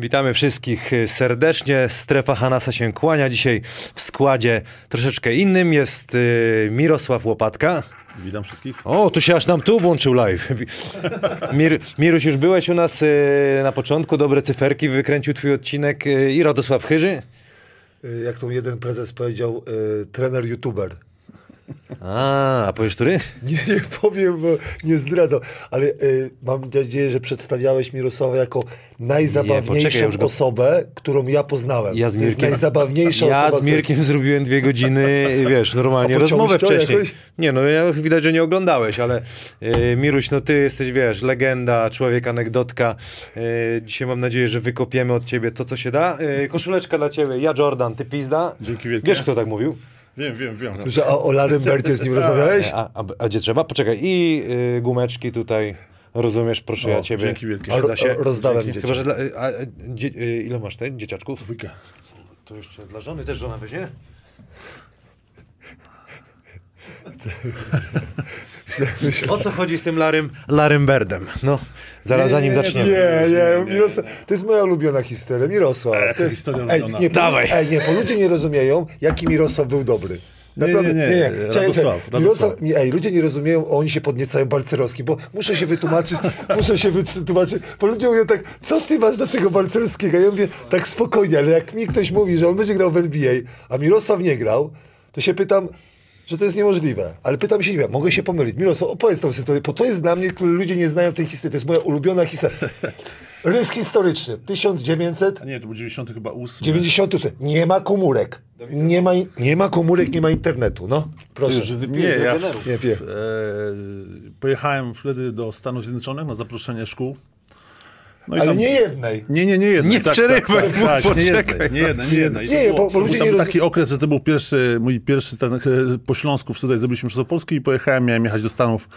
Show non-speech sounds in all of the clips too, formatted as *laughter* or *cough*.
Witamy wszystkich serdecznie. Strefa Hanasa się kłania. Dzisiaj w składzie troszeczkę innym jest y, Mirosław Łopatka. Witam wszystkich. O, tu się aż nam tu włączył live. *laughs* Mir, Miruś, już byłeś u nas y, na początku, dobre cyferki, wykręcił twój odcinek y, i Radosław Chyży. Y, Jak to jeden prezes powiedział, y, trener youtuber. A, a powiesz który? Nie, nie powiem, bo nie zdradzam, ale y, mam nadzieję, że przedstawiałeś Mirosława jako najzabawniejszą Nie, poczekaj, go- osobę, którą ja poznałem. Ja z Mirkiem, najzabawniejsza ja osoba. z Mirkiem zrobiłem dwie godziny, wiesz, normalnie rozmowę wcześniej. jakoś? Nie, no ja widać, że nie oglądałeś, ale y, Miruś, no ty jesteś, wiesz, legenda, człowiek, anegdotka. Y, dzisiaj mam nadzieję, że wykopiemy od ciebie to, co się da. Y, koszuleczka dla ciebie, ja Jordan, ty pizda. Dzięki wielkie. Wiesz, kto tak mówił? Wiem, wiem, wiem. Że o, o Larym Bercie z nim *laughs* rozmawiałeś? A, a, a gdzie trzeba? Poczekaj, i y, gumeczki tutaj, rozumiesz, proszę O, ja ciebie. dzięki wielkie. Przyda A ro- się. rozdałem Dzięki. Chyba, że dla, a, y, dzie, y, ile masz tej dzieciaczków? Dwójkę. To jeszcze dla żony też żona weźmie? *laughs* *laughs* O co chodzi z tym Larym, Larym Berdem? No, zaraz zanim zaczniemy. Nie, nie, Mirosław, to jest moja ulubiona historia. Mirosław. To jest, historia ej, nie, po, Dawaj. Ej, nie, bo ludzie nie rozumieją, jaki Mirosław był dobry. Nie, Naprawdę, nie, nie, Radosław, Radosław. Mirosław, nie, ej, ludzie nie rozumieją, oni się podniecają Balcerowskim, bo muszę się wytłumaczyć, *laughs* muszę się wytłumaczyć, bo ludzie mówią tak, co ty masz do tego Balcerowskiego? Ja mówię, tak spokojnie, ale jak mi ktoś mówi, że on będzie grał w NBA, a Mirosław nie grał, to się pytam, że to jest niemożliwe. Ale pytam się, nie wiem, mogę się pomylić. Mirosław, opowiedz tą sytuację, bo to jest dla mnie, który ludzie nie znają tej historii. To jest moja ulubiona historia. *laughs* Rys historyczny. 1998. A nie, to był 90 chyba 8. Nie ma komórek. Nie ma, nie ma komórek, nie ma internetu. No, proszę. Nie, ja Nie wiem. e, pojechałem wtedy do Stanów Zjednoczonych na zaproszenie szkół. No Ale tam- nie jednej. Nie, nie, nie jednej. Nie przerywaj mu, nie poczekaj. jednej, nie jednej, nie jednej. Nie, To było- bo- bo ludzie nie roz- taki okres, że to był pierwszy, mój pierwszy ten, e, po Śląsku tutaj zrobiliśmy wszystko Polski i pojechałem, miałem jechać do Stanów.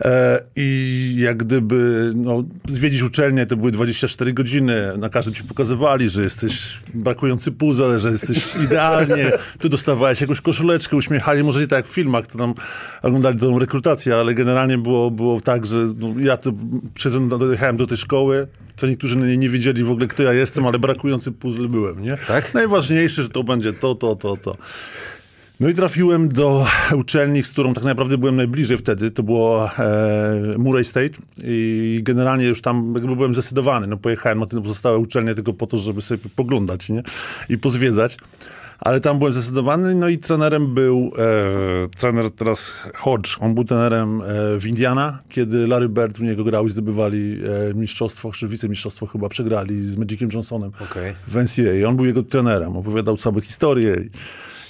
E, I jak gdyby no, zwiedzić uczelnię, to były 24 godziny. Na każdym ci pokazywali, że jesteś brakujący puzzle, że jesteś *laughs* idealnie. Tu dostawałeś jakąś koszuleczkę, uśmiechali, może nie tak jak w filmach, to tam oglądali tą rekrutację, ale generalnie było, było tak, że no, ja to przyszedłem, dojechałem do tej szkoły, co niektórzy nie, nie wiedzieli w ogóle, kto ja jestem, ale brakujący puzzle byłem, nie? Tak? Najważniejsze, że to będzie to, to, to, to. No i trafiłem do uczelni, z którą tak naprawdę byłem najbliżej wtedy. To było e, Murray State i generalnie już tam jakby byłem zdecydowany. No pojechałem na te pozostałe uczelnie tylko po to, żeby sobie poglądać nie? i pozwiedzać. Ale tam byłem zdecydowany, no i trenerem był e, trener teraz Hodge. On był trenerem e, w Indiana, kiedy Larry Bird u niego grał i zdobywali e, mistrzostwo, czy wicemistrzostwo chyba przegrali z Magiciem Johnsonem Okej. w NCAA. On był jego trenerem, opowiadał całe historie i,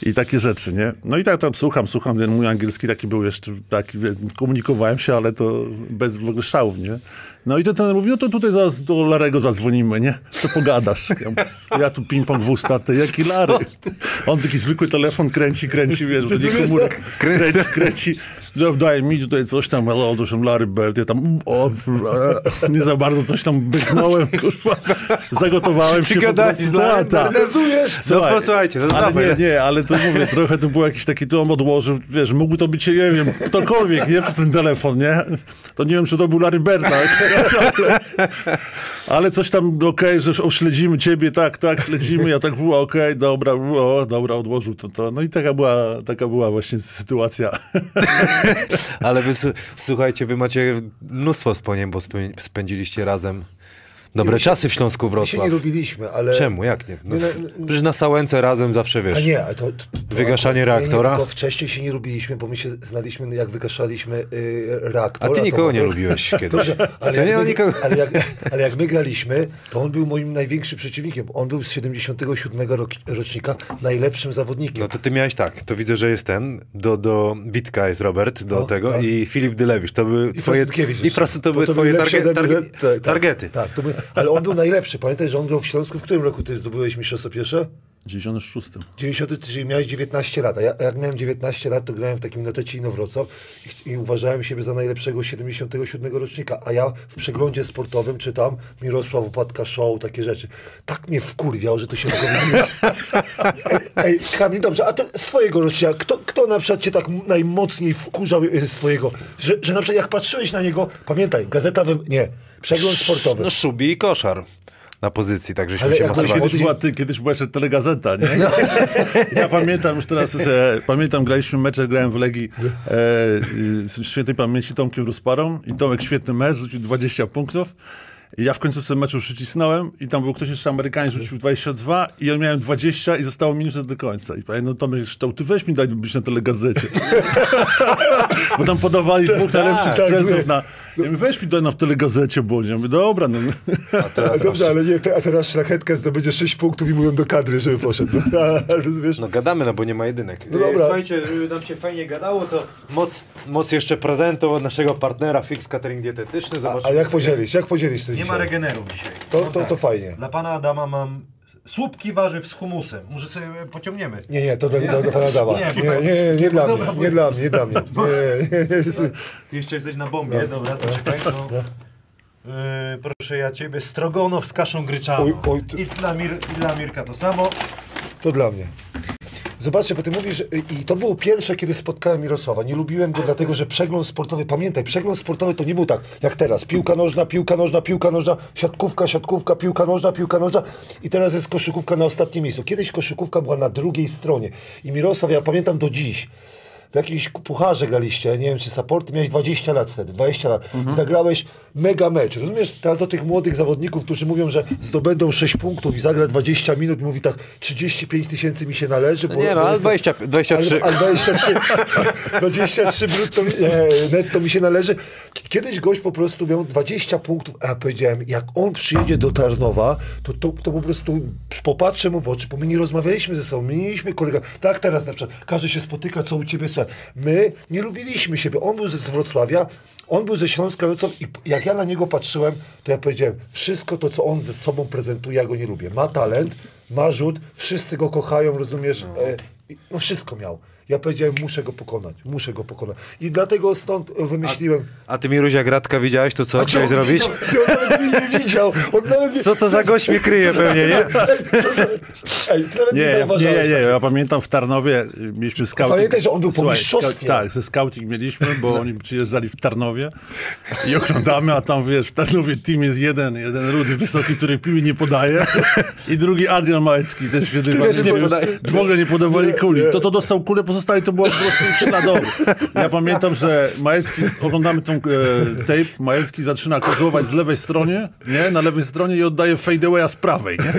i takie rzeczy, nie? No i tak tam słucham, słucham, ten mój angielski taki był jeszcze, taki, komunikowałem się, ale to bez w ogóle szałów, nie? No i to ten mówi, no to tutaj zaraz do Larego zadzwonimy, nie? Co pogadasz? Ja, mówię, ja tu ping-pong w usta, ty jaki Lary? On taki zwykły telefon kręci, kręci, wiesz, nie komórek, kręci, kręci. No, daj mi tutaj coś tam, ale otóż Larry Bird, ja tam o, nie za bardzo coś tam byknąłem, kurwa, zagotowałem się po prostu. z Tak, tak. No posłuchajcie, no ale nie, nie, ale to mówię, trochę to był jakiś taki tom odłożył, wiesz, mógł to być, nie wiem, ktokolwiek, nie, przez ten telefon, nie? To nie wiem, czy to był Larry Bird, ale, ale coś tam, okej, że śledzimy ciebie, tak, tak, śledzimy, ja tak było, okej, dobra, o, dobra, odłożył to, to, no i taka była, taka była właśnie sytuacja. *laughs* Ale wy, słuchajcie, wy macie mnóstwo wspomnień, bo spę- spędziliście razem dobre czasy w Śląsku My się nie Wrocław. lubiliśmy, ale... Czemu? Jak nie? No, Nie, no, przecież na Sałęce razem zawsze, wiesz. A nie, to, to, to Wygaszanie akurat- reaktora? Nie, nie, wcześniej się nie lubiliśmy, bo my się znaliśmy, jak wygaszaliśmy y, reaktor. A ty nikogo nie lubiłeś *laughs* kiedyś. Dobrze, ale, nie, jak no my, nikogo... ale, jak, ale jak my graliśmy, to on był moim największym przeciwnikiem. On był z 77 rok, rocznika najlepszym zawodnikiem. No to ty miałeś tak, to widzę, że jest ten, do, do Witka jest Robert, do No, tego tak. i Filip Dylewicz, to były I twoje, i jeszcze. Fras, to były twoje targe, targe, tak, tak. targety. Tak, to ale on był najlepszy. Pamiętaj, że on grał w Śląsku. W którym roku ty zdobyłeś mistrzostwo pierwsze? 96. 90, czyli miałeś 19 lat, a ja, jak miałem 19 lat, to grałem w takim notecie Inowrocław i, i uważałem siebie za najlepszego 77 rocznika, a ja w przeglądzie sportowym czytam Mirosław Upadka Show, takie rzeczy. Tak mnie wkurwiał, że to się mogło Ej, *laughs* ej Kamil, dobrze, a to z twojego rocznika, kto, kto na przykład cię tak najmocniej wkurzał e, z twojego, że, że na przykład jak patrzyłeś na niego, pamiętaj, gazeta, wy... nie, przegląd sportowy. No Szubi i Koszar. na pozycji, tak żeśmy Ale się masowali. Kiedyś była, ty, kiedyś była jeszcze telegazeta, nie? Ja pamiętam już teraz, e, pamiętam, graliśmy mecze, grałem w Legii e, z świętej pamięci Tomkiem Rusparą i Tomek świetny mecz, rzucił 20 punktów. I ja w końcu sobie meczu przycisnąłem i tam był ktoś jeszcze Amerykanin, rzucił 22 i ja miałem 20 i zostało minutę do końca. I pamiętam, no Tomek szczał, ty weź mi daj być na telegazecie. *laughs* Bo tam podawali dwóch najlepszych tak, strzelców nie. Na... Ja mówię, weź mi daj na w telegazecie, bo nie. Ja mówię, dobra, no. A *laughs* dobrze, ale nie, te, a teraz szlachetkę zdobędzie 6 punktów i mówią do kadry, żeby poszedł. No, *laughs* rozumiesz? No gadamy, no bo nie ma jedynek. No dobra. Słuchajcie, żeby nam się fajnie gadało, to moc, moc jeszcze prezentów od naszego partnera Fix Catering Dietetyczny. A, Zobaczmy. a jak podzielisz? Jak podzielisz coś Nie ma dzisiaj? regenerów dzisiaj. To- No to- to fajnie. Dla pana Adama mam słupki warzyw z humusem. Może sobie pociągniemy. Nie, nie, to do, do, do pana Dama. Nie, Nie, nie, nie, dla mnie, nie dla mnie, nie dla mnie. Nie, nie, nie. Ty jeszcze jesteś na bombie, dobra, to czekaj. No. Yy, proszę ja ciebie, strogonow z kaszą gryczaną. Oj, oj, ty- I, dla Mir, I dla Mirka to samo. To dla mnie. Zobaczcie, bo ty mówisz, y, i to było pierwsze, kiedy spotkałem Mirosława. Nie lubiłem go, dlatego że przegląd sportowy, pamiętaj, przegląd sportowy to nie był tak jak teraz. Piłka nożna, piłka nożna, piłka nożna, siatkówka, siatkówka, piłka nożna, piłka nożna i teraz jest koszykówka na ostatnim miejscu. Kiedyś koszykówka była na drugiej stronie i Mirosław, ja pamiętam do dziś, w jakimś pucharze graliście, nie wiem czy supporty, miałeś 20 lat wtedy, 20 lat. Mhm. Zagrałeś mega mecz. Rozumiesz, teraz do tych młodych zawodników, którzy mówią, że zdobędą 6 punktów i zagra 20 minut, mówi tak, 35 tysięcy mi się należy. Bo, nie no, ale jestem- 20 23. Ale, ale 23, 23 *laughs* brutto, e, netto mi się należy. Kiedyś gość po prostu miał 20 punktów, a ja powiedziałem, jak on przyjedzie do Tarnowa, to, to, to po prostu popatrzę mu w oczy, bo my nie rozmawialiśmy ze sobą, my nie mieliśmy kolega. Tak teraz na przykład, każdy się spotyka, co u ciebie słuchaj. My nie lubiliśmy siebie. On był z Wrocławia, on był ze Śląska Wrocław i jak ja na niego patrzyłem, to ja powiedziałem, wszystko to, co on ze sobą prezentuje, ja go nie lubię. Ma talent, ma rzut, wszyscy go kochają, rozumiesz? E, i- no wszystko miał. Ja powiedziałem, muszę go pokonać, muszę go pokonać. I dlatego stąd wymyśliłem... A ty Miruś, jak Radka widziałeś, to co chciałeś zrobić? Widział, on nawet nie widział. Nie, Co to za gość mnie kryje pewnie, nie? *laughs* Ej, co za, ej, nie, Nie, nie, nie, nie, ja pamiętam w Tarnowie mieliśmy scouting. Pamiętaj, że on był po Słuchaj, mistrzostwie. Tak, ze scouting mieliśmy, bo oni przyjeżdżali w Tarnowie i oglądamy, a tam wiesz, w Tarnowie team jest jeden, jeden rudy wysoki, który piły nie podaje *laughs* i drugi Adrian Małecki, też bardzo nie nie w ogóle nie podawali kuli. To to dostał kulę, pozostali to było po prostu śladowy. Ja pamiętam, że Małecki, oglądamy tą e, tape, Małecki zaczyna kozłować z lewej stronie, nie, na lewej stronie i oddaje fadeawaya z prawej, nie?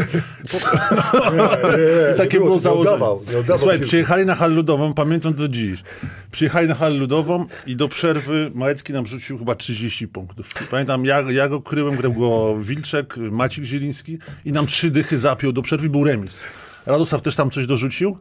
nie, Takie nie było nie założenie. oddawał, nie oddawał Słuchaj, przyjechali na halę ludową, pamiętam do dziś. Przyjechali na halę ludową i do przerwy Małecki nam rzucił chyba 30 punktów. Pamiętam, ja, ja go kryłem, grał go Wilczek, Maciek Zieliński i nam trzy dychy zapiął do przerwy, był remis. Radosław też tam coś dorzucił.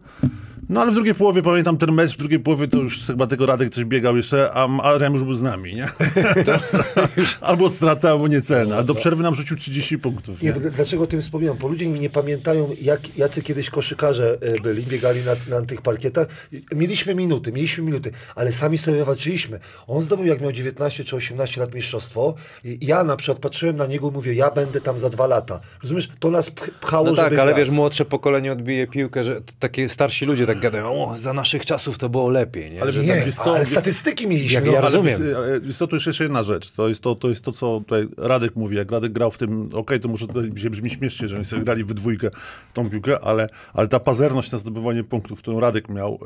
No ale w drugiej połowie, pamiętam ten mecz, w drugiej połowie to już chyba tego Radek coś biegał jeszcze, a Adrian już był z nami, nie? *laughs* albo strata, albo niecelna. A do przerwy nam rzucił 30 punktów. Nie, Nie? dlaczego o tym wspominam? Bo ludzie nie pamiętają, jak, jacy kiedyś koszykarze e, byli, biegali na, na tych parkietach. Mieliśmy minuty, mieliśmy minuty, ale sami sobie walczyliśmy. On zdobył, jak miał 19 czy 18 lat mistrzostwo. I ja na przykład patrzyłem na niego i mówię, ja będę tam za dwa lata. Rozumiesz? To nas pch- pchało, No tak, żeby ale grać. wiesz, młodsze pokolenie odbije piłkę, że takie starsi ludzie tak gadają, o, za naszych czasów to było lepiej, nie? Ale Że Nie, tak- wiesz co, ale wiesz- statystyki mieliśmy. Jak no. ja ale rozumiem. Wiesz, ale wiesz co, tu jest jeszcze jedna rzecz. To jest to, to, jest to co tutaj Radek mówi. Jak Radek grał w tym, okej, to może to się brzmi śmiesznie, że oni sobie grali we dwójkę tą piłkę, ale, ale ta pazerność na zdobywanie punktów, którą Radek miał,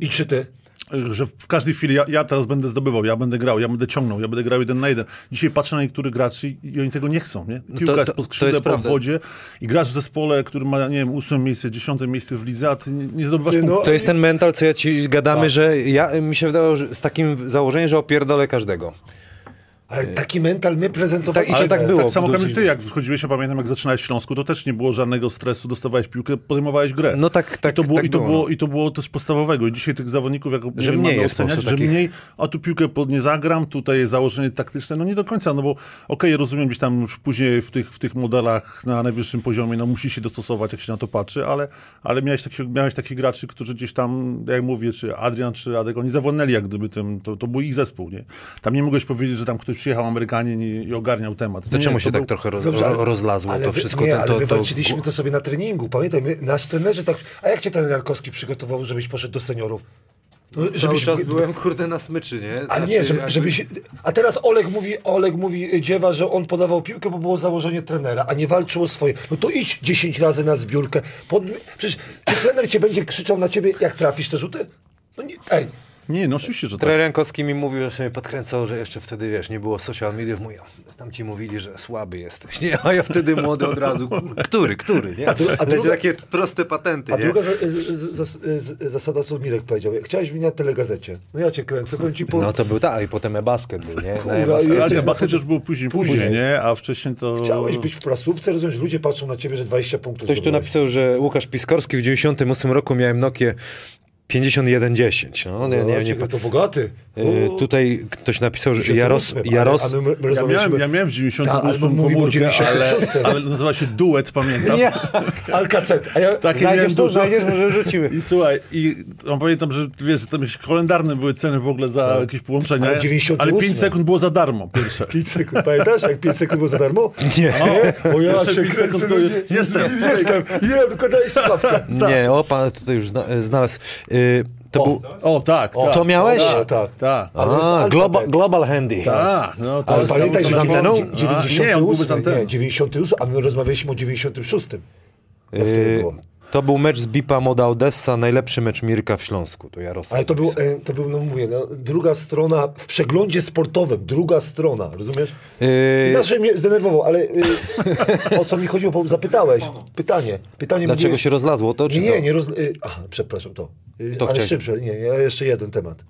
I czy ty? Że w każdej chwili ja, ja teraz będę zdobywał, ja będę grał, ja będę ciągnął, ja będę grał jeden na jeden. Dzisiaj patrzę na niektórych graczy i, oni tego nie chcą, nie? Piłka to- jest to- po to skrzydle, jest po prawda. obwodzie i grasz w zespole, który ma, nie wiem, ósme miejsce, dziesiąte miejsce w lidze, a ty nie, nie zdobywasz no, punktów. To jest ten mental, co ja ci gadamy, że ja, mi się wydawało, że z takim założeniem, że opierdolę każdego. Ale taki mental my prezentowaliśmy. I się tak było. Tak samo Kamil, ty jak wchodziłeś, ja pamiętam jak zaczynałeś w Śląsku, to też nie było żadnego stresu, dostawałeś piłkę, podejmowałeś grę. No tak, tak, I to było, tak i to było, było, no. I to było też podstawowego. I dzisiaj tych zawodników, jak Że mniej mamy oceniać, że takich. mniej, a tu piłkę pod nie zagram, tutaj jest założenie taktyczne, no nie do końca, no bo okej, rozumiem gdzieś tam już później w tych, w tych modelach na najwyższym poziomie, no musi się dostosować, jak się na to patrzy, ale, ale miałeś, takich, miałeś takich graczy, którzy gdzieś tam, jak mówię, czy Adrian, czy Radek, oni zawodnęli jak gdyby tym, to, to był ich zespół, nie? Tam nie mogłeś powiedzieć, że tam ktoś przyjechał Amerykanin i, i ogarniał temat. To Nie, czemu się był- tak trochę roz, Dobrze, ale- ro- rozlazło ale to wy- wszystko? Nie, ten, ale to, to, wywalczyliśmy to sobie na treningu. Pamiętaj, my, nasz trenerzy tak... A jak cię ten Jankowski przygotował, żebyś poszedł do seniorów? No, Cały żebyś- czas byłem, kurde, na smyczy, nie? A Znaczy, nie, żeby, jakby- żeby się... A teraz Oleg mówi, Oleg mówi y, dziewa, że on podawał piłkę, bo było założenie trenera, a nie walczył o swoje. No to idź 10 razy na zbiórkę. Pod... Przecież czy trener cię będzie krzyczał na ciebie, jak trafisz te rzuty? No nie, ej, Nie, no oczywiście, że tak. Trener Jankowski mi mówił, że sobie podkręcał, że jeszcze wtedy, wiesz, nie było social mediów. Mówią, tam ci mówili, że słaby jesteś, nie? A ja wtedy młody od razu, który, który, nie? A, dru- a druga- takie proste patenty, A nie? druga z, z, z, zasada, co Mirek powiedział, chciałeś mnie na telegazecie, no ja cię kręcę, powiem ci po... No to był tak, i potem e-basket był, nie? Na e-basket. basket na- już był później, Później. później, nie? A wcześniej to... Chciałeś być w prasówce, rozumiem, że ludzie patrzą na ciebie, że 20 punktów Ktoś tu napisał, że Łukasz Piskorski w 98 roku miałem Nokię 5110. No, nie, nie, nie, Zobaczcie, to bogaty. Y, O, tutaj ktoś napisał, że 98, Jaros, ale- Jaros, a my, my Ja miałem, ja miałem w 98 Tak, ale my mówimy o komórkę, ale, 96. ale nazywa się duet, pamiętam. Nie. Alcacet. A ja, Takie Znajdziesz miałem to, dużo. znajdziesz, może rzucimy. I słuchaj, i no, pamiętam, że wiesz, tam jakieś kalendarne były ceny w ogóle za jakieś połączenia, Ale 98. ale 5 sekund było za darmo pierwsze. 5 sekund, pamiętasz, jak 5 sekund było za darmo? Nie. O, ja Jeszcze się pięć kręcę, sekund ludzie. Jestem. Jestem. Nie, tylko daj słuchawkę. Nie, o, pan tutaj już zna, znalazł. Y, to O. był... O, tak, tak. To miałeś? Tak, tak. Tak. Jest A, global, global Handy. Tak, no to Ale jest- pamiętaj, że z anteną? dziewię- A, 98, nie, on byłby z anteną. nie, 98, a my rozmawialiśmy o 96. Jak wtedy Y, było. To był mecz z Bipa Moda Odessa, najlepszy mecz Mirka w Śląsku. To Jarosław. Ale to był, e, to był, no mówię, no, druga strona, w przeglądzie sportowym, druga strona, rozumiesz? Y, Znaczy mnie zdenerwował, ale y, *laughs* o co mi chodziło, bo zapytałeś. Pytanie. Pytanie Dlaczego mówiłeś- się rozlazło to, czy Nie, co? nie, nie roz... y, Aha, przepraszam, to. Y, To ale prze- Nie, jeszcze jeden temat.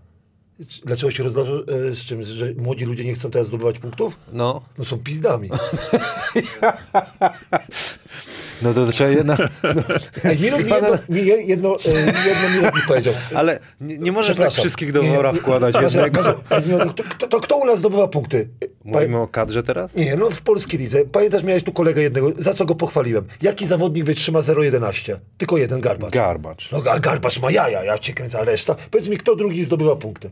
Dlaczego się rozlało y, z czym? Że młodzi ludzie nie chcą teraz zdobywać punktów? No, No są pizdami. *laughs* no to trzeba jedna... *laughs* Ej, Mirek mi jedno, mi je- jedno, jedno mi powiedział. Ale nie, nie możesz tak wszystkich do Nie, wora nie, wkładać Masz- jednego. no, to, to, to kto u nas zdobywa punkty? Mówimy o kadrze teraz? Nie, no w polskiej lidze. Pamiętasz, miałeś tu kolegę jednego, za co go pochwaliłem. Jaki zawodnik wytrzyma 0,11? Tylko jeden garbacz. Garbacz. No a Garbacz ma jaja, ja cię kręcę, a reszta? Powiedz mi, kto drugi zdobywa punkty?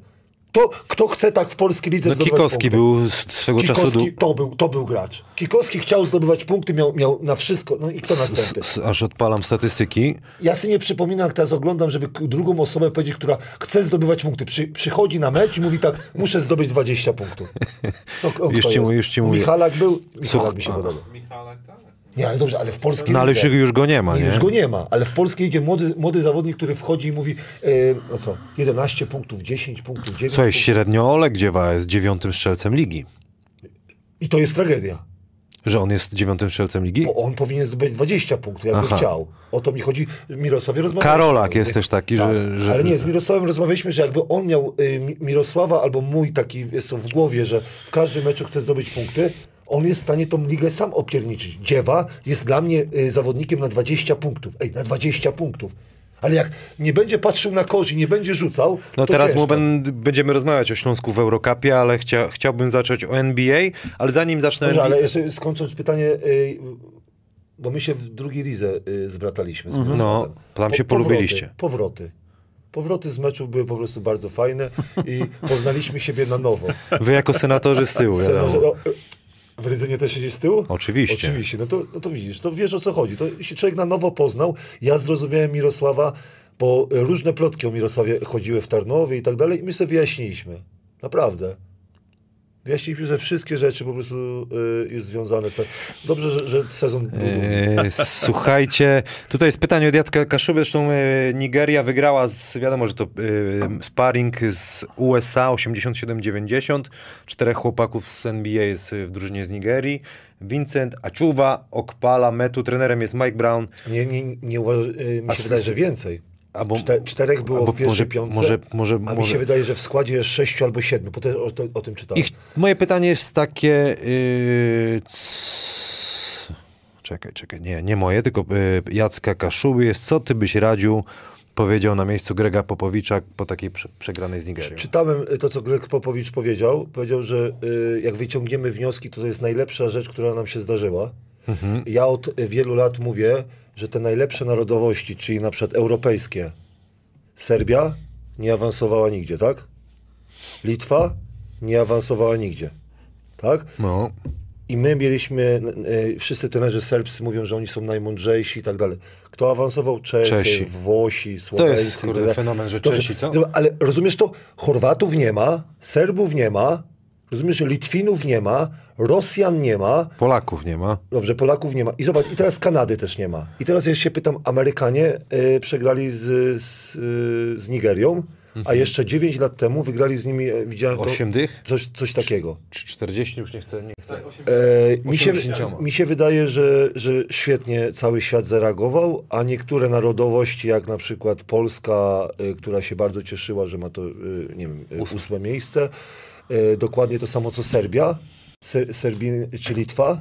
To, kto chce tak w polskiej lidze No zdobywać Kikowski punkty? był z swego czasu... Kikowski, Du- to był, to był gracz. Kikowski chciał zdobywać punkty, miał, miał na wszystko. No i kto następny? s- aż odpalam statystyki. Ja sobie nie przypominam, jak teraz oglądam, żeby drugą osobę powiedzieć, która chce zdobywać punkty. Przy, przychodzi na mecz i mówi tak, muszę zdobyć 20 punktów. *laughs* No, o, Już ci jest? już ci mówię. Michalak był, Michalak Słuch- mi się a. podobał. Michalak, tak. Nie, ale dobrze, ale w polskiej No ale już, już go nie ma, Nie, nie? już go nie ma, ale w Polsce idzie młody, młody zawodnik, który wchodzi i mówi, no co, 11 punktów, 10 punktów, 9 Co jest punktów. średnio Oleg Dziewa jest dziewiątym strzelcem ligi. I to jest tragedia, Że on jest dziewiątym strzelcem ligi? bo on powinien zdobyć 20 punktów, jakby Aha. chciał. O to mi chodzi. Mirosławie rozmawialiśmy. Karolak jest też taki, że- że- Ale nie, z Mirosławem rozmawialiśmy, że jakby on miał y, Mi- Mirosława albo mój taki jest w głowie, że w każdym meczu chce zdobyć punkty, on jest w stanie tą ligę sam opierniczyć. Dziewa jest dla mnie y, zawodnikiem na 20 punktów. Ej, na 20 punktów. Ale jak nie będzie patrzył na kosz i nie będzie rzucał, No teraz ciężko. mu ben, będziemy rozmawiać o Śląsku w Eurocupie, ale chcia, chciałbym zacząć o NBA, ale zanim zacznę Dobrze, NBA... ale jeszcze skończąc pytanie, y, bo my się w drugiej lidze y, zbrataliśmy z Mirosławem. No, tam się polubiliście. Powroty. Powroty z meczów były po prostu bardzo fajne i poznaliśmy siebie na nowo. Wy jako senatorzy z tyłu, Serio, wiadomo. W Rydzynie też siedzieć z tyłu? Oczywiście. Oczywiście, no to, no to widzisz, to wiesz o co chodzi. To się człowiek na nowo poznał. Ja zrozumiałem Mirosława, bo różne plotki o Mirosławie chodziły w Tarnowie i tak dalej i my sobie wyjaśniliśmy. Naprawdę. Wyjaśniliśmy, że wszystkie rzeczy po prostu y, jest związane z tym. Dobrze, że, że sezon. E, Słuchajcie, tutaj jest pytanie od Jacka Kaszuby, zresztą e, Nigeria wygrała, z, wiadomo, że to e, sparring z USA 87-90, czterech chłopaków z NBA jest w drużynie z Nigerii, Vincent Achuwa, Okpala, Metu, trenerem jest Mike Brown, Nie, nie, nie uważa, y, mi się wydaje, że więcej. Albo- Czte, czterech było albo w pierwszej może- piątce, może- może- a mi może- się wydaje, że w składzie jest sześciu albo siedmiu, bo też o, to, o tym czytałem. Ich, moje pytanie jest takie. Yy, c... Czekaj, czekaj. Nie, nie moje, tylko yy, Jacka Kaszuby jest. Co ty byś radził, powiedział na miejscu Grega Popowicza po takiej prze, przegranej z Nigerią? Czytałem to, co Greg Popowicz powiedział. Powiedział, że y, jak wyciągniemy wnioski, to to jest najlepsza rzecz, która nam się zdarzyła. Mhm. Ja od wielu lat mówię, że te najlepsze narodowości, czyli na przykład europejskie, Serbia nie awansowała nigdzie, tak? Litwa nie awansowała nigdzie, tak? No, i my mieliśmy, e, wszyscy trenerzy serbscy mówią, że oni są najmądrzejsi i tak dalej. Kto awansował? Czesi, Czesi. Włosi, Słoweńcy. jest, i kurde, fenomen, że Dobrze, Czesi, co? Ale rozumiesz to? Chorwatów nie ma, Serbów nie ma, rozumiesz, że Litwinów nie ma, Rosjan nie ma, Polaków nie ma. Dobrze, Polaków nie ma. I zobacz, i teraz Kanady też nie ma. I teraz ja się pytam, Amerykanie y, przegrali z, z, y, z Nigerią, a jeszcze 9 lat temu wygrali z nimi, e, widziałem to, Osiem dych? coś, coś takiego. Czy 40 już nie chcę, nie chcę. E, mi, się, 80. mi się wydaje, że, że świetnie cały świat zareagował, a niektóre narodowości, jak na przykład Polska, y, która się bardzo cieszyła, że ma to, y, nie wiem, ósme miejsce, y, dokładnie to samo co Serbia, Ser, Serbii czy Litwa,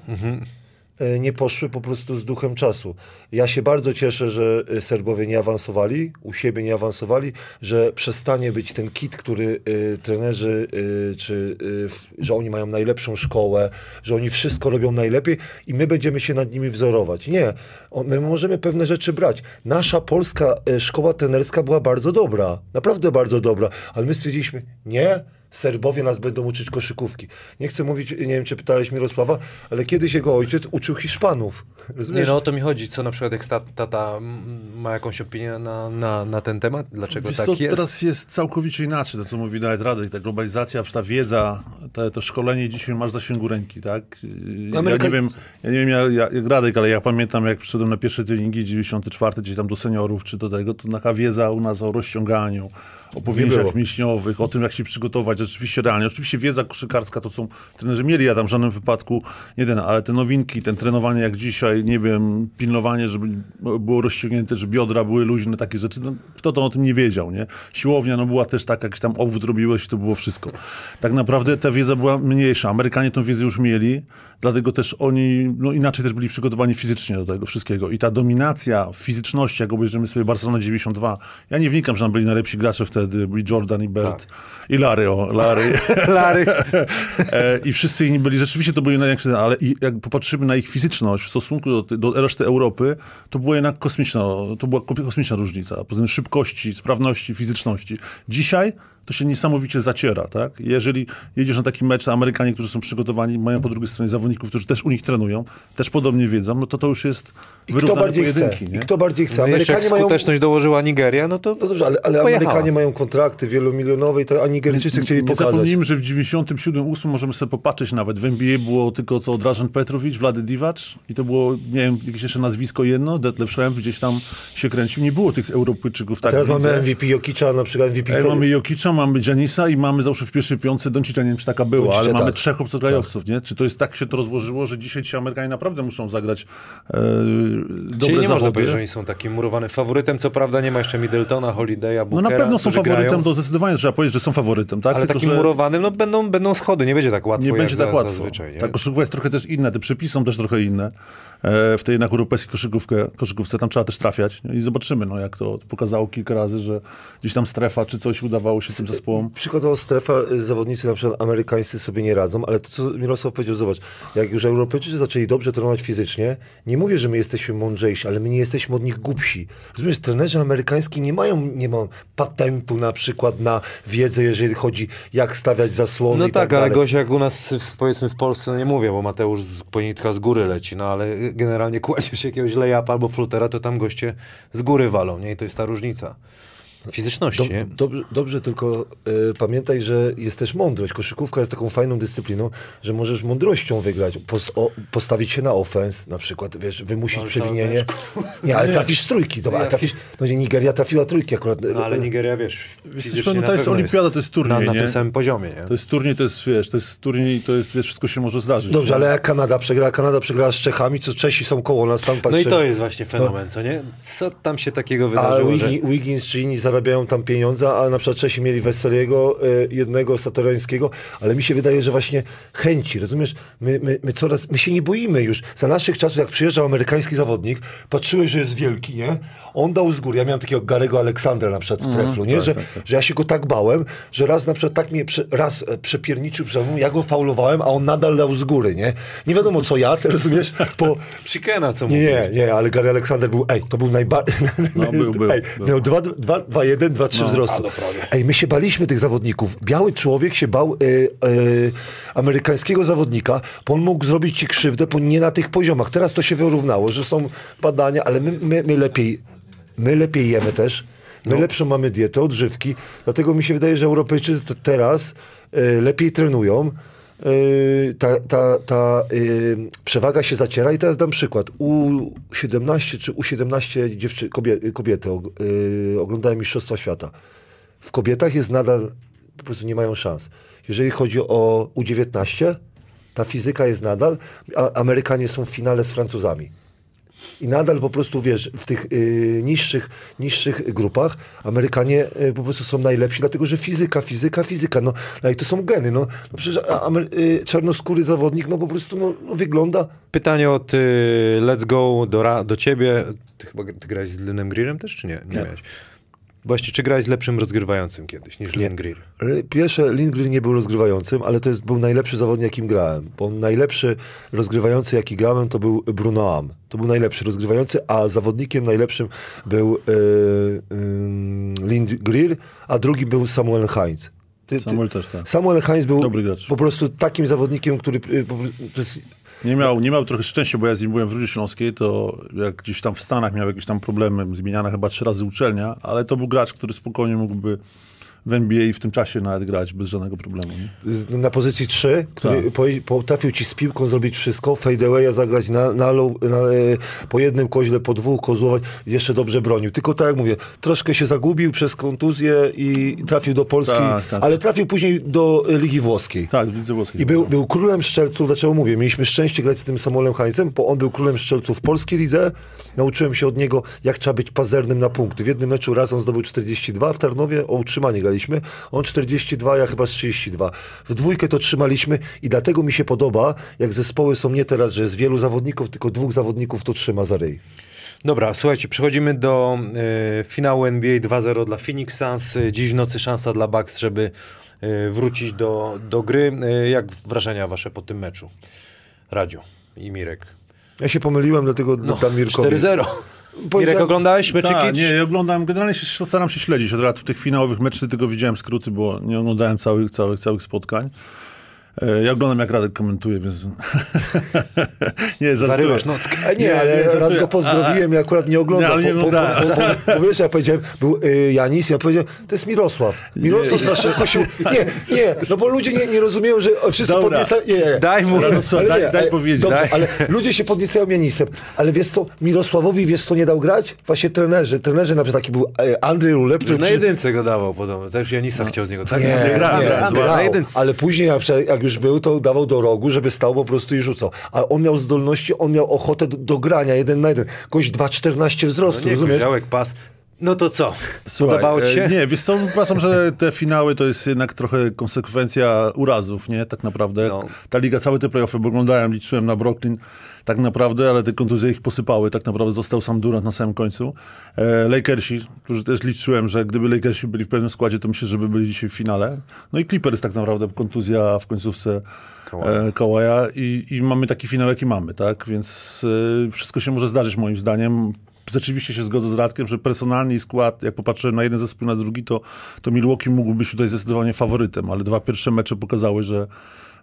y, nie poszły po prostu z duchem czasu. Ja się bardzo cieszę, że y, Serbowie nie awansowali, u siebie nie awansowali, że przestanie być ten kit, który y, trenerzy, y, czy y, że oni mają najlepszą szkołę, że oni wszystko robią najlepiej i my będziemy się nad nimi wzorować. Nie, o, my możemy pewne rzeczy brać. Nasza polska szkoła trenerska była bardzo dobra, naprawdę bardzo dobra, ale my stwierdziliśmy, nie, Serbowie nas będą uczyć koszykówki. Nie chcę mówić, nie wiem, czy pytałeś Mirosława, ale kiedyś jego ojciec uczył Hiszpanów. Nie Rozumiesz? no o to mi chodzi, co na przykład jak tata ma jakąś opinię na, na, na ten temat? Dlaczego Wiesz tak co, jest? teraz jest całkowicie inaczej, to co mówi nawet Radek, ta globalizacja, ta wiedza, te, to szkolenie dzisiaj masz w zasięgu ręki, tak? Ja nie wiem, ja nie wiem jak, jak jak Radek, ale ja pamiętam jak przyszedłem na pierwsze treningi 94, gdzieś tam do seniorów czy do tego, to taka wiedza u nas o rozciąganiu, o było. powięziach mięśniowych, o tym jak się przygotować, rzeczywiście realnie. Oczywiście wiedza koszykarska to są trenerzy mieli, ja tam w żadnym wypadku nie ten, ale te nowinki, ten trenowanie jak dzisiaj, nie wiem, pilnowanie, żeby było rozciągnięte, że biodra były luźne, takie rzeczy, no, kto to o tym nie wiedział, nie? Siłownia, no była też tak, jak tam obwód robiłeś, to było wszystko. Tak naprawdę ta wiedza była mniejsza. Amerykanie tą wiedzę już mieli, dlatego też oni, no inaczej też byli przygotowani fizycznie do tego wszystkiego. I ta dominacja fizyczności, jak obejrzymy sobie Barcelona 92, ja nie wnikam, że tam byli najlepsi gracze wtedy, byli Jordan i Bert i Larry, o, Larry. *laughs* Larry. *laughs* E, I wszyscy inni byli, rzeczywiście to byli największe, ale jak popatrzymy na ich fizyczność w stosunku do, do reszty Europy, to była jednak kosmiczna, to była kosmiczna różnica. Poza tym szybkości, sprawności, fizyczności. Dzisiaj to się niesamowicie zaciera, tak? Jeżeli jedziesz na taki mecz, a Amerykanie, którzy są przygotowani, mają po drugiej stronie zawodników, którzy też u nich trenują, też podobnie wiedzą, no to to już jest I kto wyrównane bardziej chce? pojedynki, I nie? kto bardziej chce? No jeszcze jak Amerykanie mają... skuteczność dołożyła Nigeria, no to No dobrze, ale, ale. Amerykanie mają kontrakty wielomilionowe i to, a Nigeryjczycy chcieli nie pokazać. zapomnijmy, że w 97-8 możemy sobie popatrzeć nawet. W NBA było tylko co Drażen Petrowicz, Wlady Diwacz i to było, nie wiem, jakieś jeszcze nazwisko jedno, Detlef Schrempf gdzieś tam się kręcił. Nie było tych Europejczyków tak Teraz w lidze. mamy MVP Jokicza, na przykład MVP. E, mamy Jokicza, mamy Janisa i mamy załóżmy w pierwszej piątce Doncicza, nie wiem czy taka była, Doncicza, ale mamy tak. trzech obcokrajowców, nie? Czy to jest tak się to rozłożyło, że dzisiaj ci Amerykanie naprawdę muszą zagrać e, dobre Czyli nie zawody? można powiedzieć, że oni są takim murowanym faworytem. Co prawda nie ma jeszcze Middletona, Holiday'a, No Bookera, na pewno są faworytem, grają, to zdecydowanie trzeba powiedzieć, że są faworytem, tak? ale Tylko, takim że- murowanym, no będą, będą schody, nie będzie tak łatwo Nie będzie za, tak łatwo. zazwyczaj. Nie? Ta koszykówka jest trochę też inna, te przepisy są też trochę inne. E, w tej jednak europejskiej koszykówkę, koszykówce tam trzeba też trafiać nie? i zobaczymy, no, jak to pokazało kilka razy, że gdzieś tam strefa czy coś udawało się tym zespołom. Przykładowo strefa, y, zawodnicy na przykład amerykańscy sobie nie radzą, ale to co Mirosław powiedział, zobacz, jak już Europejczycy zaczęli dobrze trenować fizycznie, nie mówię, że my jesteśmy mądrzejsi, ale my nie jesteśmy od nich głupsi. Rozumiesz, trenerzy amerykańscy nie mają, nie mają patentu na przykład na wiedzę, jeżeli chodzi jak stawiać zasłony No i tak, tak, ale gość jak u nas, w- powiedzmy w Polsce, no nie mówię, bo Mateusz z ponitka z góry leci, no ale generalnie kładziesz jakiegoś layupa albo flutera, to tam goście z góry walą, nie? I to jest ta różnica. Fizyczności, Dob- nie? dobrze, tylko y, pamiętaj, że jest też mądrość. Koszykówka jest taką fajną dyscypliną, że możesz mądrością wygrać, pos, o, postawić się na ofens, na przykład, wiesz, wymusić No, przewinienie. Nie, ale trafisz z trójki, dobra, trafisz, no nie, Nigeria trafiła trójki akurat. No ale Nigeria, wiesz, Wiesz, no to jest olimpiada, to jest turniej, na, na tym samym poziomie, nie? To jest turniej, to jest, wiesz, to jest turniej, to jest, wiesz, wszystko się może zdarzyć. Dobrze, nie? ale jak Kanada przegrała, Kanada przegrała z Czechami, co Czesi są koło nas tam No patrzymy. i to jest właśnie fenomen, co nie? Co tam się takiego A wydarzyło, że... Wiggins czy inni zarabiają tam pieniądze, a na przykład Czesi mieli Weseliego, y, jednego Satorańskiego, ale mi się wydaje, że właśnie chęci, rozumiesz, my, my, my coraz, my się nie boimy już. Za naszych czasów, jak przyjeżdżał amerykański zawodnik, patrzyłeś, że jest wielki, nie? On dał z góry. Ja miałem takiego Garego Aleksandra na przykład z treflu, nie? że, że ja się go tak bałem, że raz na przykład tak mnie prze, raz e, przepierniczył ja go faulowałem, a on nadal dał z góry, nie? Nie wiadomo co ja, ty rozumiesz, po... *laughs* Chickena, co Nie, mówi. nie, nie, ale Gary Aleksander był, ej, to był najbardziej... No, był, był, *laughs* ej, był. Miał dwa, dwa, dwa 2-1, 2-3 wzrostu. Ej, my się baliśmy tych zawodników. Biały człowiek się bał e, e, amerykańskiego zawodnika, bo on mógł zrobić ci krzywdę, bo nie na tych poziomach. Teraz to się wyrównało, że są badania, ale my, my, my lepiej my lepiej jemy też. My lepszą mamy dietę, odżywki. Dlatego mi się wydaje, że Europejczycy te- teraz e, lepiej trenują. E, ta ta, ta e, przewaga się zaciera i teraz dam przykład. U17 czy U17 dziewczy, kobie, kobiety og, e, oglądają Mistrzostwa Świata. W kobietach jest nadal, po prostu nie mają szans. Jeżeli chodzi o U19, ta fizyka jest nadal, a Amerykanie są w finale z Francuzami. I nadal po prostu, wiesz, w tych y, niższych, niższych grupach Amerykanie y, po prostu są najlepsi, dlatego że fizyka, fizyka, fizyka, no, no i to są geny, no, no przecież Amer- y, czarnoskóry zawodnik, no po prostu no, no, wygląda, Pytanie od y, Let's Go do, do ciebie. Ty chyba ty grałeś z Lynem Greerem też, czy nie? Nie, miałeś. Właśnie, czy grałeś z lepszym rozgrywającym kiedyś niż? Ry- Pierwsze, Lindgren nie był rozgrywającym, ale to jest, był najlepszy zawodnik, jakim grałem. Bo najlepszy rozgrywający, jaki grałem, to był Bruno Am. To był najlepszy rozgrywający, a zawodnikiem najlepszym był e, e, Lindgren, a drugi był Samuel Heinz. Ty, Samuel też, tak. Samuel Heinz był po prostu takim zawodnikiem, który... po prostu- To jest, Nie miał, nie miał trochę szczęścia, bo ja z nim byłem w Rudzie Śląskiej, to jak gdzieś tam w Stanach miał jakieś tam problemy, zmieniana chyba trzy razy uczelnia, ale to był gracz, który spokojnie mógłby w NBA i w tym czasie nawet grać bez żadnego problemu. Nie? na pozycji 3, który Tak. potrafił ci z piłką zrobić wszystko, fadeawaya zagrać na, na, na, e, po jednym koźle, po dwóch, kozłować, jeszcze dobrze bronił. Tylko tak jak mówię, troszkę się zagubił przez kontuzję i trafił do Polski, Tak, tak. ale trafił później do e, Ligi Włoskiej. Tak, w Lidze Włoskiej. I był, był królem strzelców, dlaczego mówię, mieliśmy szczęście grać z tym Samuelem Heinzem, bo on był królem strzelców w polskiej lidze. Nauczyłem się od niego, jak trzeba być pazernym na punkty. W jednym meczu raz on zdobył 42, w Tarnowie o utrzymanie graliśmy. On 42, ja chyba z 32. W dwójkę to trzymaliśmy i dlatego mi się podoba, jak zespoły są nie teraz, że jest wielu zawodników, tylko dwóch zawodników to trzyma za ryj. Dobra, słuchajcie, przechodzimy do y, finału NBA 2-0 dla Phoenix Suns. Dziś w nocy szansa dla Bucks, żeby y, wrócić do, do gry. Y, jak wrażenia wasze po tym meczu? Radziu i Mirek. Ja się pomyliłem, dlatego dam Mirkowi. 4-0. Mirek, Powiedziałem- oglądałeś meczyki? Tak, nie, ja oglądam, generalnie się, staram się śledzić od razu tych finałowych meczów, tylko widziałem skróty, bo nie oglądałem całych, całych, całych spotkań. E, Ja oglądam, jak Radek komentuje, więc... *laughs* nie, żartuję. Zarywasz nockę. Nie, Nie, ale nie, raz go pozdrowiłem i akurat nie oglądał. Nie, nie oglądałem. bo, bo, wiesz, ja powiedziałem, był y, Janis, ja powiedziałem, to jest Mirosław. Mirosław za szybko się... Nie, nie, no bo ludzie nie, nie rozumieją, że wszyscy podniecają... Nie, nie. Daj mu. Radosław, Ale daj, nie, daj ale- powiedzieć. Dobrze, daj. ale ludzie się podniecają Janisem. Ale wiesz co, Mirosławowi wiesz co nie dał grać? Właśnie trenerzy. Trenerzy na przykład taki był e, Andrzej Rulep, który... Na jedynce go dawał podobno. Też Janisa chciał z niego. Tak? Nie, Gra, nie, gra, gra, ale później jak, jak już był, to dawał do rogu, żeby stał po prostu i rzucał. A on miał zdolności, on miał ochotę do, do grania jeden na jeden. Gość 2,14 wzrostu, No nie, rozumiesz? koziołek, pas. No to co? Słuchaj, Podobało ci się? e, Nie, wiesz co, uważam, że te finały to jest jednak trochę konsekwencja urazów, nie? Tak naprawdę. No. Ta liga, całe te playoffy, bo oglądałem, liczyłem na Brooklyn, tak naprawdę, ale te kontuzje ich posypały. Tak naprawdę został sam Durant na samym końcu. E, Lakersi, którzy też liczyłem, że gdyby Lakersi byli w pewnym składzie, to myślę, że by byli dzisiaj w finale. No i Clippers tak naprawdę, kontuzja w końcówce e, Kawaja i, i mamy taki finał, jaki mamy, tak? Więc e, wszystko się może zdarzyć moim zdaniem. Rzeczywiście się zgodzę z Radkiem, że personalnie skład, jak popatrzyłem na jeden zespół, na drugi, to, to Milwaukee mógł być tutaj zdecydowanie faworytem, ale dwa pierwsze mecze pokazały, że,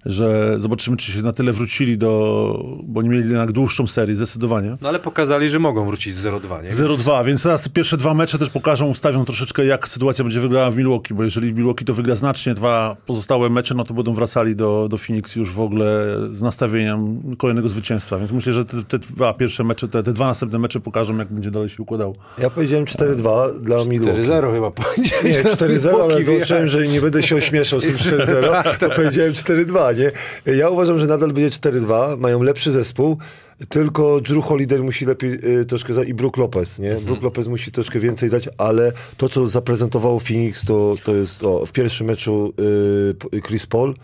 że zobaczymy, czy się na tyle wrócili do, bo nie mieli jednak dłuższą serię, zdecydowanie. No ale pokazali, że mogą wrócić z 0-2, nie? 0-2, więc teraz te pierwsze dwa mecze też pokażą, ustawią troszeczkę, jak sytuacja będzie wyglądała w Milwaukee, bo jeżeli Milwaukee to wygra znacznie, dwa pozostałe mecze, no to będą wracali do, do Phoenix już w ogóle z nastawieniem kolejnego zwycięstwa, więc myślę, że te, te dwa pierwsze mecze, te, te dwa następne mecze pokażą, jak będzie dalej się układało. Ja powiedziałem 4-2 dla Milwaukee. 4-0 chyba powiedziałeś. Nie, 4-0, ale zobaczyłem, że nie będę się ośmieszał z tym *laughs* 4-0, to powiedziałem 4-2, nie? Ja uważam, że nadal będzie 4-2, mają lepszy zespół, tylko Drew Holiday musi lepiej y, troszkę, za, i Brook Lopez, nie? Brook Lopez musi troszkę więcej dać, ale to, co zaprezentowało Phoenix, to, to jest o, w pierwszym meczu y, Chris Paul,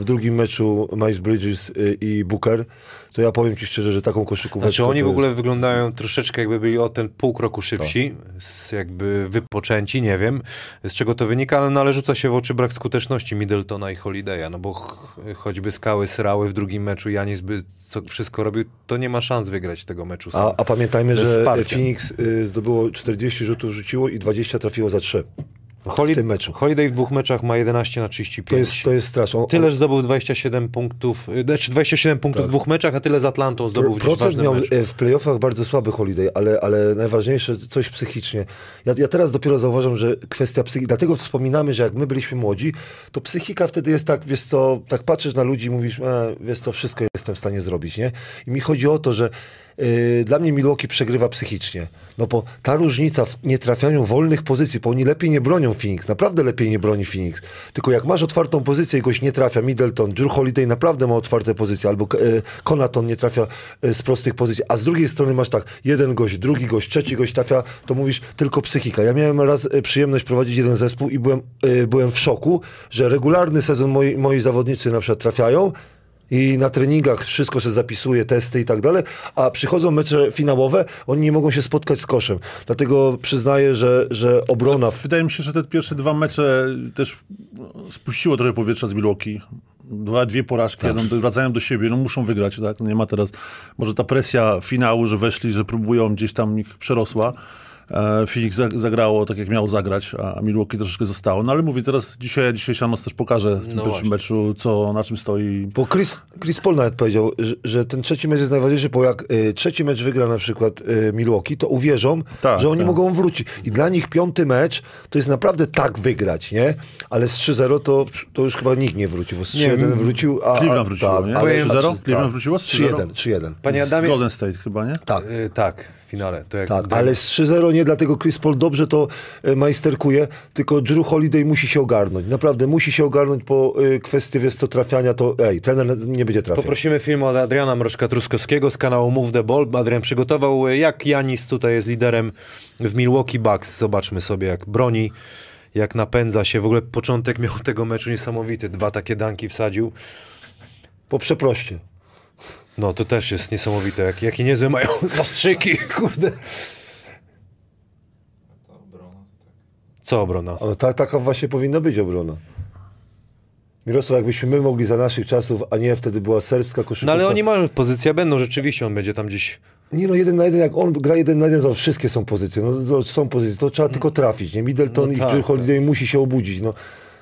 w drugim meczu Miles Bridges y, i Booker, to ja powiem ci szczerze, że taką koszykówkę Znaczy oni w ogóle wyglądają troszeczkę jakby byli o ten pół kroku szybsi, z jakby wypoczęci, nie wiem z czego to wynika, no ale rzuca się w oczy brak skuteczności Middletona i Holiday'a, no bo ch choćby skały srały w drugim meczu, Janis by co, wszystko robił, to nie ma szans wygrać tego meczu sam. A, a pamiętajmy, że. Phoenix y, zdobyło 40 rzutów rzuciło i 20 trafiło za 3. Holi- w tym meczu. Holiday w dwóch meczach ma 11 na 35. To jest, to jest straszne. Tyle zdobył 27 punktów, y, znaczy 27 punktów w dwóch meczach, a tyle z Atlantą zdobył w Procent ważnym miał e, w playoffach bardzo słaby Holiday, ale, ale najważniejsze coś psychicznie. Ja, ja teraz dopiero zauważam, że kwestia psychiki, dlatego wspominamy, że jak my byliśmy młodzi, to psychika wtedy jest tak, wiesz co, tak patrzysz na ludzi i mówisz, e, wiesz co, wszystko jestem w stanie zrobić, nie? I mi chodzi o to, że e, dla mnie Milwaukee przegrywa psychicznie. No bo ta różnica w nietrafianiu wolnych pozycji, bo oni lepiej nie bronią Phoenix, naprawdę lepiej nie broni Phoenix. Tylko jak masz otwartą pozycję i goś nie trafia, Middleton, Drew Holiday naprawdę ma otwarte pozycje, albo Konaton nie trafia e, z prostych pozycji, a z drugiej strony masz tak, jeden gość, drugi gość, trzeci gość trafia, to mówisz tylko psychika. Ja miałem raz e, przyjemność prowadzić jeden zespół i byłem, byłem w szoku, że regularny sezon moi, moi zawodnicy na przykład trafiają, i na treningach wszystko się zapisuje, testy i tak dalej, a przychodzą mecze finałowe, oni nie mogą się spotkać z koszem. Dlatego przyznaję, że, że obrona... Wydaje mi się, że te pierwsze dwa mecze też no, spuściło trochę powietrza z Milwaukee. Dwa, dwie porażki, Tak. jadą, wracają do siebie, no muszą wygrać, tak? Nie ma teraz, może ta presja finału, że weszli, że próbują, gdzieś tam ich przerosła. E, Phoenix za- zagrało tak, jak miało zagrać, a Milwaukee troszeczkę zostało. No ale mówię, teraz dzisiaj, dzisiaj Sianos też pokaże w tym No pierwszym właśnie. meczu, co, na czym stoi. Bo Chris, Chris Paul nawet powiedział, że, że ten trzeci mecz jest najważniejszy, bo jak y, trzeci mecz wygra na przykład y, Milwaukee, to uwierzą, Tak, że oni tak. mogą wrócić. I dla nich piąty mecz to jest naprawdę tak wygrać, nie? Ale z 3-0 to, to już chyba nikt nie wrócił, bo z 3-1 Nie, wrócił, a... Cleveland a, wróciło, tak, nie? ale- Powiem- 3-0? tak, Cleveland wróciło z 3-0? 3-1, 3-1. Panie Z Adamie, Golden State chyba, nie? Tak. y, tak, finale. Tak, ale z 3-0 nie dlatego Chris Paul dobrze to e, majsterkuje, tylko Drew Holiday musi się ogarnąć. Naprawdę musi się ogarnąć po y, kwestii, wiesz co, trafiania, to ej, trener nie będzie trafiał. Poprosimy film od Adriana Mroczka-Truskowskiego z kanału Move the Ball. Adrian przygotował, y, jak Janis tutaj jest liderem w Milwaukee Bucks. Zobaczmy sobie, jak broni, jak napędza się. W ogóle początek miał tego meczu niesamowity. Dwa takie danki wsadził. Po przeproście. No to też jest niesamowite, jak, jakie niezłe mają *laughs* zastrzyki, kurde. Co obrona? O, ta, taka właśnie powinna być obrona. Mirosław, jakbyśmy my mogli za naszych czasów, a nie wtedy była serbska koszykówka. No ale oni mają pozycję, będą rzeczywiście, on będzie tam gdzieś... Nie no, jeden na jeden, jak on gra jeden na jeden, to wszystkie są pozycje. No to są pozycje, to trzeba tylko trafić, nie? Middleton No i tak, Holiday musi się obudzić, no.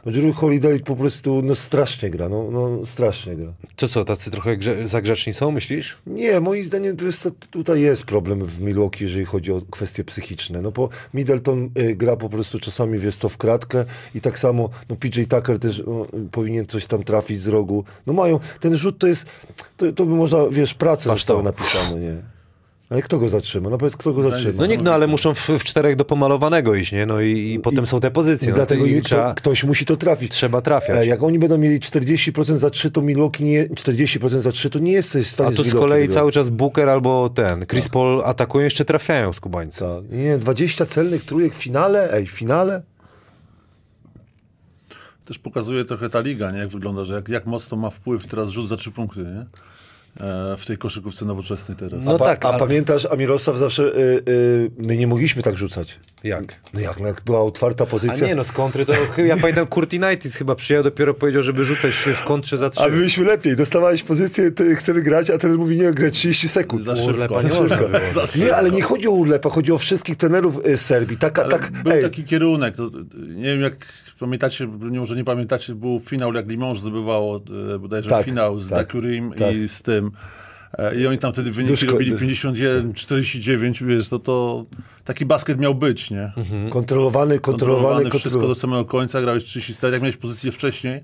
No Drew Holiday po prostu, no strasznie gra, no, no strasznie gra. To co, tacy trochę grze- zagrzeczni są, myślisz? Nie, moim zdaniem to jest, to, tutaj jest problem w Milwaukee, jeżeli chodzi o kwestie psychiczne. No bo Middleton y, gra po prostu czasami, wiesz co, w kratkę i tak samo, no PJ Tucker też no, powinien coś tam trafić z rogu. No mają, ten rzut to jest, to, to by można, wiesz, pracę to. napisane, nie? Ale kto go zatrzyma? No powiedz, kto go zatrzyma? No nikt, no ale muszą w, w czterech do pomalowanego iść, nie? No i, i potem są te pozycje. I No, dlatego i trzeba, to, ktoś musi to trafić. trzeba trafiać. E, Jak oni będą mieli 40% za 3, to Milwaukee nie, 40% za 3, to nie jesteś w stanie A tu z Milwaukee kolei cały czas Booker albo ten, Chris Paul atakują, jeszcze trafiają z Kubańca. Tak. Nie, 20 celnych trójek w finale? Ej, w finale? Też pokazuje trochę ta liga, nie? jak wygląda, że jak, jak mocno ma wpływ teraz rzut za trzy punkty, nie? E, w tej koszykówce nowoczesnej teraz. No a, pa- tak, a ale- pamiętasz, a Mirosław zawsze, y, y, my nie mogliśmy tak rzucać. Jak? No jak, no jak była otwarta A pozycja. nie no, z kontry to ja pamiętam Kurt United chyba przyjechał, dopiero powiedział, żeby rzucać w kontrze za trzy. A byliśmy lepiej, dostawałeś pozycję, ty chcemy grać, a ten mówi, nie, grę 30 sekund. Za szybko. nie. Za Nie, ale nie chodzi o Urlepa, chodzi o wszystkich trenerów y, z Serbii. Taka, Ale tak, był ej, taki kierunek. To, nie wiem, jak pamiętacie, nie, może nie pamiętacie, był finał, jak Limoges zdobywało e, bodajże Tak, finał z tak, Dakurim tak. i z tym. E, I oni tam wtedy wyniki Duszko- robili 51-49, wiesz, to, to taki basket miał być, nie? kontrolowany, kontrolowany, Kontrolowany, wszystko kontrolowany. do samego końca, grałeś 30 start, jak miałeś pozycję wcześniej,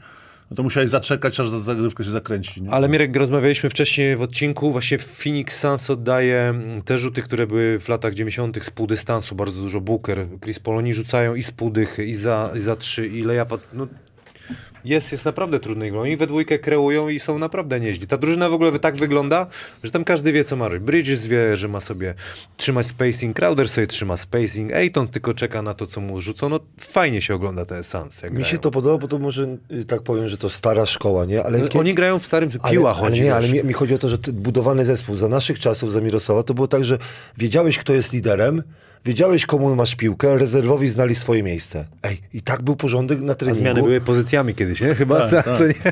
no to musiałeś zaczekać, aż za- zagrywka się zakręci. Nie? Ale Mirek, rozmawialiśmy wcześniej w odcinku, właśnie Phoenix Suns oddaje te rzuty, które były w latach 90. z pół dystansu, bardzo dużo Booker, Chris Paul, oni rzucają i z pół dychy, i za, i za trzy, i layupa, no jest, jest naprawdę trudny. Oni we dwójkę kreują i są naprawdę nieźli. Ta drużyna w ogóle tak wygląda, że tam każdy wie, co ma robić. Bridges wie, że ma sobie trzymać spacing, Crowder sobie trzyma spacing, Ayton tylko czeka na to, co mu rzucą. No fajnie się ogląda ten jak Mi grają. się to podoba, bo to może y, tak powiem, że to stara szkoła, nie? Ale Ale kie- Oni grają w starym ale, piła ale chodzi. nie, ale mi, mi chodzi o to, że budowany zespół za naszych czasów, za Mirosława, to było tak, że wiedziałeś, kto jest liderem, wiedziałeś, komu masz piłkę, rezerwowi znali swoje miejsce. Ej, i tak był porządek na A treningu. zmiany były pozycjami kiedyś, nie? Chyba, Tak, tak, co nie? *laughs*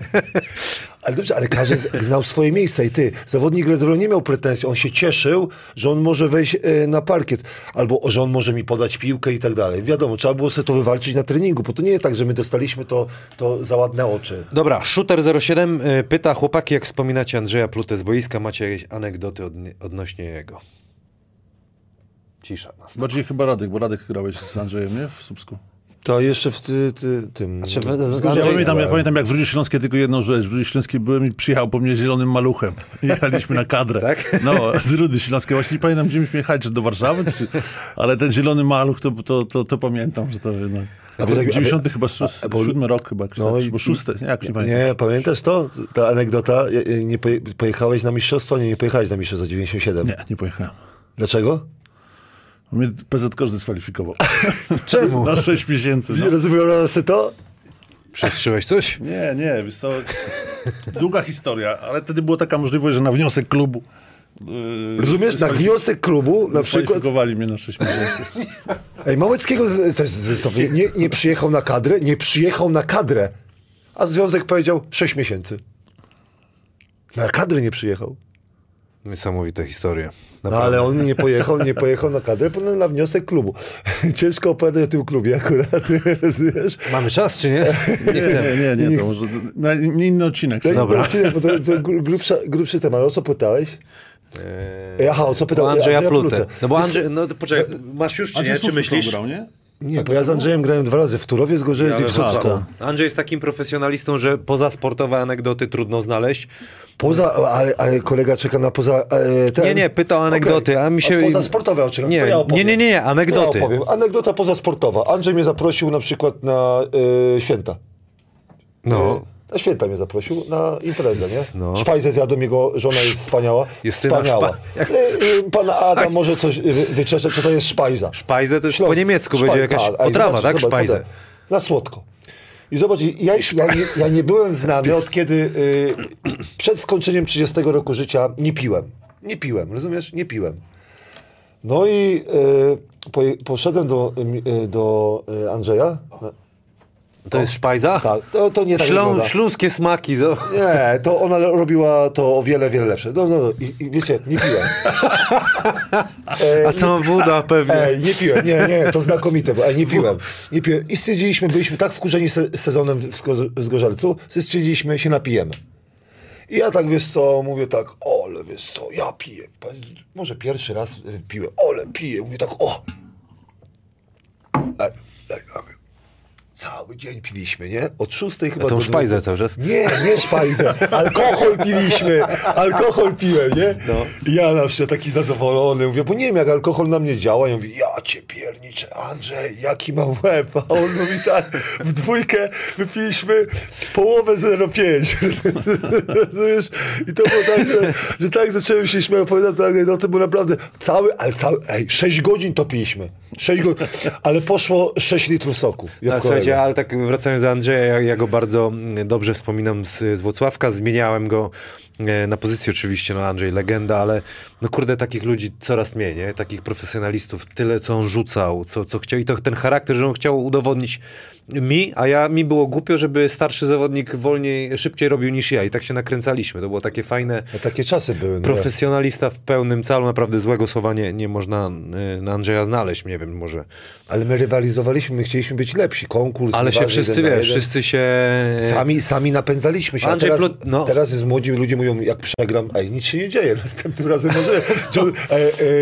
Ale dobrze, ale każdy znał swoje miejsca i ty, zawodnik rezerwowy nie miał pretensji, on się cieszył, że on może wejść e, na parkiet, albo że on może mi podać piłkę i tak dalej. Wiadomo, trzeba było sobie to wywalczyć na treningu, bo to nie jest tak, że my dostaliśmy to, to za ładne oczy. Dobra, Shooter07 y, pyta, chłopaki, jak wspominacie Andrzeja Plutę z boiska, macie jakieś anegdoty odnie- odnośnie jego? Cisza. Bardziej chyba Radek, bo Radek grałeś z Andrzejem, nie? W Słupsku. To jeszcze w ty, ty, tym... Znaczy, w- w- Ja pamiętam, ja pamiętam, jak w Rudzie Śląskiej tylko jedną rzecz. W Rudzie Śląskiej byłem i przyjechał po mnie zielonym maluchem. Jechaliśmy na kadrę. Tak? No, z Rudy Śląskiej. Właśnie nie pamiętam, gdzie myśmy jechali, czy do Warszawy, czy... ale ten zielony maluch, to, to, to, to pamiętam, że to jednak... A wy tak- 90 chyba, szóst, a bo- siódmy rok chyba, No no, i- bo szósty, nie, jak nie pamiętam. Nie, pamiętasz to? Ta anegdota, nie poje, pojechałeś na mistrzostwo? Nie, nie pojechałeś na mistrzostwo 97. Nie, nie pojechałem. Dlaczego? Mnie PZ każdy dyskwalifikował. *laughs* Czemu? Na 6 miesięcy. No. Rozumiałem sobie to? Przestrzyłeś coś? Nie, nie, wiesz co, długa historia, ale wtedy była taka możliwość, że na wniosek klubu yy, Rozumiesz? Na wniosek klubu na przykład... mnie na 6 *laughs* miesięcy. Ej, Małeckiego z- też z- nie, nie, nie przyjechał na kadrę, nie przyjechał na kadrę. A związek powiedział 6 miesięcy. Na kadrę nie przyjechał. Niesamowite historie. No ale on nie pojechał, nie pojechał na kadrę, bo na wniosek klubu. *laughs* Ciężko opowiadać o tym klubie akurat, *laughs* rozumiesz? Mamy czas, czy nie? Nie Nie, chcemy. nie, nie, to może na nie inny odcinek. No Dobra. Dobra. Bo to, to gru- grubsza, grubszy temat. Ale O co pytałeś? Eee, Aha, o co pytał? o Andrzeja Andrzeja Plutę. Plutę. No bo Andrzej, no to poczekaj, masz już, czy nie? Czy myślisz? grał, nie? Nie, bo ja z Andrzejem grałem dwa razy w Turowie, z Gorzewic i w tak, Andrzej jest takim profesjonalistą, że poza sportowe anegdoty trudno znaleźć. Poza, ale, ale kolega czeka na poza e, ten. Nie, nie, pyta o anegdoty, a mi się- poza sportowe oczekam. Nie, ja opowiem. nie, nie, nie, anegdoty. To ja opowiem. Anegdota pozasportowa. Andrzej mnie zaprosił na przykład na e, święta. No, Na święta mnie zaprosił na imprezę, nie? No. Szpajzę zjadłem, jego żona jest wspaniała. Justyna wspaniała. Szpa- jak- E, e, Pan Adam może coś wyczesze, czy to jest szpajza. szpajzę to już Śląsk- po niemiecku będzie szpaj- jakaś tak, a potrawa, zobacz, tak? zobacz, Szpajzę. Na słodko. I zobacz, ja, ja, nie, ja nie byłem znany od kiedy y, przed skończeniem 30 roku życia nie piłem. Nie piłem, rozumiesz? Nie piłem. No i y, poszedłem do, y, do y, Andrzeja. To jest szpajza? tak, to, to nie tak Ślą, wygląda. śląskie smaki. To... Nie, to ona robiła to o wiele, wiele lepsze. No, no, no. I, i wiecie, nie piłem. E, *laughs* A co woda pewnie. Ej, nie piłem, nie, nie, to znakomite, bo ej, nie piłem. Nie piłem. I stwierdziliśmy, byliśmy tak wkurzeni se, sezonem w Sko- w Zgorzelcu, stwierdziliśmy, się napijemy. I ja tak, wiesz co, mówię tak, ole, wiesz co, ja piję. Może pierwszy raz piłem, ole, piję. Mówię tak, o. Ej, ej, ej. Cały dzień piliśmy, nie? Od szóstej chyba tą do szpajzę 20. cały czas? Nie, nie szpajzę. Alkohol piliśmy. Alkohol piłem, nie? No. Ja na przykład taki zadowolony mówię, bo nie wiem jak alkohol na mnie działa. Ja mówię, ja cię pierniczę, Andrzej, jaki mam łeb. A on mówi tak, w dwójkę wypiliśmy połowę 0,5. *laughs* Rozumiesz? I to było tak, że, że tak zacząłem się śmiać, opowiadam tak, no to było naprawdę cały, ale cały, ej, 6 godzin to piliśmy. 6 godzin, ale poszło 6 litrów soku. A, jabłkowego. Słuchajcie, ale tak wracając do Andrzeja, ja, ja go bardzo dobrze wspominam z, z Włocławka. Zmieniałem go e, na pozycji oczywiście, no Andrzej legenda, ale no kurde, takich ludzi coraz mniej, nie? Takich profesjonalistów, tyle co on rzucał, co, co chciał i to ten charakter, że on chciał udowodnić mi, a ja mi było głupio, żeby starszy zawodnik wolniej, szybciej robił niż ja i tak się nakręcaliśmy. To było takie fajne, No, takie czasy były. No, profesjonalista w pełnym calu, naprawdę złego słowa nie, nie można y, na Andrzeja znaleźć, nie wiem, może. Ale my rywalizowaliśmy, my chcieliśmy być lepsi. Konkurs. Ale się wszyscy, wiesz, jeden. wszyscy się... Sami, sami napędzaliśmy się. Andrzej teraz, Plut- no. teraz jest młodzi ludzie mówią, jak przegram, ej, nic się nie dzieje, *laughs* następnym razem może John, e,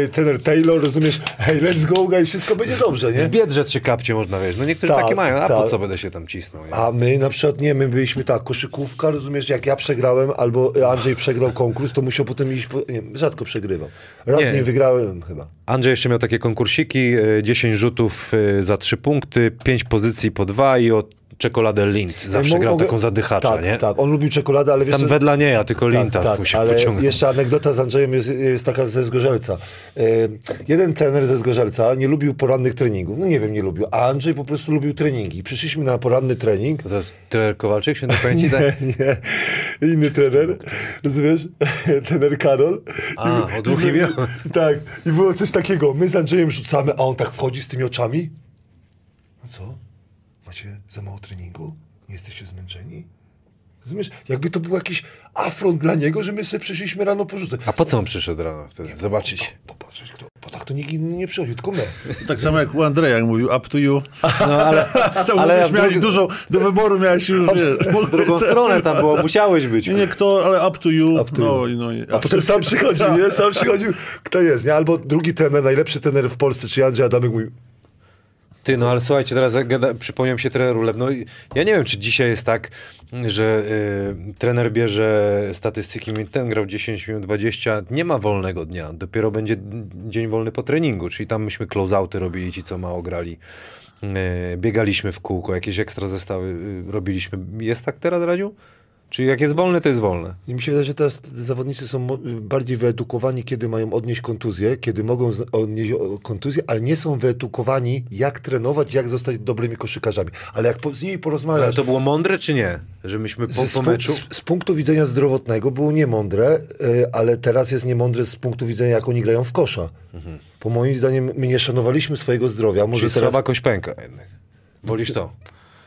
e, trener Taylor, rozumiesz, hej, let's go, guys, wszystko będzie dobrze, nie? W biedrzec się kapcie można, wiesz. No niektórzy Tak, takie mają, a po tak. co będę się tam cisnął? Nie? A my na przykład nie, my byliśmy tak, koszykówka, rozumiesz, jak ja przegrałem, albo Andrzej przegrał konkurs, to musiał potem iść, po, nie, rzadko przegrywał. Raz Nie. nie, wygrałem chyba. Andrzej jeszcze miał takie konkursiki, e, 10 rzutów e, za 3 punkty, 5 pozycji po dwa i o czekoladę Lind. Zawsze grał mogę- taką zadychacza, tak, nie? Tak, on lubił czekoladę, ale wiesz... Tam wedla nie ja, tylko Linta tak, musiał ale pociągnąć. jeszcze anegdota z Andrzejem jest, jest taka ze Zgorzelca. E, jeden trener ze Zgorzelca nie lubił porannych treningów. No nie wiem, nie lubił. A Andrzej po prostu lubił treningi. Przyszliśmy na poranny trening. To jest trener Kowalczyk, się *laughs* nie pamięci? Tak? Nie, nie. Inny trener, rozumiesz? *laughs* trener Karol. A, o dwóch imion. *laughs* Tak. I było coś takiego. My z Andrzejem rzucamy, a on tak wchodzi z tymi oczami. No co? Macie za mało treningu? Nie jesteście zmęczeni? Rozumiesz? Jakby to był jakiś afront dla niego, że my sobie przyszliśmy rano porzucać. A po co on przyszedł rano wtedy? Zobaczyć. Popatrzeć, kto. Bo tak to nikt inny nie przychodził, tylko my. *laughs* Tak samo jak u Andrzeja, jak mówił up to you. No ale, *laughs* To ale miałeś drugą- dużo, do wyboru miałeś już, wiesz. w drugą stronę tam było, musiałeś być. Nie, nie, kto, ale up to you. Up to no, you. i no, i, A potem sam przychodził, *laughs* nie? Sam przychodził, kto jest, nie? Albo drugi trener, najlepszy trener w Polsce, czy Andrzej Adamek mówi, Ty, no ale słuchajcie, teraz gada, się trener Uleb. No ja nie wiem, czy dzisiaj jest tak, że y, trener bierze statystyki, ten grał 10 minut 20, nie ma wolnego dnia, dopiero będzie dzień wolny po treningu, czyli tam myśmy close-outy robili, ci co mało grali. Y, biegaliśmy w kółko, jakieś ekstra zestawy y, robiliśmy. Jest tak teraz, Radziu? Czyli jak jest wolny, to jest wolne. I mi się wydaje, że teraz zawodnicy są bardziej wyedukowani, kiedy mają odnieść kontuzję, kiedy mogą odnieść kontuzję, ale nie są wyedukowani, jak trenować, jak zostać dobrymi koszykarzami. Ale jak po, z nimi Ale porozmawiasz, to było mądre, czy nie? Że myśmy po, z, po meczu... z, z punktu widzenia zdrowotnego było niemądre, y, ale teraz jest niemądre z punktu widzenia, jak oni grają w kosza. Bo moim zdaniem my nie szanowaliśmy swojego zdrowia. Może Czyli teraz... słaba kośpęka jednak. Wolisz to?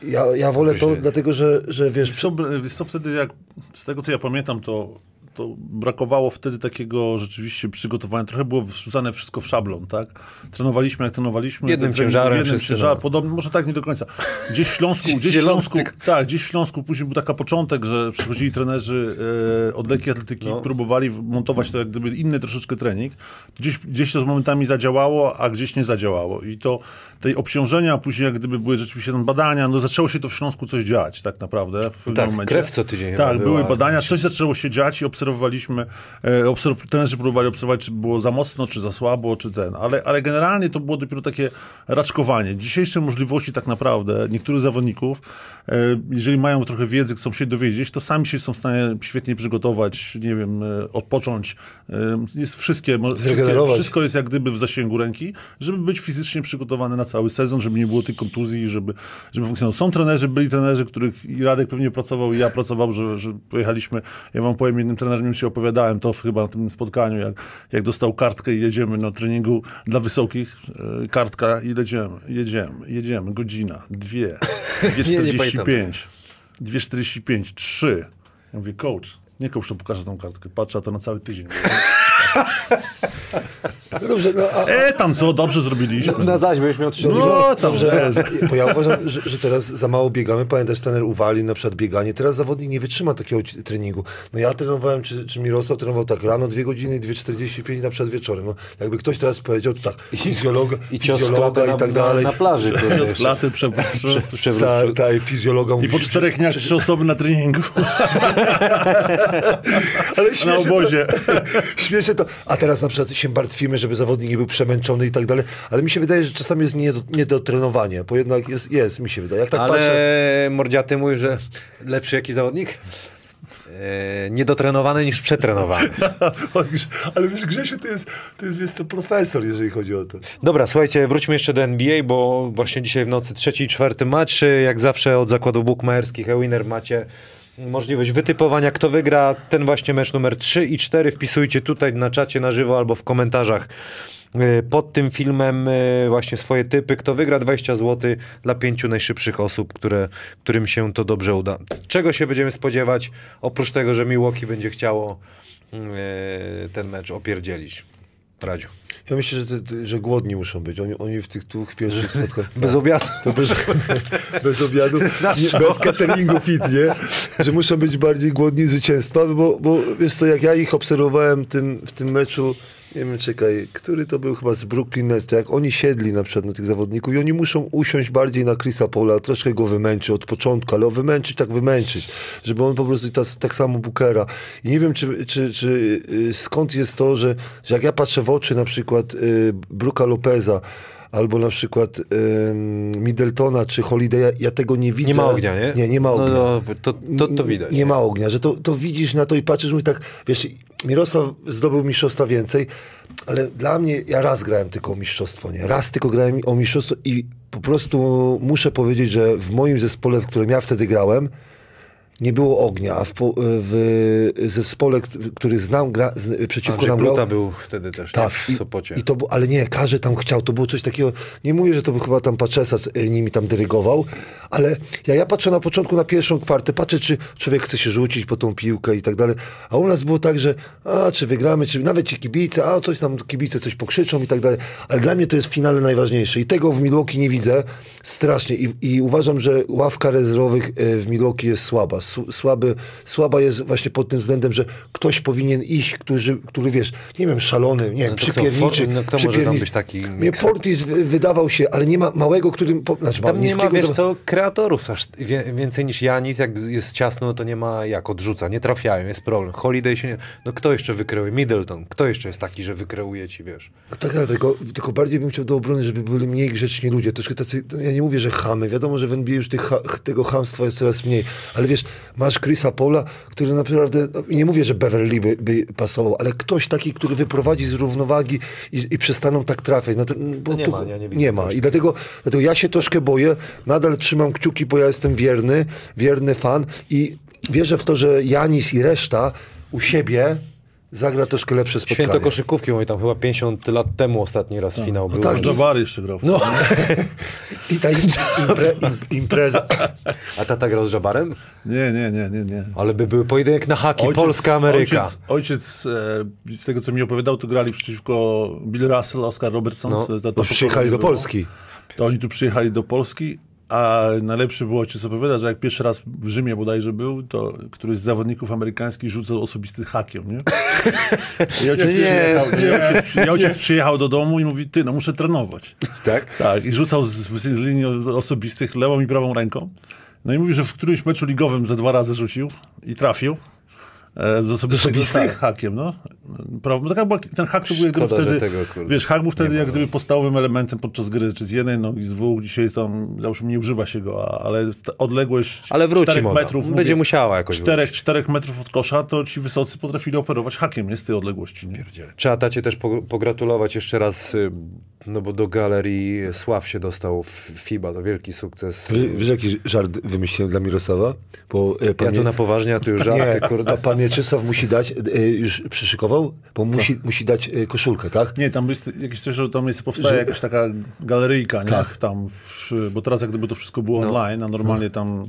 Ja, ja wolę to, dlatego że, że wiesz, Wiesz co, wiesz co, wtedy jak, z tego co ja pamiętam, to, to brakowało wtedy takiego rzeczywiście przygotowania. Trochę było wrzucane wszystko w szablon, tak? Trenowaliśmy jak trenowaliśmy. Jednym trening ciężarem Jednym ciężarem, no. podobnie, może tak nie do końca. Gdzieś w *laughs* Śląsku, gdzieś w Śląsku, tak, gdzieś w Śląsku później był taki początek, że przychodzili trenerzy e, od lekkiej atletyki, No. próbowali montować to jak gdyby inny troszeczkę trening. Gdzieś, gdzieś to z momentami zadziałało, a gdzieś nie zadziałało. I to tej obciążenia, później jak gdyby były rzeczywiście tam badania, no zaczęło się to w Śląsku coś dziać tak naprawdę w Tak, momencie. krew co tydzień Tak, była. były badania, coś zaczęło się dziać i obserwowaliśmy, e, obserw- trenerzy próbowali obserwować, czy było za mocno, czy za słabo, czy ten, ale, ale generalnie to było dopiero takie raczkowanie. Dzisiejsze możliwości tak naprawdę niektórych zawodników, e, jeżeli mają trochę wiedzy, chcą się dowiedzieć, to sami się są w stanie świetnie przygotować, nie wiem, e, odpocząć. E, Jest wszystkie, wszystkie, wszystko jest jak gdyby w zasięgu ręki, żeby być fizycznie przygotowany na cały sezon, żeby nie było tych kontuzji, żeby, żeby funkcjonował. Są trenerzy, byli trenerzy, których i Radek pewnie pracował, i ja pracował, że, że pojechaliśmy, ja wam powiem, jednym trenerem się opowiadałem, to chyba na tym spotkaniu, jak, jak dostał kartkę i jedziemy na treningu dla wysokich, e, kartka i jedziemy, jedziemy, jedziemy, godzina, dwie, *laughs* Nie, nie 2,45, 2,45, trzy. Ja mówię, coach, nie coach, to pokaże tą kartkę, patrzę, a to na cały tydzień. No dobrze, no, a, E, tam co, dobrze zrobiliśmy. Na zaś będziesz miał trzy No, tam, Dobrze, wiesz. bo ja uważam, że, że teraz za mało biegamy. Pamiętasz, trener uwali na przykład bieganie. Teraz zawodnik nie wytrzyma takiego treningu. No ja trenowałem, czy, czy Mirosław trenował tak rano 2 godziny, 2,45 na przykład wieczorem. No, jakby ktoś teraz powiedział, to tak, fizjologa, I fizjologa i tak na, dalej. na plaży. Klaty. Przewrót. Tak, tak, fizjologa I po czterech dniach trzy osoby na treningu. ale Na śmieszne obozie. To, śmieszne to. A teraz na przykład się martwimy, żeby zawodnik nie był przemęczony i tak dalej. Ale mi się wydaje, że czasami jest nie do, niedotrenowanie, bo jednak jest, jest, mi się wydaje. Jak tak Ale patrzę... Mordziaty mówi, że lepszy jaki zawodnik? E, niedotrenowany niż przetrenowany. *laughs* Ale wiesz, Grzesiu to jest, to jest wiesz co, profesor, jeżeli chodzi o to. Dobra, słuchajcie, wróćmy jeszcze do NBA, bo właśnie dzisiaj w nocy trzeci i czwarty mecz. Jak zawsze od zakładów bukmacherskich e-winner macie możliwość wytypowania, kto wygra ten właśnie mecz numer 3 i 4. Wpisujcie tutaj na czacie na żywo albo w komentarzach y, pod tym filmem y, właśnie swoje typy. Kto wygra 20 zł dla pięciu najszybszych osób, które, którym się to dobrze uda. Czego się będziemy spodziewać, oprócz tego, że Milwaukee będzie chciało y, ten mecz opierdzielić? Radziu. Ja myślę, że, te- że głodni muszą być. Oni, oni w tych dwóch pierwszych *laughs* spotkaniach. Bez obiadu. To bez, *laughs* bez obiadu, nie, bez cateringu fit, nie? Że muszą być bardziej głodni zwycięstwa, bo, bo wiesz co, jak ja ich obserwowałem tym, w tym meczu, nie wiem, czekaj, który to był chyba z Brooklyn Nets, jak oni siedli na przykład na tych zawodników i oni muszą usiąść bardziej na Chrisa Paula, troszkę go wymęczyć od początku, ale o wymęczyć, tak wymęczyć, żeby on po prostu tak, tak samo Bookera. I nie wiem, czy, czy, czy y, skąd jest to, że, że jak ja patrzę w oczy na przykład y, Bruka Lopeza, albo na przykład Middletona czy Holiday'a, ja tego nie widzę. Nie ma ognia, nie? Nie, nie ma ognia. No, no, to, to, to widać. Nie ma ognia, że to, to widzisz na to i patrzysz, mówisz tak, wiesz, Mirosław zdobył mistrzostwa więcej, ale dla mnie, ja raz grałem tylko o mistrzostwo, nie? Raz tylko grałem o mistrzostwo i po prostu muszę powiedzieć, że w moim zespole, w którym ja wtedy grałem, nie było ognia, a w, w zespole, który znam, gra, z, przeciwko Andrzej nam grał, Pluta był wtedy też tak, w Sopocie. I, i to, ale nie, każdy tam chciał, to było coś takiego, nie mówię, że to był chyba tam Paczesa z- nimi tam dyrygował, ale ja, ja patrzę na początku na pierwszą kwartę, patrzę, czy człowiek chce się rzucić po tą piłkę i tak dalej, a u nas było tak, że a, czy wygramy, czy nawet ci kibice, a coś tam kibice coś pokrzyczą i tak dalej, ale dla mnie to jest w finale najważniejsze i tego w Milwaukee nie widzę strasznie i, i uważam, że ławka rezerwowych y, w Milwaukee jest słaba, słaby, słaba jest właśnie pod tym względem, że ktoś powinien iść, który, który wiesz, nie wiem, szalony, nie wiem, No to przypierniczy. No kto może przypierniczy. być taki mikser? Fortis wy- wydawał się, ale nie ma małego, którym, po, znaczy Tam nie ma, wiesz za- co, kreatorów aż więcej niż Janis, jak jest ciasno, to nie ma jak, odrzuca, nie trafiają, jest problem. Holiday się nie... No kto jeszcze wykreuje? Middleton. Kto jeszcze jest taki, że wykreuje ci, wiesz? Tak, tak, tylko, tylko bardziej bym chciał do obrony, żeby byli mniej grzeczni ludzie. Troszkę tacy, no ja nie mówię, że chamy. Wiadomo, że w NBA już tych, tego chamstwa jest coraz mniej. Ale wiesz, masz Chrisa Paula, który naprawdę, no, nie mówię, że Beverly by, by pasował, ale ktoś taki, który wyprowadzi z równowagi i, i przestaną tak trafiać. No to, bo No nie tu, ma, ja nie nie ma. I dlatego, dlatego ja się troszkę boję. Nadal trzymam kciuki, bo ja jestem wierny, wierny fan i wierzę w to, że Janis i reszta u siebie zagra troszkę lepsze spotkanie. Święto koszykówki, mówię tam chyba 50 lat temu ostatni raz finał był. tak, Jabari jeszcze grał. No, *laughs* I ta impre, im, impreza. a tata grał z Żabarem? Nie, nie, nie, nie, nie. Ale by był pojedynek na haki, Polska-Ameryka. Ojciec, ojciec e, z tego co mi opowiadał, to grali przeciwko Bill Russell, Oscar Robertson. No, to, to, Bo przyjechali do Polski. To oni tu przyjechali do Polski, a najlepszy było ojciec opowiada, że jak pierwszy raz w Rzymie bodajże był, to któryś z zawodników amerykańskich rzucał osobisty hakiem, nie? I ojciec, Nie. przyjechał, przy- i ojciec przyjechał do domu i mówi, ty, no muszę trenować. Tak? Tak, i rzucał z, z, z linii osobistych lewą i prawą ręką. No i mówi, że w którymś meczu ligowym ze dwa razy rzucił i trafił. E, z osobistych osobistych? tak, hakiem, no. Pra- no taka była, ten hak to był wtedy, tego, kurde, wiesz, hak był wtedy jak no. gdyby podstawowym elementem podczas gry, czy z jednej nogi, z dwóch, dzisiaj tam, załóżmy, nie używa się go, a- ale odległość Ale wróci czterech moda. metrów, Będzie mówię, musiała jakoś czterech, czterech metrów od kosza, to ci wysocy potrafili operować hakiem, nie z tej odległości, nie? Trzeba tacie też po- pogratulować jeszcze raz, y, no bo do galerii Sław się dostał w FIBA, to wielki sukces. Wie- Wiesz, jaki żart wymyśliłem dla Mirosława? Bo, e, Ja Mie- na poważnie, a ty już *laughs* żarty, Nie, kurde. a Mieczysław musi dać, e, już przyszykował? Bo musi, musi dać e, koszulkę, tak? Nie, tam jest jakieś coś, że tam jest, powstaje jakaś taka galeryjka, nie? Tak. Tam w, bo teraz jak gdyby to wszystko było No. online, a normalnie tam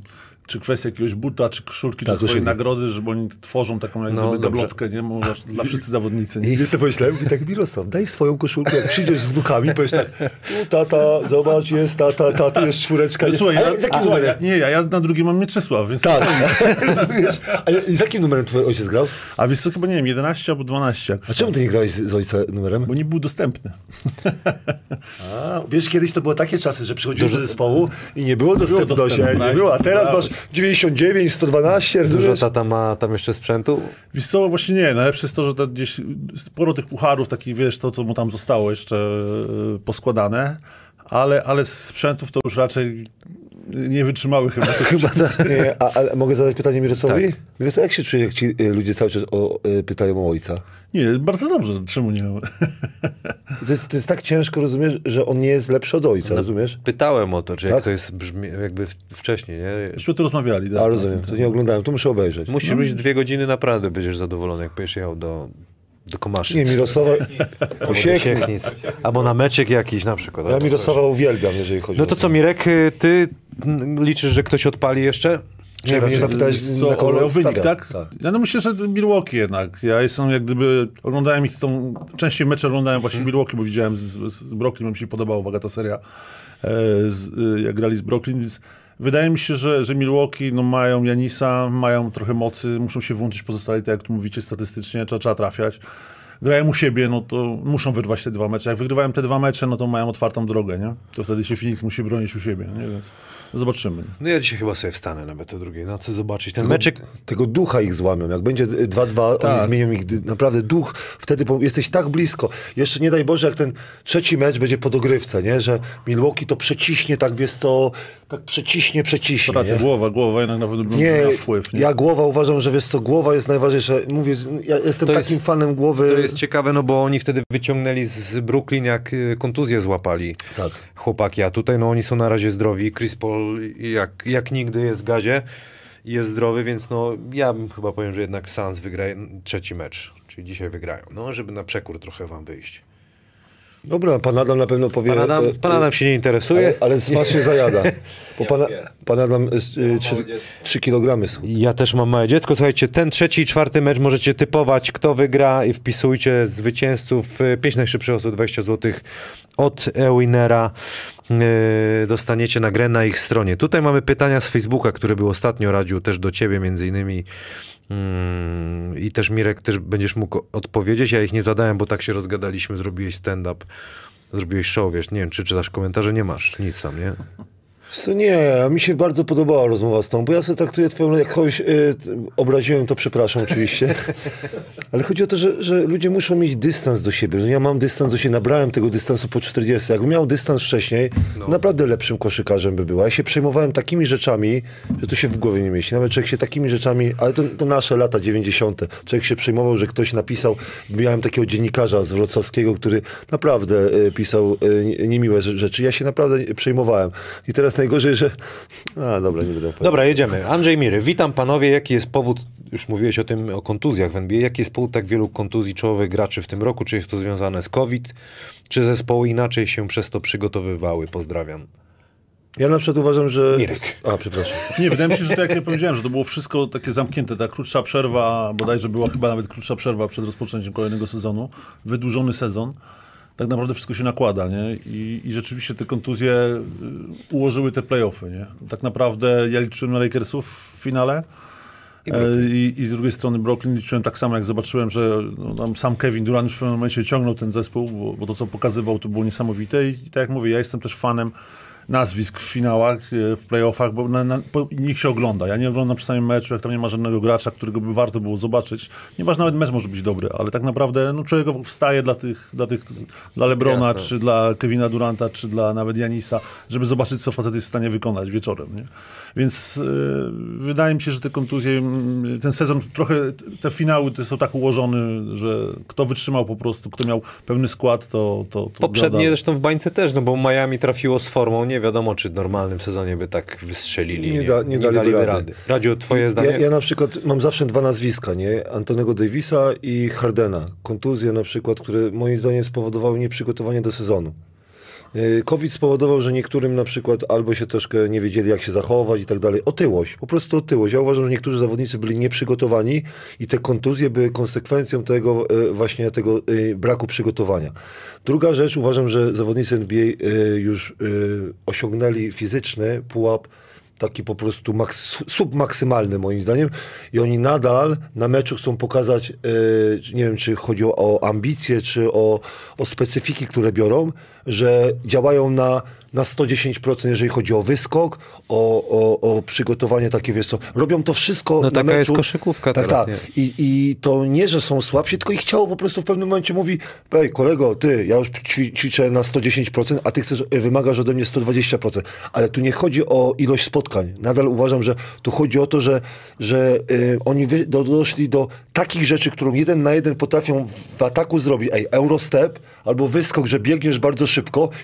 czy kwestia jakiegoś buta, czy koszulki, Tak, czy swojej nagrody, żeby oni tworzą taką jak No, gablotkę, nie? Może dla wszyscy zawodnicy. Nie? I co pomyślałem? I tak Mirosław, daj swoją koszulkę, jak przyjdziesz z wnukami, powiesz tak, tu tata, zobacz, jest tata, ta, tu jest czwóreczka. No, słuchaj, ja, słuchaj, ja, nie, ja, ja na drugim mam Mieczysław, więc... Tak, *laughs* rozumiesz? A z jakim numerem twój ojciec grał? A wiesz co, chyba nie wiem, 11 albo 12 jakoś A czemu ty nie grałeś z, z ojca numerem? Bo nie był dostępny. A, wiesz, kiedyś to były takie czasy, że przychodziłeś do zespołu i nie było dostępności, nie było, a teraz masz 99, 112, Dużo rozumiesz? tata ma tam jeszcze sprzętu? Wiesz co, właśnie nie, najlepsze jest to, że to gdzieś sporo tych pucharów, takich wiesz, to co mu tam zostało jeszcze e, poskładane, ale, ale sprzętów to już raczej nie wytrzymały chyba. Chyba tak. Nie, a, a mogę zadać pytanie Mirosławowi? Tak. Jak się czuje, jak ci y, ludzie cały czas o, y, pytają o ojca? Nie, bardzo dobrze, czemu nie? To jest, to jest tak ciężko, rozumiesz, że on nie jest lepszy od ojca, rozumiesz? Pytałem o to, czy jak Tak? to jest brzmi, jakby wcześniej, nie? Myśmy tu rozmawiali. tak? A rozumiem, to nie oglądałem, to muszę obejrzeć. Musisz być dwie godziny, naprawdę będziesz zadowolony, jak będziesz jechał do, do Komaszyc. Nie, Mirosława, Albo do usieknie. Siechnic. Albo na meczek jakiś na przykład. Ja Mirosława uwielbiam, jeżeli chodzi No o to co, Mirek, y, ty liczysz, że ktoś odpali jeszcze? Czy Nie, mnie zapytałeś Co, na kole o wynik, tak? tak. Ja no myślę, że Milwaukee jednak. Ja jestem jak gdyby, oglądałem ich tą, częściej mecze oglądałem właśnie Milwaukee, bo widziałem z, z Brooklyn, mi się podobała uwaga ta seria, e, z, e, jak grali z Brooklyn, więc wydaje mi się, że, że Milwaukee no, mają Janisa, mają trochę mocy, muszą się włączyć pozostali, tak jak tu mówicie statystycznie, trzeba, trzeba trafiać. Grają u siebie, no to muszą wyrwać te dwa mecze. Jak wygrywają te dwa mecze, no to mają otwartą drogę, nie? To wtedy się Phoenix musi bronić u siebie, nie? Więc zobaczymy. No ja dzisiaj chyba sobie wstanę nawet o drugiej. No co zobaczyć. Ten meczek... Tego ducha ich złamią. Jak będzie 2-2, oni Tak. zmienią ich naprawdę duch. Wtedy jesteś tak blisko. Jeszcze nie daj Boże, jak ten trzeci mecz będzie po dogrywce, nie? Że Milwaukee to przeciśnie, tak wiesz co, tak przeciśnie, przeciśnie. Nie? głowa, głowa jednak na pewno Nie, miała wpływ, nie? ja głowa uważam, że wiesz co, głowa jest najważniejsza. Mówię, ja jestem To takim jest- fanem głowy. Jest ciekawe, no bo oni wtedy wyciągnęli z Brooklyn, jak y, kontuzję złapali Tak. chłopaki, a tutaj no oni są na razie zdrowi. Chris Paul jak, jak nigdy jest w gazie i jest zdrowy, więc no ja bym chyba powiem, że jednak Suns wygra trzeci mecz, czyli dzisiaj wygrają. No, żeby na przekór trochę wam wyjść. Dobra, pan Adam na pewno powie... Pan Adam, e, pan Adam się nie interesuje. ale, ale smacznie zajada. Bo pan, pan Adam 3 kg są. Ja też mam małe dziecko. Słuchajcie, ten trzeci i czwarty mecz możecie typować, kto wygra i wpisujcie zwycięzców. Y, Pięć najszybszych osób, 20 zł od Ewinera. Yy, dostaniecie na grę na ich stronie. Tutaj mamy pytania z Facebooka, który był ostatnio radził też do ciebie między innymi. Mm, I też Mirek też będziesz mógł odpowiedzieć. Ja ich nie zadałem, bo tak się rozgadaliśmy, zrobiłeś stand-up, zrobiłeś show, wiesz, nie wiem, czy czytasz komentarze, nie masz, nic tam, nie? Co nie, a mi się bardzo podobała rozmowa z tą, bo ja sobie traktuję twoją, jak kogoś y, obraziłem, to przepraszam oczywiście. *laughs* Ale chodzi o to, że, że ludzie muszą mieć dystans do siebie. No ja mam dystans do siebie, nabrałem tego dystansu po 40. Jakbym miał dystans wcześniej, to naprawdę lepszym koszykarzem by był. A Ja się przejmowałem takimi rzeczami, że to się w głowie nie mieści. Nawet człowiek się takimi rzeczami, ale to, to nasze lata 90. Człowiek się przejmował, że ktoś napisał, miałem takiego dziennikarza z Wrocławskiego, który naprawdę y, pisał y, nie- niemiłe rze- rzeczy. Ja się naprawdę przejmowałem. I teraz najgorzej, że... A, dobra, nie będę opowiadał. Dobra, jedziemy. Andrzej Miry, witam panowie. Jaki jest powód, już mówiłeś o tym, o kontuzjach w NBA, jaki jest powód tak wielu kontuzji czołowych graczy w tym roku? Czy jest to związane z COVID? Czy zespoły inaczej się przez to przygotowywały? Pozdrawiam. Ja na przykład uważam, że... Mirek. A, przepraszam. Nie, wydaje mi się, że to jak ja powiedziałem, że to było wszystko takie zamknięte. Ta krótsza przerwa, bodajże była chyba nawet krótsza przerwa przed rozpoczęciem kolejnego sezonu, wydłużony sezon. Tak naprawdę wszystko się nakłada, nie? I, i rzeczywiście te kontuzje y, ułożyły te playoffy, nie? Tak naprawdę ja liczyłem na Lakersów w finale. E, I, I z drugiej strony Brooklyn liczyłem tak samo, jak zobaczyłem, że no, tam sam Kevin Durant już w pewnym momencie ciągnął ten zespół, bo, bo to, co pokazywał, to było niesamowite. I, I tak jak mówię, ja jestem też fanem nazwisk w finałach, e, w playoffach, bo na, na, po, nikt się ogląda. Ja nie oglądam przy samym meczu, jak tam nie ma żadnego gracza, którego by warto było zobaczyć. Nieważne, nawet mecz może być dobry, ale tak naprawdę no, człowiek wstaje dla tych, dla tych, dla Lebrona, Jasne. czy dla Kevina Duranta, czy dla nawet Janisa, żeby zobaczyć, co facet jest w stanie wykonać wieczorem. Nie? Więc e, wydaje mi się, że te kontuzje, ten sezon trochę, te finały to są tak ułożone, że kto wytrzymał po prostu, kto miał pełny skład, to... to, to Poprzednie gra zresztą w bańce też, no bo Miami trafiło z formą. Nie wiadomo, czy w normalnym sezonie by tak wystrzelili. Nie Nie, da- nie daliby daliby rady. rady. Radziu, twoje zdanie? Ja, ja na przykład mam zawsze dwa nazwiska, nie? Antonego Davisa i Hardena. Kontuzje na przykład, które moim zdaniem spowodowały nieprzygotowanie do sezonu. Yy, COVID spowodował, że niektórym na przykład albo się troszkę nie wiedzieli, jak się zachować i tak dalej. Otyłość, po prostu otyłość. Ja uważam, że niektórzy zawodnicy byli nieprzygotowani i te kontuzje były konsekwencją tego yy, właśnie tego yy, braku przygotowania. Druga rzecz, uważam, że zawodnicy NBA już osiągnęli fizyczny pułap taki po prostu maks, submaksymalny moim zdaniem i oni nadal na meczu chcą pokazać, nie wiem czy chodzi o, o ambicje, czy o, o specyfiki, które biorą, że działają na, na 110%, jeżeli chodzi o wyskok, o, o, o przygotowanie takie, wiesz co, robią to wszystko No na taka meczu. jest koszykówka tak, teraz, Tak, I, I to nie, że są słabsi, tylko ich ciało po prostu w pewnym momencie mówi, ej kolego, ty, ja już ćwi, ćwiczę na 110%, a ty chcesz, e, wymagasz ode mnie 120%. Ale tu nie chodzi o ilość spotkań. Nadal uważam, że tu chodzi o to, że, że y, oni wy, do, doszli do takich rzeczy, którą jeden na jeden potrafią w ataku zrobić. Ej, Eurostep albo wyskok, że biegniesz bardzo szybko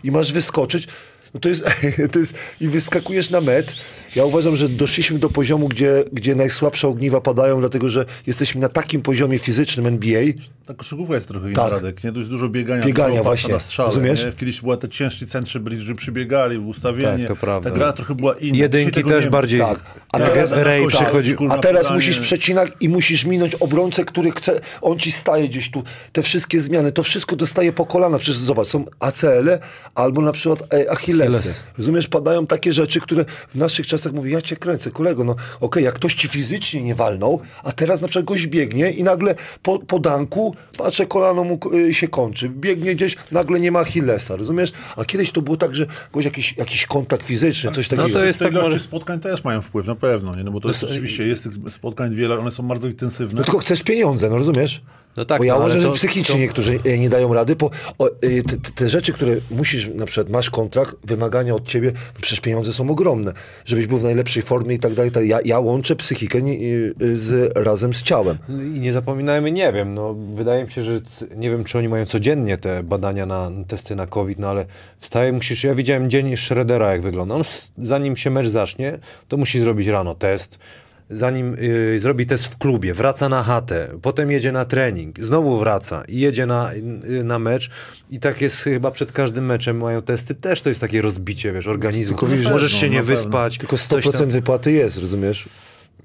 i masz wyskoczyć. No to jest, *laughs* to jest, i wyskakujesz na met. Ja uważam, że doszliśmy do poziomu, gdzie, gdzie najsłabsze ogniwa padają, dlatego że jesteśmy na takim poziomie fizycznym NBA. Ta koszykówka jest trochę inna, Tak. Radek, nie? Dość dużo biegania. Biegania, właśnie. Na strzale, Rozumiesz? Nie? Kiedyś była te ciężsi centrzy byli, że przybiegali, ustawienie. Tak, to prawda. Ta gra trochę była inna. Jedynki też bardziej. Tak. A Ja teraz- Ray kości, przychodzi- A teraz musisz przecinać i musisz minąć obrońcę, który chce, on ci staje gdzieś tu. Te wszystkie zmiany, to wszystko dostaje po kolana. Przecież zobacz, są ACL-e albo na przykład e, Achillesy. Achillesy. Achilles. Rozumiesz, padają takie rzeczy, które w naszych czasach mówi, ja cię kręcę, kolego, no okej, jak ktoś ci fizycznie nie walnął, a teraz na przykład goś biegnie i nagle po, po danku, patrzę, kolano mu y, się kończy, biegnie gdzieś, nagle nie ma Achillesa, rozumiesz? A kiedyś to było tak, że goś jakiś, jakiś kontakt fizyczny, coś takiego. No to jest tak ilości może... spotkań też mają wpływ, na pewno, nie? No bo to jest oczywiście, jest tych spotkań wiele, one są bardzo intensywne. No tylko chcesz pieniądze, no rozumiesz? No tak, bo ja no, uważam, że psychicznie to- niektórzy e, nie dają rady, bo o, e, te, te, rzeczy, które musisz, na przykład masz kontrakt, wymagania od ciebie, no przecież pieniądze są ogromne, żebyś był w najlepszej formie i tak dalej. tak. Ja, ja łączę psychikę nie, e, z, razem z ciałem. I nie zapominajmy, nie wiem, no wydaje mi się, że nie wiem, czy oni mają codziennie te badania na testy na COVID, no ale wstaje, musisz, ja widziałem dzień Schroedera, jak wygląda. On zanim się mecz zacznie, to musi zrobić rano test, zanim y, zrobi test w klubie, wraca na chatę, potem jedzie na trening, znowu wraca i jedzie na, y, na mecz i tak jest chyba przed każdym meczem mają testy, też to jest takie rozbicie, wiesz, organizmu. Tylko Możesz no, się nie wyspać. Tylko coś 100% tam. wypłaty jest, rozumiesz?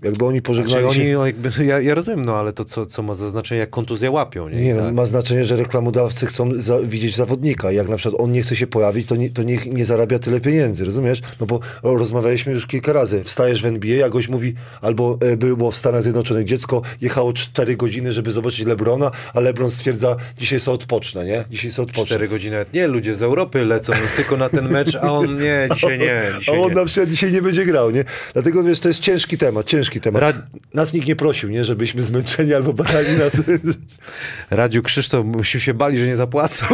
Jakby oni Znaczy, pożegnali oni, jakby, *laughs* ja, ja rozumiem, no ale to co, co ma za znaczenie, jak kontuzję łapią, nie? Nie, no, tak. ma znaczenie, że reklamodawcy chcą za, widzieć zawodnika. Jak na przykład on nie chce się pojawić, to, nie, to niech nie zarabia tyle pieniędzy, rozumiesz? No bo rozmawialiśmy już kilka razy. Wstajesz w NBA, a goś mówi, albo e, było w Stanach Zjednoczonych, dziecko jechało 4 godziny, żeby zobaczyć Lebrona, a Lebron stwierdza, dzisiaj sobie odpocznę, nie? Dzisiaj sobie odpocznę. Cztery godziny. nawet Nie, ludzie z Europy lecą tylko na ten mecz, a on nie, *laughs* dzisiaj nie, A dzisiaj on nie. na przykład dzisiaj nie będzie grał, nie? Dlatego wiesz, to jest ciężki temat, ciężki temat. Ra- Nas nikt nie prosił, nie? Żebyśmy zmęczeni albo badali nas. *laughs* Radziu Krzysztof musiał się bali, że nie zapłacą.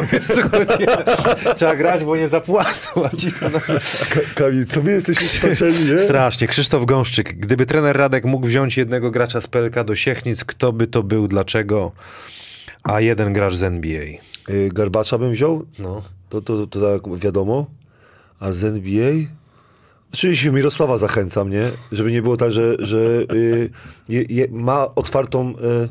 *laughs* Trzeba grać, bo nie zapłacą. *laughs* Kamil, co my jesteśmy spaczeni, nie? Strasznie. Krzysztof Gąszczyk. Gdyby trener Radek mógł wziąć jednego gracza z PLK do Siechnic, kto by to był, dlaczego? A jeden gracz z NBA. Y, Garbacza bym wziął, No. To, to, to tak wiadomo. A z NBA? Oczywiście Mirosława zachęcam, nie? Żeby nie było tak, że, że y, ma otwartą... Y,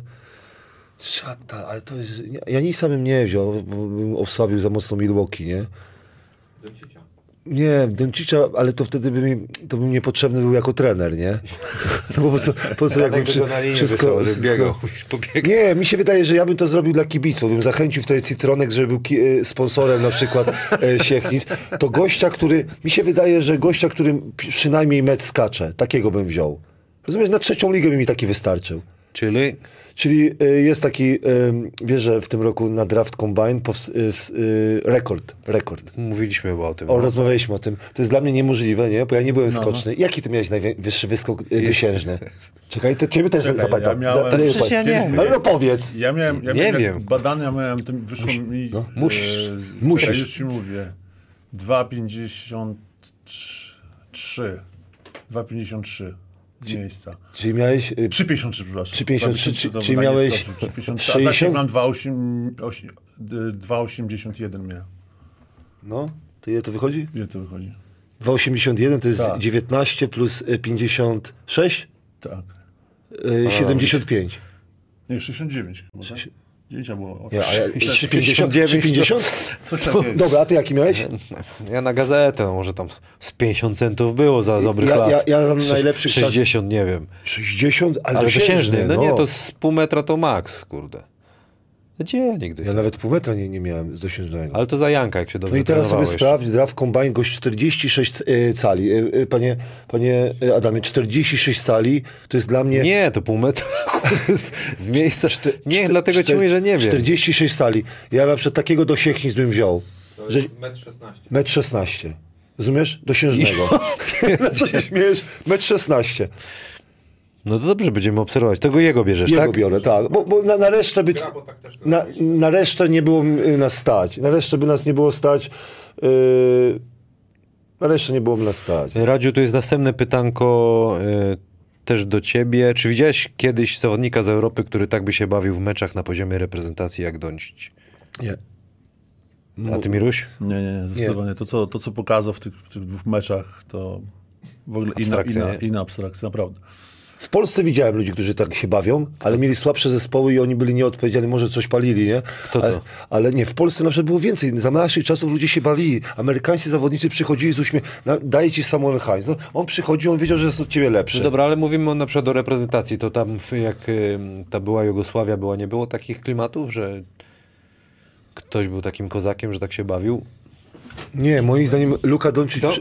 szata, ale to jest... Nie, ja nic samym nie wziął, bo bym osłabił za mocno Milwaukee, nie? Nie, Doncicza, ale to wtedy by mi, to bym niepotrzebny był jako trener, nie? No bo po co, po co jakby wszy, wszystko... wszystko *laughs* nie, mi się wydaje, że ja bym to zrobił dla kibiców. Bym zachęcił wtedy Citronek, żeby był ki- e, sponsorem na przykład e, Siechnic. To gościa, który... Mi się wydaje, że gościa, który przynajmniej metr skacze. Takiego bym wziął. Rozumiesz, na trzecią ligę by mi taki wystarczył. Czyli Czyli e, jest taki, e, wiesz, że w tym roku na Draft Combine e, rekord, rekord. mówiliśmy chyba o tym. O, no. rozmawialiśmy o tym. To jest dla mnie niemożliwe, nie? Bo ja nie byłem skoczny. Jaki ty miałeś najwyższy wyskok dosiężny? Czekaj, to ciebie też Czekaj, zapytam. ja miałem- Za- ja nie Ale no powiedz. Ja miałem, ja Nie miałem wiem. Jak badania miałem, to wyszło mi... no, musisz. E, Musisz. czekaj, już ci mówię. 2,53. 2,53 z miejsca. Czyli miałeś... y, 3,53, przepraszam. 3,53, 2,53 to czyli badanie miałeś skoczył, 3,53. A 60? zasięg mam 2,8 osi- y, 2,81 miałem. No, to ile to wychodzi? Ile to wychodzi? 2,81 to jest Tak. 19 plus y, 56? Tak. Y, 75. Nie, 69 chyba, tak? Zdjęcia było. Ja, a ja, 69 3,50? Coś To, takiego. dobra, a ty jaki miałeś? Ja na gazetę, no może tam z 50 centów było za dobrych Ja- lat. ja- ja za najlepszych czas- 60, nie wiem. 60? Ale, Ale dosiężny, dosiężny. No, nie, to z pół metra to maks, kurde. Gdzie ja nigdy? Ja nawet pół metra nie, nie miałem z dosiężnego. Ale to za Janka, jak się dobrze No i teraz sobie sprawdź, draft combine gość 46 y, cali. Y, y, Panie, panie Adamie, 46 cali to jest dla mnie... Nie, to pół metra *laughs* z- miejsca. nie, czte- dlatego ci czte- mówię, że nie wiem. 46 sali. Ja na przykład takiego do Siechnic bym wziął. Że... Metr 16. Metr 16. Rozumiesz? Dosiężnego. Na *laughs* *laughs* co się śmiejesz? Metr 16. No to dobrze, będziemy obserwować. Tego jego bierzesz, Jego tak? biorę, tak. Bo, bo na, na resztę by... Tak Na, na resztę nie było y, nas stać. Na resztę by nas nie było stać. Yy... Na resztę nie było nas stać. Radziu, tu jest następne pytanko y, też do ciebie. Czy widziałeś kiedyś zawodnika z Europy, który tak by się bawił w meczach na poziomie reprezentacji jak Doncic? Nie. A ty, Miruś? Nie, nie, nie, zdecydowanie. To, co, to, co pokazał w tych, w tych dwóch meczach, to w ogóle inna, Abstrakcja, inna, nie? inna abstrakcja, naprawdę. W Polsce widziałem ludzi, którzy tak się bawią, ale mieli słabsze zespoły i oni byli nieodpowiedzialni, może coś palili, nie? Kto to? Ale, ale nie, w Polsce na przykład było więcej. Za naszych czasów ludzie się bawili. Amerykańscy zawodnicy przychodzili z uśmiechem. Daje ci Samuel Heinz. No, on przychodził, on wiedział, że jest od ciebie lepszy. No dobra, ale mówimy o, na przykład o reprezentacji. To tam jak y, ta była Jugosławia, była, nie było takich klimatów, że ktoś był takim kozakiem, że tak się bawił? Nie, moim zdaniem Luka Doncic... To?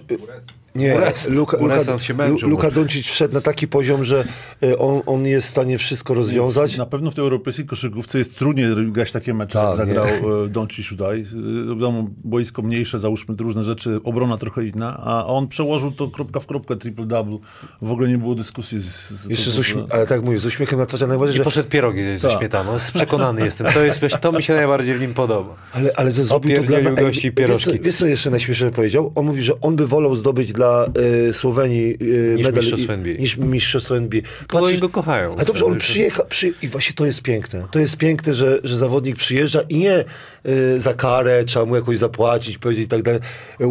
Nie, Ures- Luka, Luka, się męczył, Luka bo- Doncic wszedł na taki poziom, że y, on, on jest w stanie wszystko rozwiązać. Na pewno w tej europejskiej koszykówce jest trudniej grać takie mecze, Tak, jak zagrał nie. e, Doncic tutaj. E, Wiadomo, boisko mniejsze, załóżmy te różne rzeczy, obrona trochę inna, a on przełożył to kropka w kropkę, triple-double. w ogóle nie było dyskusji z... z Jeszcze z uśmie- ale tak mówię, z uśmiechem na twarzy, najbardziej, I że... poszedł pierogi ze Tak. śmietaną. Przekonany jestem. To, jest, to mi się najbardziej w nim podoba. Ale, ale że zrobił to dla... Gości wiesz, pierożki. co- wiesz co jeszcze najśmieszniej powiedział? On mówi, że on by wolał zdobyć dla y, Słowenii y, Niż medal mistrzostwo i- NBA. niż mistrzostwo NBA. Bo oni Patrz- go kochają. A dobrze, on przyjechał przy... i właśnie to jest piękne. To jest piękne, że, że zawodnik przyjeżdża i nie y, za karę trzeba mu jakoś zapłacić, powiedzieć i tak dalej.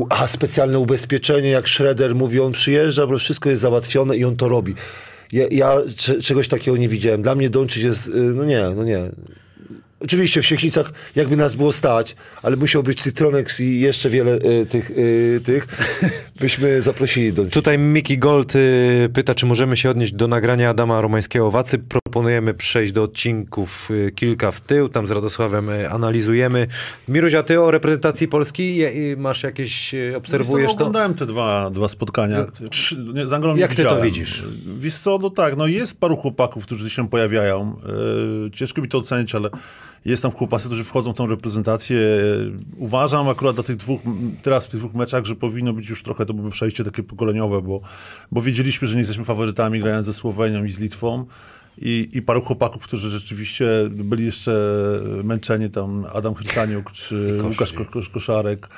A specjalne ubezpieczenie, jak Schroeder mówi, on przyjeżdża, bo wszystko jest załatwione i on to robi. Ja, ja cze- czegoś takiego nie widziałem. Dla mnie Doncic jest, y, no nie, no nie. Oczywiście w Siechnicach jakby nas było stać, ale musiał być Citronex i jeszcze wiele y, tych, y, tych, *laughs* byśmy zaprosili do Tutaj Miki Gold y, pyta, czy możemy się odnieść do nagrania Adama Romańskiego Wacy. Proponujemy przejść do odcinków y, kilka w tył, tam z Radosławem y, analizujemy. Miruś, a ty o reprezentacji Polski y, masz jakieś, obserwujesz Wiesz co, no, to? oglądałem te dwa, dwa spotkania. Trzy, nie, z Anglą Jak ty to widzisz? Wiesz co, no tak, no jest paru chłopaków, którzy się pojawiają. Ciężko mi to ocenić, ale jest tam chłopacy, którzy wchodzą w tą reprezentację. Uważam akurat do tych dwóch, teraz w tych dwóch meczach, że powinno być już trochę to przejście takie pokoleniowe, bo, bo wiedzieliśmy, że nie jesteśmy faworytami grając ze Słowenią i z Litwą. I, I paru chłopaków, którzy rzeczywiście byli jeszcze męczeni, tam Adam Chrycaniuk czy Łukasz Ko- Ko- Koszarek.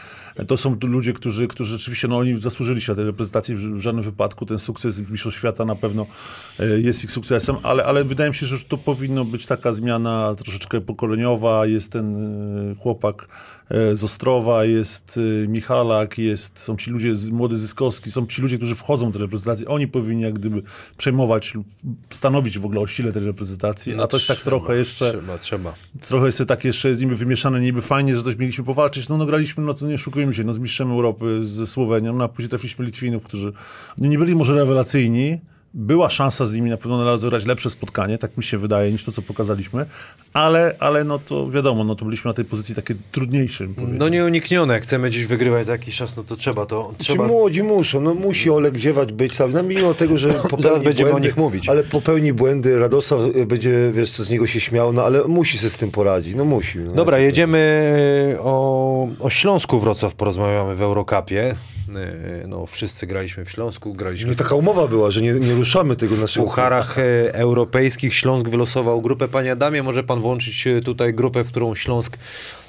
To są ludzie, którzy, którzy rzeczywiście, no oni zasłużyli się na tej reprezentacji w, żadnym wypadku. Ten sukces Mistrzostw Świata na pewno e, jest ich sukcesem, ale, ale wydaje mi się, że to powinno być taka zmiana troszeczkę pokoleniowa. Jest ten e, chłopak z Ostrowa, jest e, Michalak, jest, są ci ludzie, z, młody Zyskowski, są ci ludzie, którzy wchodzą do reprezentacji. Oni powinni jak gdyby przejmować lub stanowić w ogóle o sile tej reprezentacji, a to jest tak No trochę jeszcze Trzeba, trzeba. trochę jest tak jeszcze z nimi wymieszane, niby fajnie, że coś mieliśmy powalczyć, no, no graliśmy, no to nie szukujmy się, no z mistrzem Europy, ze Słowenią, no a później trafiliśmy Litwinów, którzy no, nie byli może rewelacyjni, była szansa z nimi na pewno na rozegrać lepsze spotkanie, tak mi się wydaje, niż to, co pokazaliśmy, ale, ale no to wiadomo, no to byliśmy na tej pozycji takiej trudniejszej. No nieuniknione, jak chcemy gdzieś wygrywać za jakiś czas, no to trzeba to. Ci Trzeba... młodzi muszą, no musi Olek Dziewacz być sam, no mimo tego, że *laughs* popełni będziemy o błędy, nich mówić. ale popełni błędy, Radosław y, będzie, wiesz co, z niego się śmiał, no ale musi sobie z tym poradzić, no musi. No. Dobra, jedziemy e, o, o Śląsku Wrocław, porozmawiamy w Eurocupie. E, No, wszyscy graliśmy w Śląsku, graliśmy Nie taka umowa była, że nie, nie ruszamy tego w naszego... pucharach e, europejskich. Śląsk wylosował grupę. Panie Adamie, może pan włączyć e, tutaj grupę, w którą Śląsk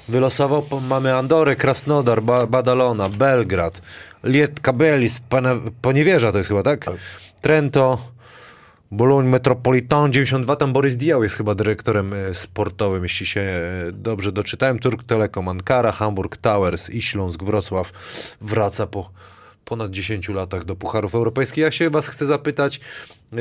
wylosował. Mamy Andorę, Krasnodar, ba Badalona, Belgrad, Liet Kabelis, Pana, Poniewierza to jest chyba, tak? Trento, Boloń Metropolitan 92, tam Borys Diał jest chyba dyrektorem e, sportowym, jeśli się e, dobrze doczytałem. Turk Telekom Ankara, Hamburg Towers i Śląsk Wrocław wraca po ponad 10 latach do Pucharów Europejskich. Ja się was chcę zapytać, yy,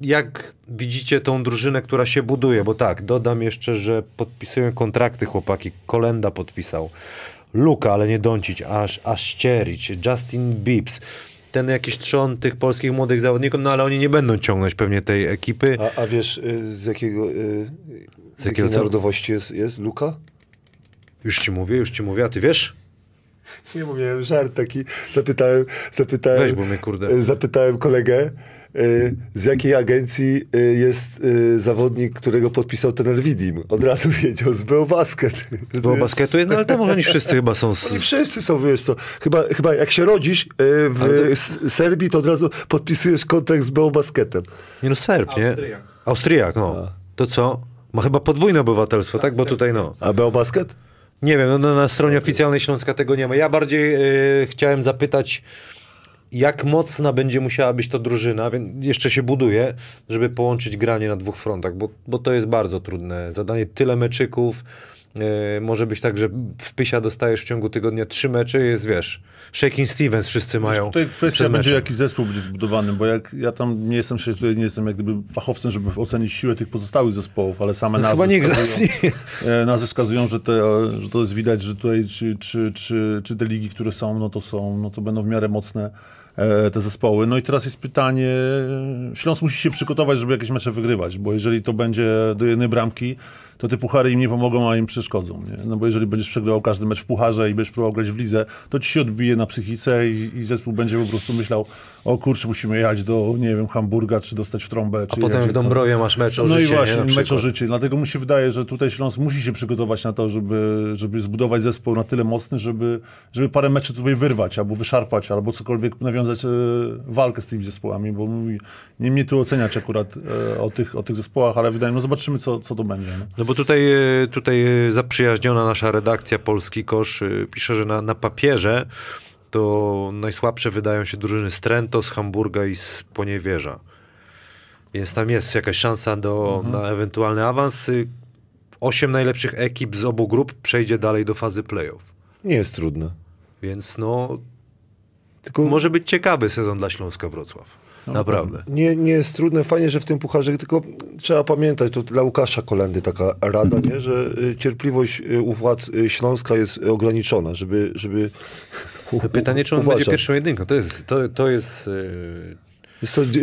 jak widzicie tą drużynę, która się buduje? Bo tak, dodam jeszcze, że podpisują kontrakty chłopaki. Kolenda podpisał. Luka, ale nie Doncic, aż Aszczerić, Justin Bibbs. Ten jakiś trzon tych polskich młodych zawodników, no ale oni nie będą ciągnąć pewnie tej ekipy. A, a wiesz, y, z jakiego, y, z jakiego narodowości jest, jest Luka? Już ci mówię, już ci mówię, a ty wiesz? Nie mówię, żart taki. Zapytałem, zapytałem, Weź, bo mnie, kurde. zapytałem kolegę, z jakiej agencji y, jest y, zawodnik, którego podpisał ten Elwidim. Od razu wiedział, z Beobasket. Bo basketu jest, no ale tam oni wszyscy chyba są Oni z, wszyscy są, wiesz co, chyba, chyba jak się rodzisz y, w S- Serbii, to od razu podpisujesz kontrakt z Beobasketem. Nie no, Serb, nie? Austriak, no. To co? Ma chyba podwójne obywatelstwo, tak? Bo tutaj no. A Beobasket? Nie wiem, no, no na stronie oficjalnej Śląska tego nie ma. Ja bardziej y, chciałem zapytać, jak mocna będzie musiała być to drużyna, więc jeszcze się buduje, żeby połączyć granie na dwóch frontach, bo, bo to jest bardzo trudne zadanie. Tyle meczyków. y, może być tak, że w Pysia dostajesz w ciągu tygodnia trzy mecze, jest wiesz, Shaking Stevens wszyscy mają. Tutaj kwestia będzie, jaki zespół będzie zbudowany, bo jak ja tam nie jestem, tutaj nie jestem jak gdyby fachowcem, żeby ocenić siłę tych pozostałych zespołów, ale same nazwy No Chyba wskazują, nie. *laughs* e, nazwy wskazują, że, te, e, że to jest widać, że tutaj czy, czy, czy, czy te ligi, które są, no to są, no to będą w miarę mocne te zespoły. No i teraz jest pytanie, Śląsk musi się przygotować, żeby jakieś mecze wygrywać, bo jeżeli to będzie do jednej bramki, to te puchary im nie pomogą, a im przeszkodzą. Nie? No bo jeżeli będziesz przegrywał każdy mecz w pucharze i będziesz próbował grać w lidze, to ci się odbije na psychice i, i zespół będzie po prostu myślał, o kurczę, musimy jechać do, nie wiem, Hamburga, czy dostać w trąbę. A potem w Dąbrowie masz mecz o no życie, i właśnie, nie? Mecz o życie. Dlatego mi się wydaje, że tutaj Śląsk musi się przygotować na to, żeby, żeby zbudować zespół na tyle mocny, żeby, żeby parę meczy tutaj wyrwać, albo wyszarpać, albo cokolwiek nawiązać e, walkę z tymi zespołami, bo mówi, nie mnie tu oceniać akurat e, o, tych, o tych zespołach, ale wydaje mi się, no zobaczymy, co, co to będzie. No. Bo tutaj, e, tutaj e, zaprzyjaźniona nasza redakcja Polski Kosz e, pisze, że na, na papierze to najsłabsze wydają się drużyny z Trento, z Hamburga i z Poniewierza. Więc tam jest jakaś szansa do, na ewentualny awans. Y, Osiem najlepszych ekip z obu grup przejdzie dalej do fazy playoff. Nie jest trudne. Więc no, Tylko może być ciekawy sezon dla Śląska Wrocław. Naprawdę. nie, nie jest trudne. Fajnie, że w tym pucharze, tylko trzeba pamiętać, to dla Łukasza Kolendy taka rada, nie? że y, cierpliwość y, u władz y, Śląska jest ograniczona, żeby... żeby Pytanie, czy on będzie pierwszą jedynką. To jest, to, to jest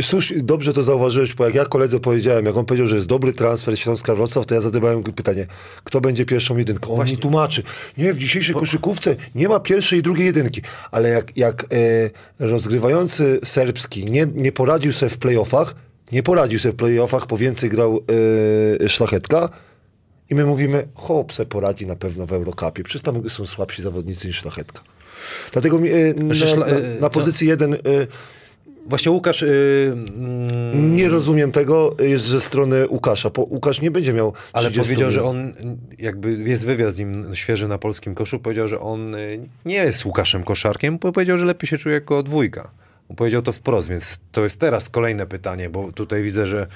Słusz, dobrze to zauważyłeś, bo jak ja koledze powiedziałem, jak on powiedział, że jest dobry transfer Śląska Wrocław, to ja zadawałem pytanie, kto będzie pierwszą jedynką? On mi tłumaczy, nie, w dzisiejszej koszykówce nie ma pierwszej i drugiej jedynki, ale jak, jak e, rozgrywający serbski nie, nie poradził sobie w playoffach, nie poradził sobie w playoffach, bo więcej grał e, Szlachetka i my mówimy, hop, se poradzi na pewno w Eurocupie, przecież tam są słabsi zawodnicy niż Szlachetka. Dlatego mi, e, na, na, e, na pozycji jeden... E, Właśnie Łukasz, yy, nie rozumiem tego, jest ze strony Łukasza. Po, Łukasz nie będzie miał. ale 30 powiedział, że minut. on, jakby jest wywiad z nim świeży na polskim koszu, powiedział, że on y, nie jest Łukaszem Koszarkiem, bo powiedział, że lepiej się czuje jako dwójka. Powiedział to wprost, więc to jest teraz kolejne pytanie, bo tutaj widzę, że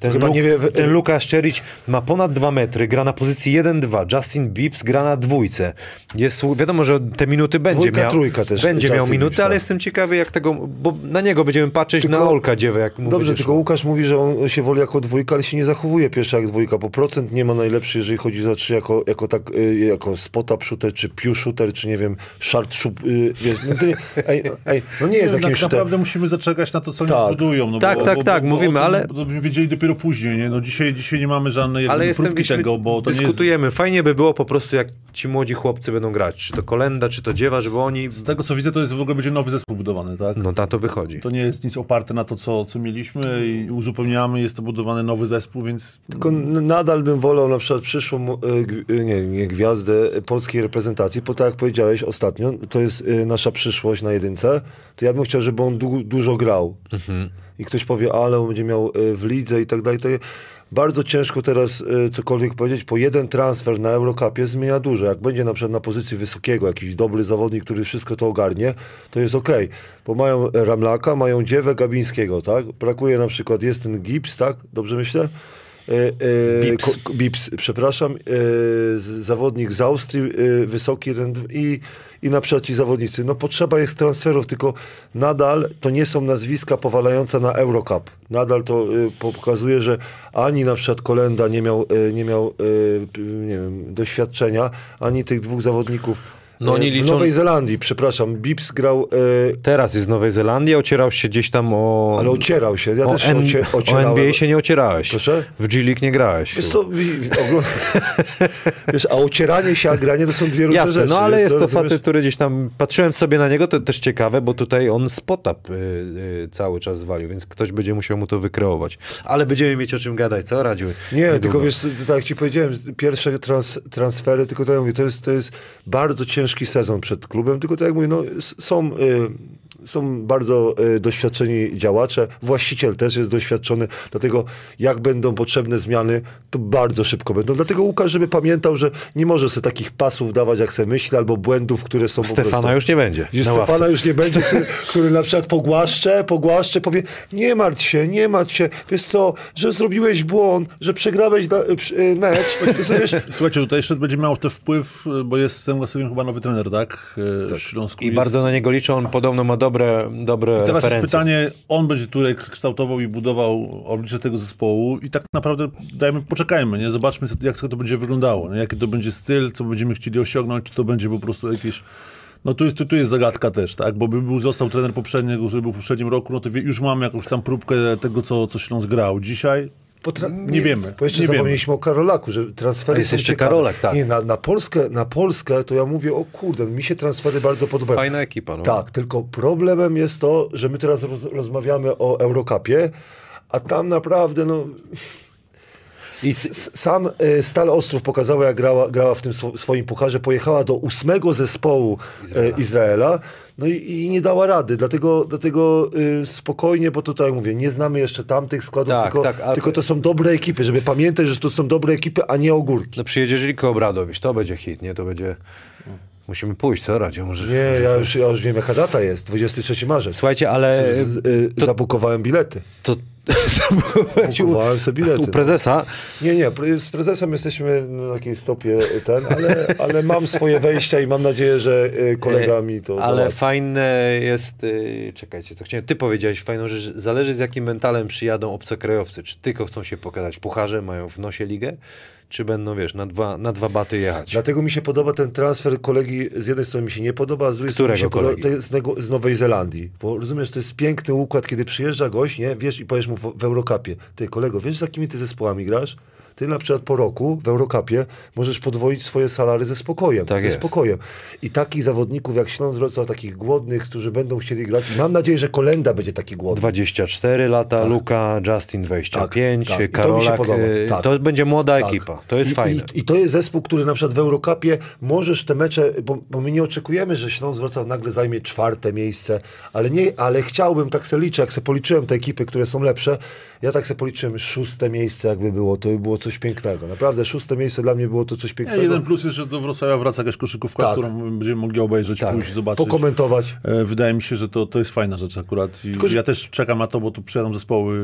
ten, chyba Luk, nie wie- ten Lukasz Czerić ma ponad 2 metry, gra na pozycji 1-2, Justin Bibbs gra na dwójce. Jest, wiadomo, że te minuty będzie Dwójka, miał. trójka też Będzie Justin miał minuty, Bibbs, ale tak. jestem ciekawy jak tego, bo na niego będziemy patrzeć Tylko- na Olka Dziewę, jak mu Dobrze, tylko. Łukasz mówi, że on się woli jako dwójka, ale się nie zachowuje pierwszy jak dwójka, bo procent nie ma najlepszy, jeżeli chodzi za trzy, jako, jako, tak, y, jako spot up shooter, czy pew shooter, czy nie wiem, short shoot, y, no, to nie, ej, ej, no nie jest tak jakimś shooter. naprawdę musimy zaczekać na to, co Tak. oni budują. No Tak, bo, tak, bo, tak, bo, mówimy, bo, ale- wiedzieli dopiero później, nie? No dzisiaj, dzisiaj nie mamy żadnej Ale jestem próbki tego, bo to nie jest... dyskutujemy. Fajnie by było po prostu, jak ci młodzi chłopcy będą grać. Czy to Kolenda, czy to Dziewa, żeby oni... Z tego, co widzę, to jest w ogóle będzie nowy zespół budowany, tak? No na to wychodzi. To nie jest nic oparte na to, co, co mieliśmy i uzupełniamy, jest to budowany nowy zespół, więc Tylko nadal bym wolał na przykład przyszłą, g- y, nie, nie gwiazdę polskiej reprezentacji, bo tak jak powiedziałeś ostatnio, to jest y, nasza przyszłość na jedynce, to ja bym chciał, żeby on du- dużo grał. I ktoś powie, ale on będzie miał y, w lidze i tak dalej. Bardzo ciężko teraz y, cokolwiek powiedzieć, bo jeden transfer na Eurocupie zmienia dużo. Jak będzie na przykład na pozycji wysokiego jakiś dobry zawodnik, który wszystko to ogarnie, to jest okej. Bo mają Ramlaka, mają Dziewę Gabińskiego, tak? Brakuje na przykład, jest ten Gibbs, tak? Dobrze myślę? E, Bips. Bips, przepraszam, zawodnik z Austrii, wysoki jeden i, i na przykład ci zawodnicy. No potrzeba jest transferów, tylko nadal to nie są nazwiska powalające na Eurocup. Nadal to e, pokazuje, że ani na przykład Kolenda nie miał, e, nie miał p- nie wiem, doświadczenia, ani tych dwóch zawodników. No E, w liczą- Nowej Zelandii, przepraszam, Bips grał, e, Teraz jest z Nowej Zelandii, ocierał się gdzieś tam o... ale ocierał się. Ja o, też się N- ocie, o ocierałem. NBA się nie ocierałeś. Proszę? W G-League nie grałeś. Wiesz co, *laughs* wiesz, a ocieranie się, a granie to są dwie różne Jasne, rzeczy. no ale jest to rozumiesz? facet, który gdzieś tam... Patrzyłem sobie na niego, to też ciekawe, bo tutaj on spotap y, y, cały czas zwalił, więc ktoś będzie musiał mu to wykreować. Ale będziemy mieć o czym gadać, co Radziu? Nie, Niedługo. tylko wiesz, tak jak ci powiedziałem, pierwsze trans, transfery, tylko to ja mówię, to jest, to jest bardzo ciężki sezon przed klubem, tylko tak jak mówię, no, są, y, są bardzo y, doświadczeni działacze, właściciel też jest doświadczony, dlatego jak będą potrzebne zmiany, to bardzo szybko będą. Dlatego Łukasz, żeby pamiętał, że nie może sobie takich pasów dawać, jak sobie myśli, albo błędów, które są po Stefana prostu... już nie będzie. Stefana ławce. już nie będzie, który, *laughs* który na przykład pogłaszcze, pogłaszcze, powie, nie martw się, nie martw się, wiesz co, że zrobiłeś błąd, że przegrałeś da, y, przy- y, mecz? *laughs* Słuchajcie, tutaj jeszcze będzie miał to wpływ, bo jest ten Łasowiem chyba nowy trener, tak? W Śląsku I jest. bardzo na niego liczą, on podobno ma dobre, dobre Teraz jest referencje. pytanie, on będzie tutaj kształtował i budował oblicze tego zespołu i tak naprawdę dajmy, poczekajmy, nie? Zobaczmy, jak to będzie wyglądało, nie? jaki to będzie styl, co będziemy chcieli osiągnąć, czy to będzie po prostu jakieś No tu jest, tu, tu jest zagadka też, tak? Bo by był, został trener poprzedniego, który był w poprzednim roku, no to wie, już mamy jakąś tam próbkę tego, co, co Śląsk grał. Dzisiaj Potra- Nie wiemy, Bo jeszcze nie zapomnieliśmy o Karolaku, że transfery jest są jeszcze ciekawe. Karolak, tak. Nie, na, na, Polskę, na Polskę to ja mówię, o kurde, mi się transfery bardzo podobają. Fajna ekipa. No. Tak, tylko problemem jest to, że my teraz roz, rozmawiamy o Eurocupie, a tam naprawdę, no... I- sam y, Stal Ostrów pokazała, jak grała, grała w tym swo- swoim pucharze. Pojechała do ósmego zespołu Izraela, Izraela no i, i nie dała rady. Dlatego, dlatego y, spokojnie, bo tutaj mówię, nie znamy jeszcze tamtych składów, Tak, tylko, tak, ale- tylko to są dobre ekipy, żeby pamiętać, że to są dobre ekipy, a nie ogórki. No przyjedzie Żeliko Obradowicz, to będzie hit, nie? To będzie... Musimy pójść, co Radzie? Może... Nie, ja już, ja już wiem, jaka data jest. 23 marzec. Słuchajcie, ale... Z, y, Zabukowałem bilety. To... *laughs* Kupowałem sobie bilety. u prezesa. Nie, nie, z prezesem jesteśmy na takiej stopie ten, ale, ale mam swoje wejścia i mam nadzieję, że y, kolega mi to Ale załatwi. fajne jest, y, czekajcie, co chciałem, ty powiedziałeś fajną rzecz, że zależy z jakim mentalem przyjadą obcokrajowcy, czy tylko chcą się pokazać pucharze, mają w nosie ligę, czy będą, wiesz, na dwa, na dwa baty jechać. Dlatego mi się podoba ten transfer kolegi, z jednej strony mi się nie podoba, a z drugiej strony mi Którego się podoba, kolegi? z, nego, z Nowej Zelandii. Bo rozumiesz, to jest piękny układ, kiedy przyjeżdża gość, nie, wiesz i powiesz mu w, w Eurocupie, ty kolego, wiesz z jakimi ty zespołami grasz? Ty na przykład po roku w Eurocupie możesz podwoić swoje salary ze spokojem. Tak ze jest. spokojem. I takich zawodników jak Śląsk Wrocław, takich głodnych, którzy będą chcieli grać. Mam nadzieję, że Kolenda będzie taki głodny. 24 lata, Luka, Justin 25, Tak, tak. I to mi się Karolak, podoba. y, Tak. to będzie młoda Tak. ekipa, to jest I, fajne. I, I to jest zespół, który na przykład w Eurocupie możesz te mecze, bo, bo my nie oczekujemy, że Śląsk Wrocław nagle zajmie czwarte miejsce, ale nie, ale chciałbym, tak sobie liczę, jak sobie policzyłem te ekipy, które są lepsze, ja tak sobie policzyłem szóste miejsce jakby było, to by było coś pięknego. Naprawdę szóste miejsce dla mnie było to coś pięknego. jeden plus jest, że do Wrocławia wraca jakaś koszykówka, Tak. którą będziemy mogli obejrzeć, tak, pójść, zobaczyć. pokomentować. E, Wydaje mi się, że to, to jest fajna rzecz akurat. I że- Ja też czekam na to, bo tu przyjadą zespoły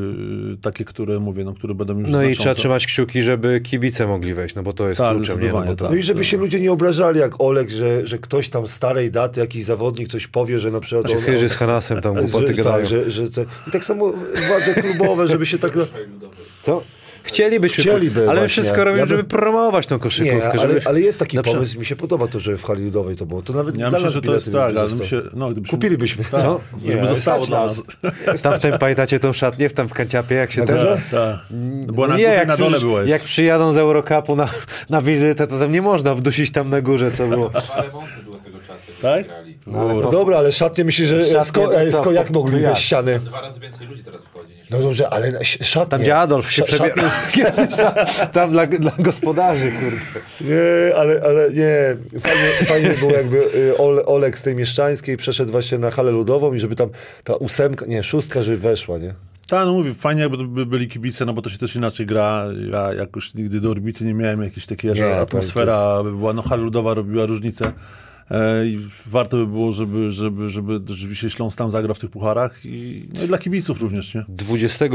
y, takie, które mówię, no, które będą już No i znaczące. trzeba trzymać kciuki, żeby kibice mogli wejść, no bo to jest Tak, kluczem, nie? No, tak. No i żeby się ludzie nie obrażali jak Olek, że, że ktoś tam starej daty, jakiś zawodnik coś powie, że na przykład... Znaczy, on- Chyży z Hanasem tam głupoty *laughs* że, gadają. tak, że, że to, I tak samo władze klubowe, żeby się tak... *laughs* Co? Chcielibyśmy, Chcieliby ale właśnie. wszystko robimy, Ja by- żeby promować tą koszykówkę. Nie, ale, żeby... ale jest taki Na przykład- pomysł, mi się podoba to, że w hali ludowej to było. To nawet Ja myślę, że to jest tak, ale się, no, gdybyśmy, Kupilibyśmy. Co? Żeby zostało dla nas. nas. Tam w tym, pamiętacie tą szatnię w tam w kanciapie, jak się ten... Tak, tak. Była na nie, jak, na dole byłeś. jak przyjadą z Eurocupu na, na wizytę, to tam nie można wdusić tam na górze, co było. Tego czasu, Tak? No dobra, ale szatnie myślę, że Szatnie, sko, no e, sko, jak mogli No jak? wejść ściany? Dwa razy więcej ludzi teraz. No dobrze, ale szatnie. Tam gdzie Adolf się jest- *laughs* tam, dla, dla gospodarzy, kurde. Nie, ale, ale nie. Fajnie, fajnie było jakby y, Ole, Olek z tej mieszczańskiej przeszedł właśnie na halę ludową i żeby tam ta ósemka, nie, szóstka, żeby weszła, nie? Tak, no mówię, fajnie jakby by byli kibice, no bo to się też inaczej gra. Ja jakoś nigdy do orbity nie miałem jakiejś takiej, że to atmosfera by była, no hala ludowa robiła różnicę. E, I warto by było, żeby, żeby, żeby rzeczywiście Śląsk tam zagrał w tych pucharach i, no i dla kibiców również, nie? 20 y,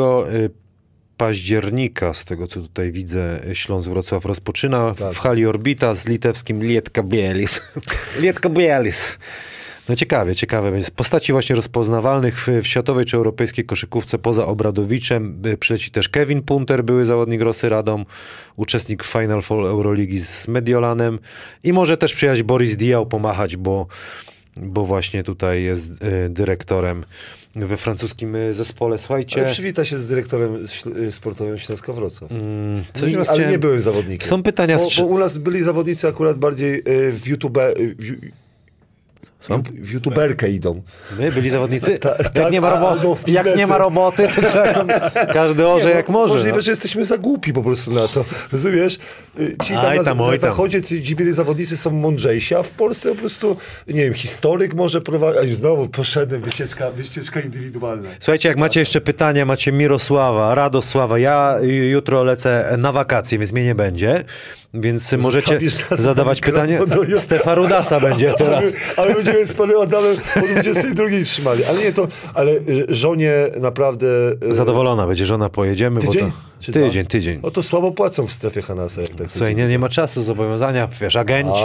października, z tego co tutaj widzę, Śląsk Wrocław rozpoczyna Tak. w hali Orbita z litewskim Lietka Bielis. *laughs* Lietka Bielis. No ciekawie, ciekawe. Z postaci właśnie rozpoznawalnych w, w światowej czy europejskiej koszykówce poza Obradowiczem y, przyleci też Kevin Punter, były zawodnik Rosy Radom, uczestnik Final Four Euroligi z Mediolanem i może też przyjechać Boris Diaw pomachać, bo, bo właśnie tutaj jest y, dyrektorem we francuskim y, zespole. Słuchajcie, Ale przywita się z dyrektorem sportowym Śląska Wrocław. mm, coś Nie, ale nie byłem zawodnikiem. Są pytania Bo, bo u nas byli zawodnicy akurat bardziej w YouTube. W, Są? w youtuberkę idą. My byli zawodnicy? *laughs* tak, jak, nie ma a- robo- albo w jak nie ma roboty, to trzeba *laughs* każdy orze Nie, jak no, może. Możliwe, no. że jesteśmy za głupi po prostu na to. Rozumiesz? Y, Ci tam Aj na, tam, na tam. zachodzie ci, byli zawodnicy są mądrzejsi, a w Polsce po prostu, nie wiem, historyk może prowadzić. A już znowu poszedłem, wycieczka, wycieczka indywidualna. Słuchajcie, jak macie jeszcze pytania, macie Mirosława, Radosława. Ja y, jutro lecę na wakacje, więc mnie nie będzie. Więc możecie zadawać na pytanie. Stefa Rudasa będzie *laughs* teraz. Ale, ale będziemy z panem Adamem po 22 trzymali. Ale nie, to, ale y, żonie naprawdę... y, Zadowolona będzie żona, pojedziemy. Tydzień? Bo to... Czy Tydzień, dwa? tydzień. O to słabo płacą w strefie Hanasa. Jak tak Słuchaj, nie, nie ma czasu, zobowiązania, wiesz, agenci...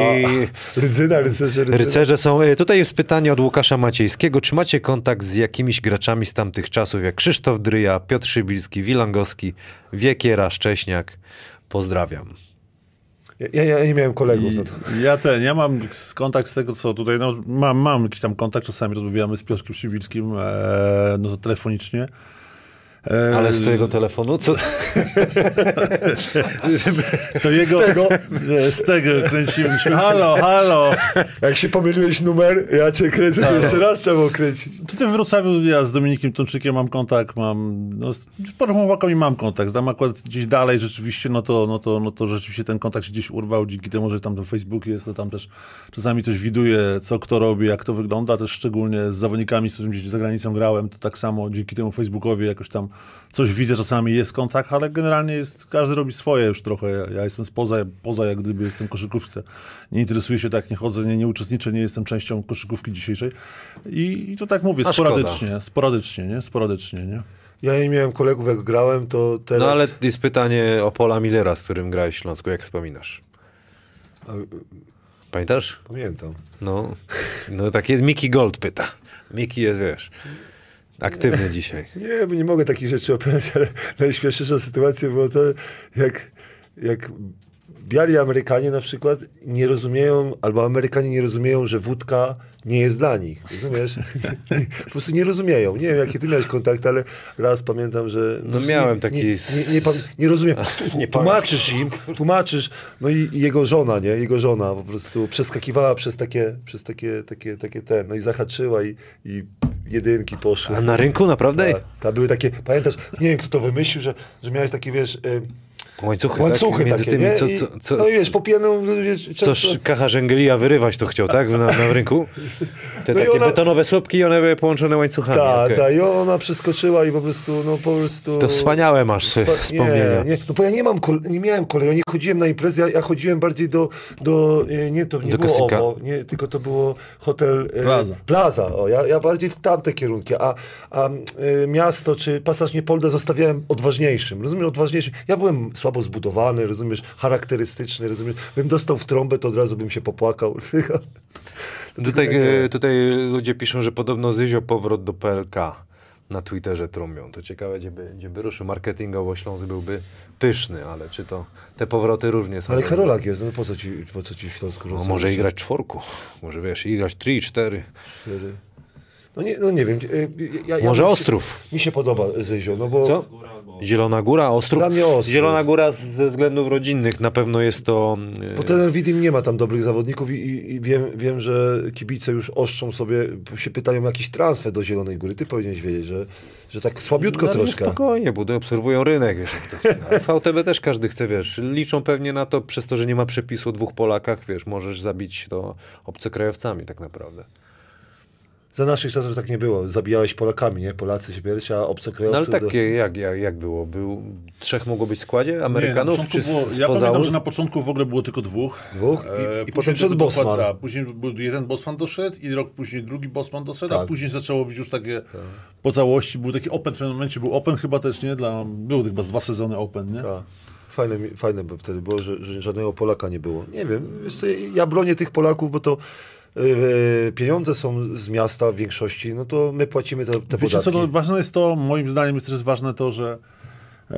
Rydzyna, *laughs* rycerze, rydzyna. Rycerze są. y, Tutaj jest pytanie od Łukasza Maciejskiego. Czy macie kontakt z jakimiś graczami z tamtych czasów, jak Krzysztof Dryja, Piotr Szybilski, Wilangowski, Wiekiera, Szcześniak? Pozdrawiam. Ja, ja, ja nie miałem kolegów. I No to. Ja ten, ja mam kontakt z tego, co tutaj, no, mam, mam jakiś tam kontakt, czasami rozmawiamy z Piotrkiem Szybickim, e, no to telefonicznie. Ale z twojego telefonu? Co? To *laughs* jego, z tego, z tego kręcimy, myśmy, halo, halo. Jak się pomyliłeś numer, ja cię kręcę, to jeszcze raz trzeba kręcić. Czy ty w Wrocławiu, ja z Dominikiem Tomczykiem mam kontakt, mam, no z paroma chłopakami mam kontakt, tam akurat gdzieś dalej rzeczywiście, no to, no to, no to rzeczywiście ten kontakt się gdzieś urwał, dzięki temu, że tam ten Facebook jest, to tam też czasami też widuję, co kto robi, jak to wygląda, też szczególnie z zawodnikami, z którymi gdzieś za granicą grałem, to tak samo dzięki temu Facebookowi jakoś tam coś widzę, czasami jest kontakt, ale generalnie jest, każdy robi swoje już trochę, ja, ja jestem spoza, poza jak gdyby jestem w koszykówce, nie interesuję się tak, nie chodzę, nie, nie uczestniczę, nie jestem częścią koszykówki dzisiejszej i, i to tak mówię, sporadycznie, sporadycznie, nie, sporadycznie, nie. Ja nie miałem kolegów, jak grałem, to teraz... No ale jest pytanie o Pola Millera, z którym grałeś w Śląsku, jak wspominasz? Pamiętasz? Pamiętam. No, no tak jest, Miki Gold pyta. Miki jest, wiesz, aktywny dzisiaj. *laughs* Nie, bo nie mogę takich rzeczy opowiadać, ale najśmieszniejsza sytuacja była to, jak, jak biali Amerykanie na przykład nie rozumieją, albo Amerykanie nie rozumieją, że wódka nie jest dla nich. Rozumiesz? *laughs* po prostu nie rozumieją. Nie wiem, jakie ty miałeś kontakt, ale raz pamiętam, że... No prostu miałem nie, taki Nie, nie, nie, nie rozumiem. *laughs* Nie tłumaczysz im, tłumaczysz. No i, i jego żona, nie? Jego żona po prostu przeskakiwała przez takie, przez takie, takie, takie ten, no i zahaczyła i, i jedynki poszły. A na rynku naprawdę? Ta, ta były takie, pamiętasz, nie wiem kto to wymyślił, że, że miałeś takie, wiesz, y, Łańcuchy, łańcuchy tak? Między takie, tymi, co, co, co, no i wiesz, po pijaną, no, często, Kacha Żęgelia wyrywać to chciał, tak? Na, na rynku? Te No takie ona- betonowe słupki, one były połączone łańcuchami. tak, okej. tak, i ona przeskoczyła i po prostu, no po prostu... To wspaniałe masz Spa- wspomnienia. Nie, nie, no bo ja nie mam, kole- nie miałem kolei, ja nie chodziłem na imprezy, ja, ja chodziłem bardziej do, do nie, to nie Do było. OWO, nie, tylko to było hotel... e, Plaza. Plaza, o, ja, ja bardziej w tamte kierunki, a, a e, miasto czy pasaż Niepolda zostawiałem odważniejszym, rozumiesz, odważniejszym. Ja byłem słabo zbudowany, rozumiesz, charakterystyczny, rozumiesz, bym dostał w trąbę, to od razu bym się popłakał. *laughs* Tutaj, e, tutaj ludzie piszą, że podobno Zyzio powrót do PLK na Twitterze trąbią. To ciekawe, gdzie by, gdzie by ruszył. Marketingowo Śląsk byłby pyszny, ale czy to te powroty różnie są. Ale Karolak jest, no po co ci, po co ci w Śląsku No, może i grać czworku. Może wiesz, i grać 3, 4. No nie, no nie wiem. e, Ja, ja Może się- Ostrów. Mi się podoba Zyzio, no bo... Co? Zielona Góra, Ostrów. Dla mnie Ostrów. Zielona Góra ze względów rodzinnych na pewno jest to. e, Bo ten Widim nie ma tam dobrych zawodników i, i, i wiem, wiem, że kibice już oszczą sobie, się pytają o jakiś transfer do Zielonej Góry. Ty powinieneś wiedzieć, że, że tak słabiutko No, ale troszkę. Spokojnie, budują, obserwują rynek. Wiesz, jak to, *laughs* VTB też każdy chce, wiesz. Liczą pewnie na to, przez to, że nie ma przepisu o dwóch Polakach, wiesz, możesz zabić to obcokrajowcami tak naprawdę. Za naszych czasów tak nie było. Zabijałeś Polakami, nie? Polacy się bierci, a No obcokrajowcy... ale do- takie, jak, jak, jak było? Był, trzech mogło być w składzie? Nie, Amerykanów? początku czy było, z, ja spoza pamiętam, że na początku w ogóle było tylko dwóch. Dwóch? I- E, i później potem przed był Bosman. dokład- a, Później był jeden Bosman doszedł i rok później drugi Bosman doszedł, a Tak. później zaczęło być już takie po całości. Był taki Open, w pewnym momencie był Open chyba też, nie? Dla, były chyba z dwa sezony Open, nie? Tak. Fajne, fajne by wtedy było, że, że żadnego Polaka nie było. Nie wiem, wiesz co, ja bronię tych Polaków, bo to pieniądze są z miasta w większości, no to my płacimy te, te Wiecie podatki. co, no, ważne jest to, moim zdaniem jest też ważne to, że e,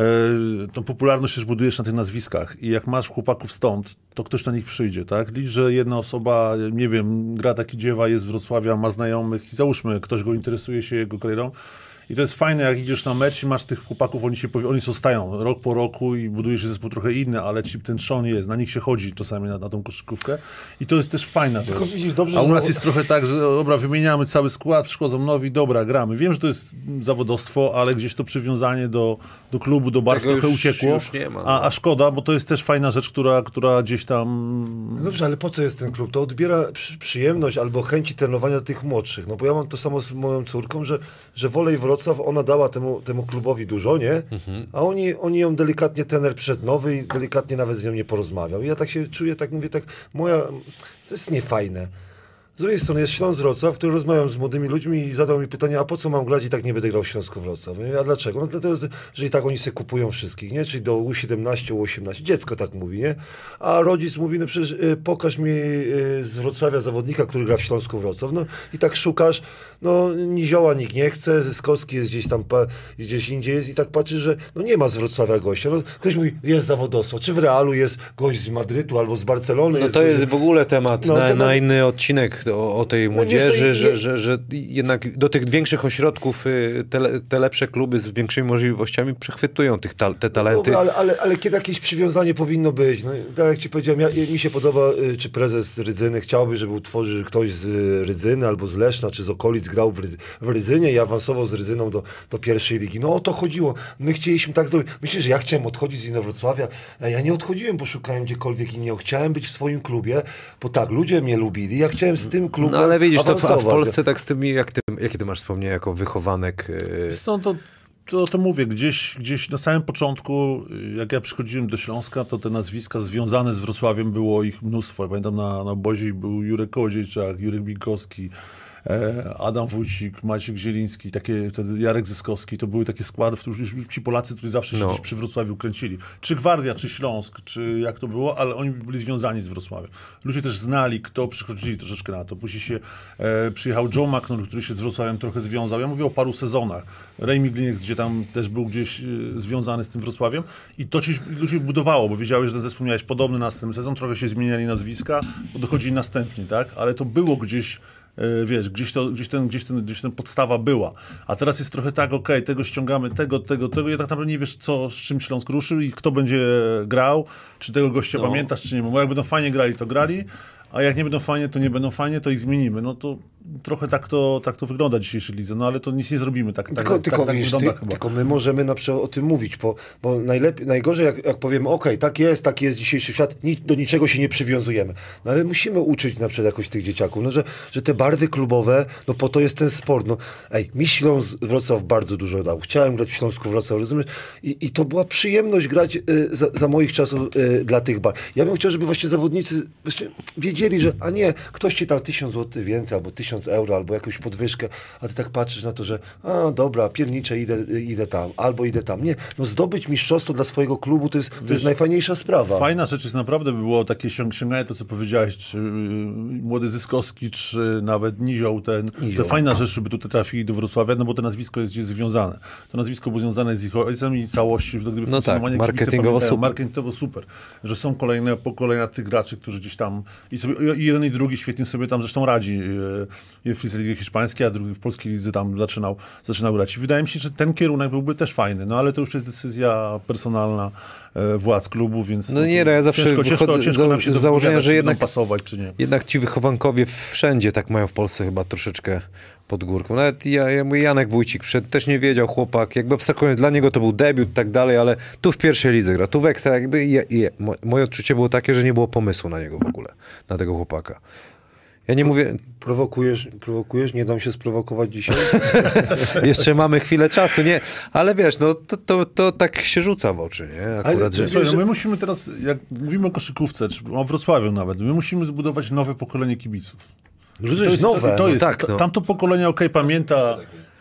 tą popularność też budujesz na tych nazwiskach i jak masz chłopaków stąd, to ktoś na nich przyjdzie, tak? Licz, że jedna osoba, nie wiem, gra taki dziewa, jest z Wrocławia, ma znajomych i załóżmy, ktoś go interesuje się jego karierą i to jest fajne, jak idziesz na mecz i masz tych chłopaków, oni się oni zostają rok po roku i budujesz zespół trochę inny, ale ci ten trzon jest, na nich się chodzi czasami na, na tą koszykówkę i to jest też fajna Tylko rzecz. widzisz, dobrze, A u że nas zawo- jest trochę tak, że dobra, wymieniamy cały skład, przychodzą nowi, dobra, gramy. Wiem, że to jest zawodowstwo, ale gdzieś to przywiązanie do, do klubu, do barw trochę już- uciekło. już nie ma, no. a, a szkoda, bo to jest też fajna rzecz, która, która gdzieś tam... No dobrze, ale po co jest ten klub? To odbiera przy, przyjemność albo chęci trenowania tych młodszych. No bo ja mam to samo z moją córką, że, że Wolej Wrocław, ona dała temu, temu klubowi dużo, nie? Mhm. A oni, oni ją delikatnie, tener przed nowy i delikatnie nawet z nią nie porozmawiał. I ja tak się czuję, tak mówię, tak moja, to jest niefajne. Z drugiej strony jest Śląsk Wrocław, który rozmawiam z młodymi ludźmi i zadał mi pytanie, a po co mam grać i tak nie będę grał w Śląsku Wrocław. Mówię, a dlaczego? No dlatego, że i tak oni sobie kupują wszystkich, nie? Czyli do U17, U18. Dziecko tak mówi, nie? A rodzic mówi, no przecież y, pokaż mi y, z Wrocławia zawodnika, który gra w Śląsku Wrocław. No i tak szukasz, no Nizioła nikt nie chce, Zyskowski jest gdzieś tam, gdzieś indziej jest i tak patrzy, że no nie ma z Wrocławia gościa. No, ktoś mówi, jest zawodowstwo. Czy w Realu jest gość z Madrytu albo z Barcelony? No to jest w ogóle temat No, na, temat- na inny odcinek o, o tej wiesz młodzieży, nie- że, że, że jednak do tych większych ośrodków y, te, te lepsze kluby z większymi możliwościami przechwytują tych ta, te talenty. Dobra, ale, ale, ale kiedy jakieś przywiązanie powinno być? No, tak jak ci powiedziałem, ja, mi się podoba, y, czy prezes Rydzyny chciałby, żeby utworzył ktoś z y, Rydzyny albo z Leszna, czy z okolic grał w, Rydzy, w Rydzynie i awansował z Rydzyną do, do pierwszej ligi. No o to chodziło. My chcieliśmy tak zrobić. Myślę, że ja chciałem odchodzić z Inowrocławia. a Ja nie odchodziłem, bo szukałem gdziekolwiek i nie chciałem być w swoim klubie, bo tak, ludzie mnie lubili. Ja chciałem z tym klubem No ale widzisz, to w, a w. Polsce tak z tymi, jak ty, jakie ty masz wspomnienia jako wychowanek? y, Są to, to, to mówię, gdzieś, gdzieś na samym początku, y, jak ja przychodziłem do Śląska, to te nazwiska związane z Wrocławiem było ich mnóstwo. Ja Pamiętam na, na obozie był Jurek Kołodziejczak, Jurek Binkowski, Adam Wójcik, Maciek Zieliński, takie, wtedy Jarek Zyskowski, to były takie składy, w których już, już ci Polacy, którzy zawsze się No. gdzieś przy Wrocławiu kręcili. Czy Gwardia, czy Śląsk, czy jak to było, ale oni byli związani z Wrocławiem. Ludzie też znali, kto przychodzili troszeczkę na to. Później się e, przyjechał Joe McNor, który się z Wrocławiem trochę związał. Ja mówię o paru sezonach. Ray Migliniek, gdzie tam też był gdzieś e, związany z tym Wrocławiem. I to ci ludzie budowało, bo wiedziałeś, że ten zespół miałeś podobny następny sezon, trochę się zmieniali nazwiska, bo dochodzili następni, tak? Ale to było gdzieś e, wiesz, gdzieś, to, gdzieś, ten, gdzieś, ten, gdzieś ten podstawa była. A teraz jest trochę tak, okej, tego ściągamy, tego, tego, tego. I tak naprawdę nie wiesz, co, z czym Śląsk ruszył i kto będzie grał, czy tego gościa pamiętasz, czy nie. Bo jak będą fajnie grali, to grali, a jak nie będą fajnie, to nie będą fajnie, to ich zmienimy. No to trochę tak to, tak to wygląda w dzisiejszej lidze, no ale to nic nie zrobimy. Tak, tak, Tylko, tak, tylko, tak widzisz, wygląda ty, chyba. tylko my możemy na przykład o tym mówić, bo, bo najlepiej, najgorzej jak, jak powiemy, okej, tak jest, tak jest dzisiejszy świat, ni, do niczego się nie przywiązujemy. No ale musimy uczyć na przykład jakoś tych dzieciaków, no, że, że te barwy klubowe, no po to jest ten sport. No, ej, mi Śląsk Wrocław bardzo dużo dał. Chciałem grać w Śląsku Wrocław, rozumiesz? I, i to była przyjemność grać y, za, za moich czasów y, dla tych bar. Ja bym chciał, żeby właśnie zawodnicy właśnie wiedzieli, że a nie, ktoś ci dał tysiąc złotych więcej, albo tysiąc euro, albo jakąś podwyżkę, a ty tak patrzysz na to, że a dobra, pierniczę, idę, idę tam, albo idę tam. Nie, no zdobyć mistrzostwo dla swojego klubu to jest, to jest najfajniejsza sprawa. Fajna rzecz jest naprawdę by było takie sięg- sięganie to, co powiedziałeś, czy y, młody Zyskowski, czy nawet Nizioł, ten, Nizioł. to fajna rzecz, żeby tutaj trafili do Wrocławia, no bo to nazwisko jest gdzieś związane. To nazwisko było związane z ich ojcem i całości, gdyby tak, funkcjonowanie kibice marketingowo super. Marketingowo super, że są kolejne pokolenia tych graczy, którzy gdzieś tam, i, i jeden i drugi świetnie sobie tam zresztą radzi. y, W lidze hiszpańskiej, a drugi w polskiej lidze tam zaczynał, zaczynał grać. I wydaje mi się, że ten kierunek byłby też fajny, no ale to już jest decyzja personalna e, władz klubu, więc No nie, no ja zawsze ciężko, ciężko, ciężko z założenia, że jednak- pasować, czy nie. Jednak ci wychowankowie wszędzie tak mają w Polsce chyba troszeczkę pod górką. Nawet ja, ja mówię, Janek Wójcik przed, też nie wiedział chłopak, jakby abstrahując, dla niego to był debiut i tak dalej, ale tu w pierwszej lidze gra, tu w ekstra jakby i, i, mo- moje odczucie było takie, że nie było pomysłu na niego w ogóle, na tego chłopaka. Ja nie mówię, Prowokujesz, prowokujesz, nie dam się sprowokować dzisiaj. *laughs* jeszcze mamy chwilę czasu, nie, ale wiesz, no to, to, to tak się rzuca w oczy, nie? Akurat, że... Słuchaj, no my musimy teraz, jak mówimy o koszykówce, czy o Wrocławiu nawet, my musimy zbudować nowe pokolenie kibiców. Jest nowe. To jest, tak, no. Tamto pokolenie, okej, pamięta,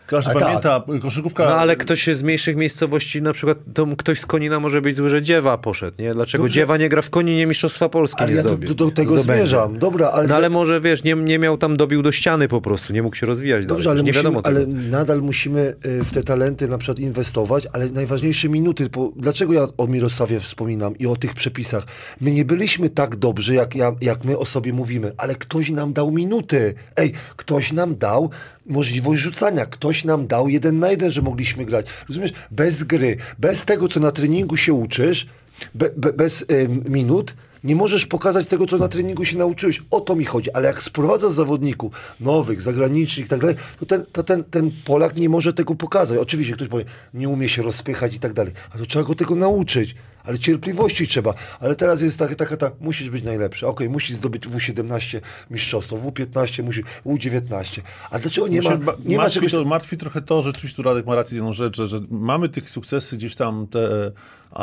każdy A tak. pamięta, koszykówka... No ale ktoś z mniejszych miejscowości, na przykład to ktoś z Konina może być zły, że Dziewa poszedł, nie? Dlaczego Dobrze. Dziewa nie gra w Koninie Mistrzostwa Polski Ale nie ja do, do, do tego zdobędzie. zmierzam. Dobra, ale... No ale może, wiesz, nie, nie miał tam, dobił do ściany po prostu, nie mógł się rozwijać Dobrze, ale, dalej. nie musimy, wiadomo ale tego. nadal musimy y, w te talenty na przykład inwestować, ale najważniejsze minuty, bo dlaczego ja o Mirosławie wspominam i o tych przepisach? My nie byliśmy tak dobrzy, jak, ja, jak my o sobie mówimy, ale ktoś nam dał minuty. Ej, ktoś nam dał możliwość rzucania, ktoś nam dał jeden na jeden, że mogliśmy grać. Rozumiesz? Bez gry, bez tego, co na treningu się uczysz, be, be, bez y, minut, nie możesz pokazać tego, co na treningu się nauczyłeś. O to mi chodzi. Ale jak sprowadzasz zawodników nowych, zagranicznych i tak dalej, to ten, to ten, ten Polak nie może tego pokazać. Oczywiście ktoś powie, nie umie się rozpychać i tak dalej. A to trzeba go tego nauczyć. Ale cierpliwości trzeba. Ale teraz jest taka, taka ta, musisz być najlepszy. Okej, musisz zdobyć W17 mistrzostwo, W15 musi, U19. A dlaczego nie ma, nie ma martwi, czegoś... to, martwi trochę to, rzeczywiście tu Radek ma rację jedną rzecz, że, że mamy tych sukcesy gdzieś tam te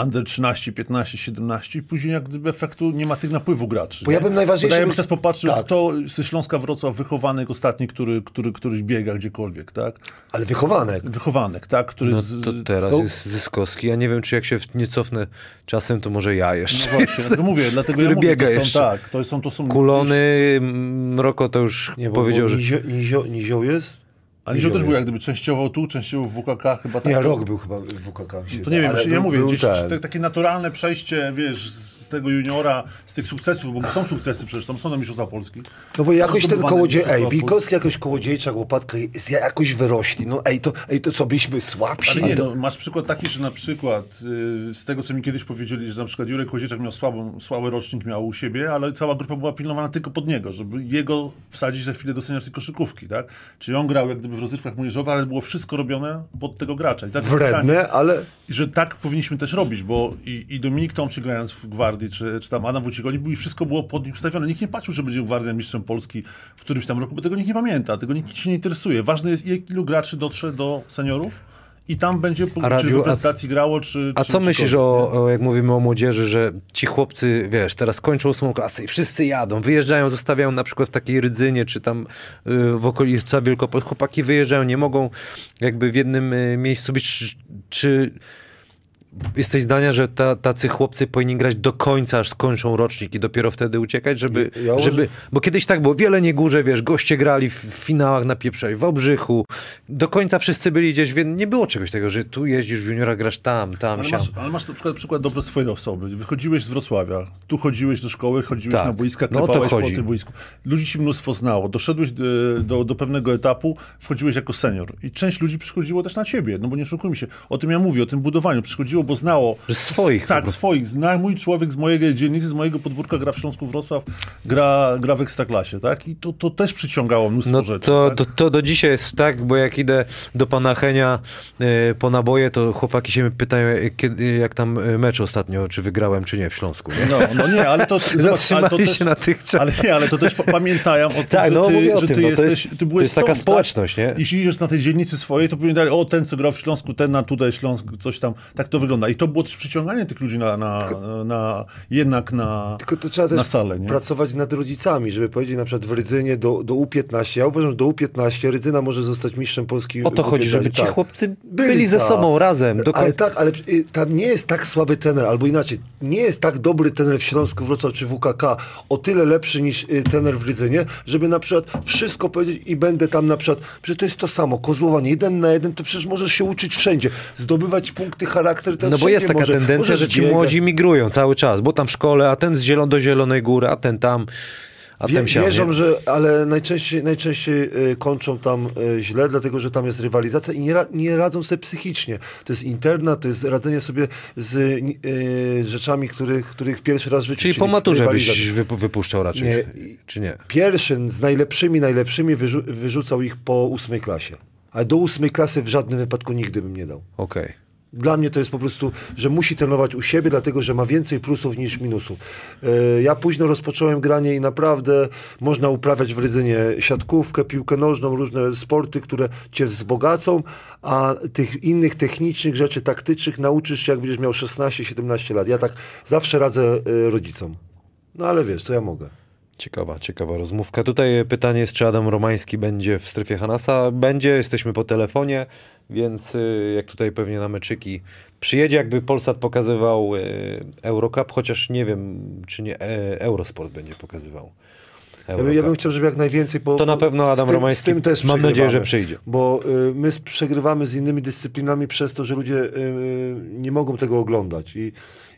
under 13, 15, 17 i później jak gdyby efektu nie ma tych napływu graczy. Bo nie? ja bym najważniejsze- Bo ja bym teraz popatrzył, Tak. kto ze Śląska Wrocław wychowanek ostatni, który, który, który biega gdziekolwiek, tak? Ale wychowanek. Wychowanek, tak? Który No z, to teraz no- jest Zyskowski. Ja nie wiem, czy jak się w- nie cofnę czasem, to może ja jeszcze. No właśnie, dlatego mówię, dlatego który ja mówię, biega to są, jeszcze. tak, to są, to są Kulony, Mroko to już Nie, bo, powiedział, bo że... Nizio, Nizio, Nizio jest? Ale Nizio też był jak gdyby częściowo tu, częściowo w WKK chyba tak. Nie, rok był chyba w WKK. To nie wiem, ja mówię, gdzieś te, takie naturalne przejście, wiesz, z tego juniora, z tych sukcesów, bo są sukcesy przecież, tam są na Mistrzostwa Polski. No bo jakoś ten kołodziej, ej, Bikowski jakoś kołodziejcza łopatka jakoś wyrośli. No ej, to, ej, to co, byliśmy słabsi? Ale nie, no, masz przykład taki, że na przykład y, z tego, co mi kiedyś powiedzieli, że na przykład Jurek Kozieczek miał słabą, słaby rocznik miał u siebie, ale cała grupa była pilnowana tylko pod niego, żeby jego wsadzić za chwilę do seniorskiej koszykówki, tak? Czyli on grał jak gdyby w rozrywkach młodzieżowych, ale było wszystko robione pod tego gracza. I tak jest pytanie, Wredne, ale I że tak powinniśmy też robić, bo i, i Dominik Tomczyk grając w Gwardii, czy, czy tam Adam Wójcik, oni byli, wszystko było pod nich ustawione. Nikt nie patrzył, że będzie Gwardia mistrzem Polski w którymś tam roku, bo tego nikt nie pamięta, tego nikt się nie interesuje. Ważne jest, ilu graczy dotrze do seniorów i tam będzie, po, A c- reprezentacji grało, czy A czy, co czy myślisz kogoś, o, o, jak mówimy o młodzieży, że ci chłopcy, wiesz, teraz kończą ósmą klasę i wszyscy jadą, wyjeżdżają, zostawiają na przykład w takiej Rydzynie, czy tam y, w okolicy Wielkopolski, chłopaki wyjeżdżają, nie mogą jakby w jednym y, miejscu być, czy, czy jesteś zdania, że ta, tacy chłopcy powinni grać do końca, aż skończą rocznik i dopiero wtedy uciekać, żeby, Ja żeby bo kiedyś tak było, wiele nie górze, wiesz, goście grali w, w finałach na pieprzej, w Obrzychu, do końca wszyscy byli gdzieś, więc nie było czegoś takiego, że tu jeździsz w juniora, grasz tam, tam, Ale siam. masz, ale masz na przykład przykład dobrze swojej osoby. Wychodziłeś z Wrocławia, tu chodziłeś do szkoły, chodziłeś Tak. na boiska, No klepałeś po chodzi. tym boisku. Ludzi ci mnóstwo znało. Doszedłeś do, do, do pewnego etapu, wchodziłeś jako senior. I część ludzi przychodziło też na ciebie, no bo nie oszukujmy się. O tym ja mówię, o tym budowaniu. Przychodziło, bo znało... Swoich Tak, swoich. Zna mój człowiek z mojej dzielnicy, z mojego podwórka gra w Śląsku Wrocław, gra, gra w Ekstraklasie, tak? I to, to też przyciągało mnóstwo No rzeczy. to, tak? to, to do dzisiaj jest tak, bo jak idę do pana Henia e, po naboje, to chłopaki się pytają, e, kiedy, jak tam e, mecz ostatnio, czy wygrałem, czy nie w Śląsku. Nie? No, no nie, ale to... *laughs* ale to Zatrzymali też, się na tych czasach. Ale nie, ale to też pa- pamiętają o tym, Tak, że no, ty, że tym, ty no, to jesteś, jest- ty byłeś to jest taka stąd, społeczność, nie? Tak? Jeśli idziesz na tej dzielnicy swojej, to pamiętali, o ten, co grał w Śląsku, ten na tutaj Śląsk, coś tam. Tak to wygląda. I to było też przyciąganie tych ludzi na, na, na jednak na, Tylko to trzeba też na salę, nie? pracować nad rodzicami, żeby powiedzieć na przykład w Rydzynie do, do U15. Ja uważam, że do U15 Rydzyna może zostać mistrzem Polski. O to chodzi, U15, żeby ci tak. chłopcy byli ze tak. sobą razem. Do Ale tak, ale y, tam nie jest tak słaby trener, albo inaczej, nie jest tak dobry trener w Śląsku, Wrocław czy WKK, o tyle lepszy niż y, trener w Rydzynie, żeby na przykład wszystko powiedzieć i będę tam na przykład, że to jest to samo, kozłowanie jeden na jeden, to przecież możesz się uczyć wszędzie, zdobywać punkty charakteru, No bo jest taka może, tendencja, że ci biegać. młodzi migrują cały czas, bo tam w szkole, a ten z zielon do Zielonej Góry, a ten tam, a Wie, ten siam. wierzą, nie? że, ale najczęściej, najczęściej y, kończą tam y, źle, dlatego że tam jest rywalizacja i nie, ra, nie radzą sobie psychicznie. To jest interna, to jest radzenie sobie z y, rzeczami, których, których pierwszy raz w życiu. Czyli po maturze byś wypu- wypuszczał raczej, Nie. czy nie? Pierwszy z najlepszymi, najlepszymi wyrzu, wyrzucał ich po ósmej klasie. Ale do ósmej klasy w żadnym wypadku nigdy bym nie dał. Okej. Dla mnie to jest po prostu, że musi trenować u siebie, dlatego że ma więcej plusów niż minusów. E, Ja późno rozpocząłem granie i naprawdę można uprawiać w Rydzynie siatkówkę, piłkę nożną, różne sporty, które cię wzbogacą, a tych innych technicznych rzeczy, taktycznych nauczysz się, jak będziesz miał 16-17 lat. Ja tak zawsze radzę e, rodzicom. No ale wiesz, co ja mogę. Ciekawa, ciekawa rozmówka. Tutaj pytanie jest, czy Adam Romański będzie w strefie Hanasa? Będzie, jesteśmy po telefonie, więc y, jak tutaj pewnie na meczyki przyjedzie, jakby Polsat pokazywał y, Eurocup, chociaż nie wiem, czy nie e, Eurosport będzie pokazywał. Ja bym, ja bym Eurocup. chciał, żeby jak najwięcej... Bo, To na pewno Adam z tym, Romański, Z tym też mam nadzieję, że przyjdzie. Bo y, my przegrywamy z innymi dyscyplinami przez to, że ludzie y, y, nie mogą tego oglądać. I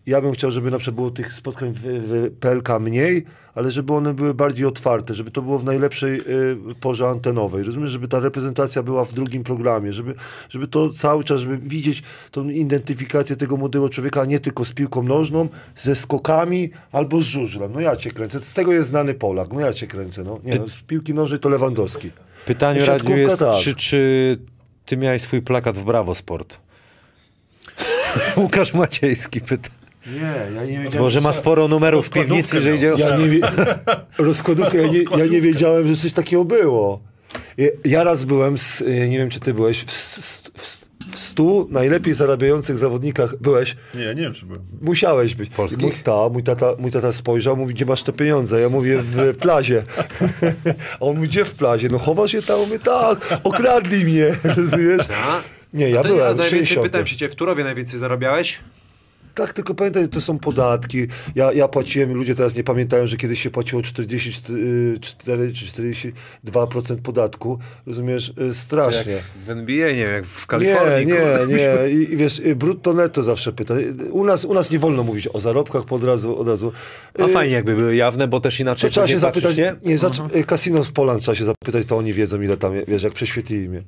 ja bym chciał, żeby na przykład było tych spotkań w, w PLK mniej, ale żeby one były bardziej otwarte, żeby to było w najlepszej y, porze antenowej. Rozumiesz, żeby ta reprezentacja była w drugim programie, żeby, żeby to cały czas, żeby widzieć tą identyfikację tego młodego człowieka, nie tylko z piłką nożną, ze skokami albo z żużlem. No ja cię kręcę. Z tego jest znany Polak. No ja cię kręcę. No. Nie, no, z piłki nożnej to Lewandowski. Pytanie Radziu jest, tak. czy, czy ty miałeś swój plakat w Brawo Sport? *laughs* Łukasz Maciejski pyta. Nie, ja nie wiedziałem. Może ma sporo numerów w piwnicy, że idzie... Ja nie wie... *laughs* Rozkładówkę, ja nie, ja nie wiedziałem, że coś takiego było. Ja- raz byłem, z, y, nie wiem czy ty byłeś, w, w, w, najlepiej zarabiających zawodnikach byłeś. Nie, ja nie wiem, czy byłem. Musiałeś być. Polskich? Mój, ta, mój, tata, mój tata spojrzał, mówi, gdzie masz te pieniądze? Ja mówię, w *laughs* plazie. A on mówi, gdzie w plazie? No chowasz je tam? Mówię, tak, okradli mnie, *laughs* rozumiesz? Nie, ja To ja byłem, najwięcej 60. pytam się cię, w Turowie najwięcej zarabiałeś? Tak, tylko pamiętaj, to są podatki. Ja, ja płaciłem, ludzie teraz nie pamiętają, że kiedyś się płaciło 44 czy 42% podatku. Rozumiesz? Y, Strasznie. Jak w NBA, nie wiem, jak w Nie, Kalifornii. nie, kurwa. nie. *laughs* I, I wiesz, y, brutto netto zawsze pyta. Y, U nas, u nas nie wolno mówić o zarobkach po od razu. Od razu. A Y, fajnie jakby były jawne, bo też inaczej To trzeba się patrzysz, zapytać, nie? nie, zacz, y, Casino z Poland trzeba się zapytać, to oni wiedzą ile tam, wiesz, jak prześwietlili mnie.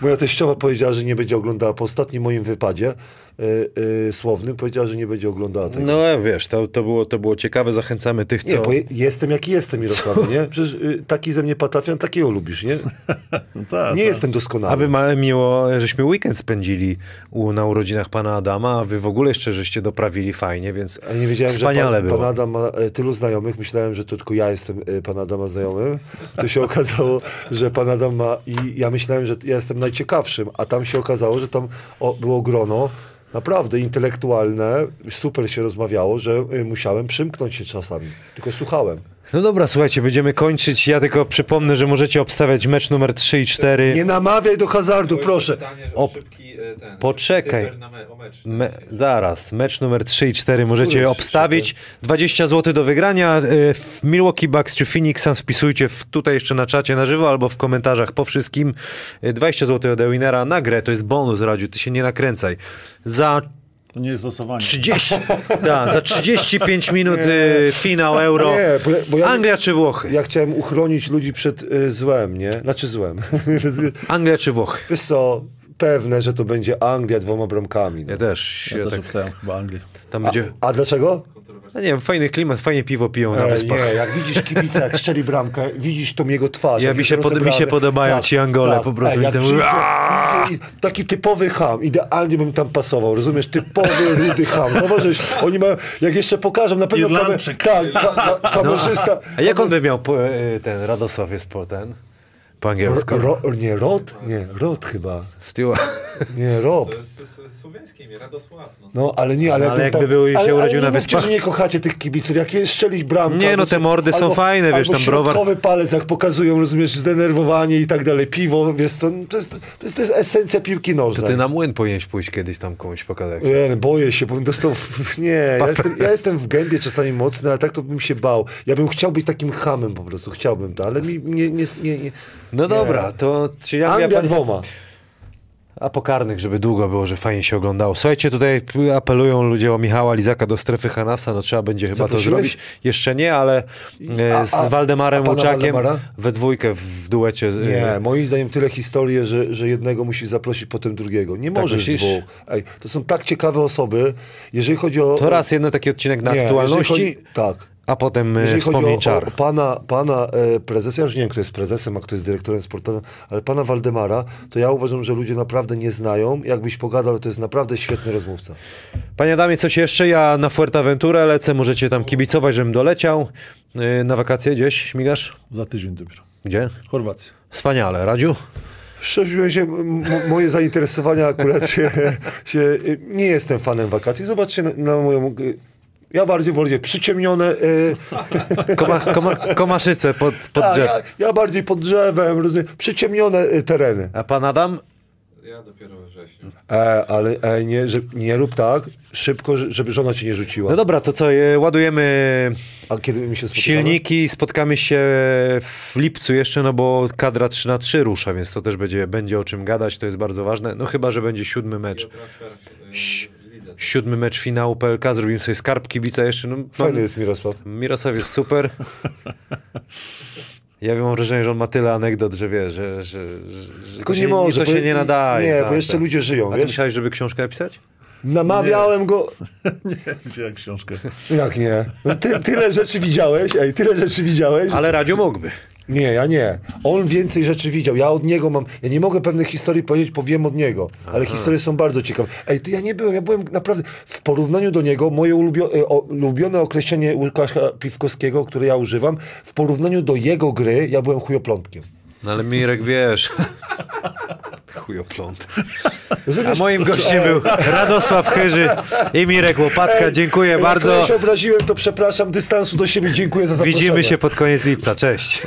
Moja teściowa powiedziała, że nie będzie oglądała po ostatnim moim wypadzie y, y, słownym, powiedziała, że nie będzie oglądała tego. No wiesz, to, to, było, to było ciekawe, zachęcamy tych, Nie, co... bo je- jestem jaki jestem, Mirosławie, nie? Przecież y, taki ze mnie patafian, takiego lubisz, nie? *laughs* No tak, Nie tak. jestem doskonały. A wy ma, miło, żeśmy weekend spędzili u, na urodzinach pana Adama, a wy w ogóle jeszcze żeście doprawili fajnie, więc A nie wiedziałem, wspaniale że pan, było. pan Adam ma e, tylu znajomych. Myślałem, że to tylko ja jestem e, pan Adama znajomym. To się *laughs* okazało, że pan Adam ma... I ja myślałem, że ja jestem najciekawszym, a tam się okazało, że tam o, było grono naprawdę intelektualne. Super się rozmawiało, że e, musiałem przymknąć się czasami. Tylko słuchałem. No dobra, słuchajcie, będziemy kończyć. Ja tylko przypomnę, że możecie obstawiać mecz numer 3 i 4. Nie namawiaj do hazardu, proszę. Pytanie, O, e, ten, poczekaj. me, o mecz. Me, zaraz, mecz numer 3 i 4 możecie Który obstawić. 20 zł do wygrania. Y, W Milwaukee Bucks czy Phoenix Suns wpisujcie w, tutaj jeszcze na czacie na żywo albo w komentarzach po wszystkim. Y, 20 zł od Ewinera na grę, to jest bonus, Radziu, ty się nie nakręcaj. Za To nie jest losowanie. 30, da, *laughs* za 35 minut y, finał Euro. Nie, bo ja- bo ja- Anglia czy Włochy? Ja chciałem uchronić ludzi przed y, złem, nie? Znaczy złem. *laughs* Anglia czy Włochy? Wiesz co, pewne, że to będzie Anglia dwoma bramkami. No. Ja też. Ja Ja też tak, chyba Anglię. tam będzie... A dlaczego? No nie wiem, fajny klimat, fajnie piwo piją na E, wyspach. nie, jak widzisz kibica, jak strzeli bramkę, widzisz tą jego twarz. Ja mi się pod- mi się podobają ci Angole, po prostu jak ten- taki typowy ham, idealnie bym tam pasował, rozumiesz? Typowy, rudy ham. Zauważysz, oni mają, jak jeszcze pokażą, na pewno kamer, Irlandczyk. tak, ka, ka, kamerzysta. A jak on by miał po, y, ten Radosław jest po ten? Po angielsku. Ro, ro, nie, Rod? Nie, Rod chyba. Stewart. Nie, Rob. To to imię, Radosław. No. No, ale nie, ale, Ale jakby był i się ale, urodził ale na nie mówcie, Wyspach. że nie kochacie tych kibiców, jak jest strzelić bramkę. Nie, albo no te mordy są fajne, wiesz, albo tam browar. środkowy palec, jak pokazują, rozumiesz, zdenerwowanie i tak dalej, piwo, wiesz, to, to, jest, to, jest, to jest esencja piłki nożnej. Ty na młyn powinieneś pójść kiedyś tam komuś pokazać. Nie, no, boję się, bo dostał. w- Nie, ja jestem, ja jestem w gębie czasami mocny, ale tak to bym się bał. Ja bym chciał być takim hamem po prostu, chciałbym to, ale mi nie. nie, nie, nie. No dobra, to czy Anglia, Anglia dwoma. A pokarnych, żeby długo było, że fajnie się oglądało. Słuchajcie, tutaj apelują ludzie o Michała Lizaka do strefy Hanasa, no trzeba będzie chyba to Zaprosiłeś? zrobić. Jeszcze nie, ale e, A- z a- Waldemarem Łuczakiem we dwójkę w duecie. e, Nie, moim zdaniem tyle historii, że, że jednego musi zaprosić, potem drugiego. Nie Tak możesz dwóch. Ej, to są tak ciekawe osoby, jeżeli chodzi o... To raz jedno taki odcinek na Nie, aktualności, Chodzi, tak. A potem e, Jeżeli chodzi wspomnień o, czar. o pana, pana e, prezesa, ja już nie wiem, kto jest prezesem, a kto jest dyrektorem sportowym, ale pana Waldemara, to ja uważam, że ludzie naprawdę nie znają. Jakbyś pogadał, to jest naprawdę świetny rozmówca. Panie Adamie, coś jeszcze? Ja na Fuerteventurę lecę, możecie tam kibicować, żebym doleciał. E, Na wakacje gdzieś śmigasz? Za tydzień dopiero. Gdzie? Chorwacja. Wspaniale. Radziu? Szczerze się, moje zainteresowania akurat się, *laughs* się... Nie jestem fanem wakacji. Zobaczcie na, na moją... y, Ja bardziej wolę przyciemnione... y, *laughs* Koma, koma, komaszyce pod, pod a, drzew. ja, ja bardziej pod drzewem, rozumiem, przyciemnione y, tereny. A pan Adam? Ja dopiero we wrześniu. E, ale e, nie, że, nie rób tak szybko, że- żeby żona ci nie rzuciła. No dobra, to co, e, ładujemy A kiedy mi się silniki, spotkamy się w lipcu jeszcze, no bo kadra 3 na 3 rusza, więc to też będzie, będzie o czym gadać, to jest bardzo ważne. No chyba, że będzie siódmy mecz. Y, lidze. Siódmy mecz finału PLK, zrobimy sobie skarb kibica jeszcze. No, Fajny jest Mirosław. Mirosław jest super. *laughs* Ja mam wrażenie, że on ma tyle anegdot, że wie, że, że, że Tylko to nie się, może, to się nie nadaje. nie, tak, bo jeszcze tak. ludzie żyją, A ty wiesz? myślałeś, żeby książkę napisać? Namawiałem go... *laughs* Gdzie jak książkę? Jak nie? No ty, tyle rzeczy widziałeś, ej, tyle rzeczy widziałeś. Ale Radio mógłby. Nie, ja nie. On więcej rzeczy widział. Ja od niego mam. Ja nie mogę pewnych historii powiedzieć, powiem od niego. Ale historie są bardzo ciekawe. Ej, ty ja nie byłem, ja byłem naprawdę. W porównaniu do niego, moje ulubio, e, o, ulubione określenie Łukasza Piwkowskiego, które ja używam, w porównaniu do jego gry, ja byłem chujoplątkiem. No ale Mirek, wiesz... *laughs* Chujopląt. A moim gościem Ej, był Radosław Chyży i Mirek Łopatka. Dziękuję jak bardzo. kogoś obraziłem, to przepraszam, dystansu do siebie, dziękuję za zaproszenie. Widzimy się pod koniec lipca. Cześć.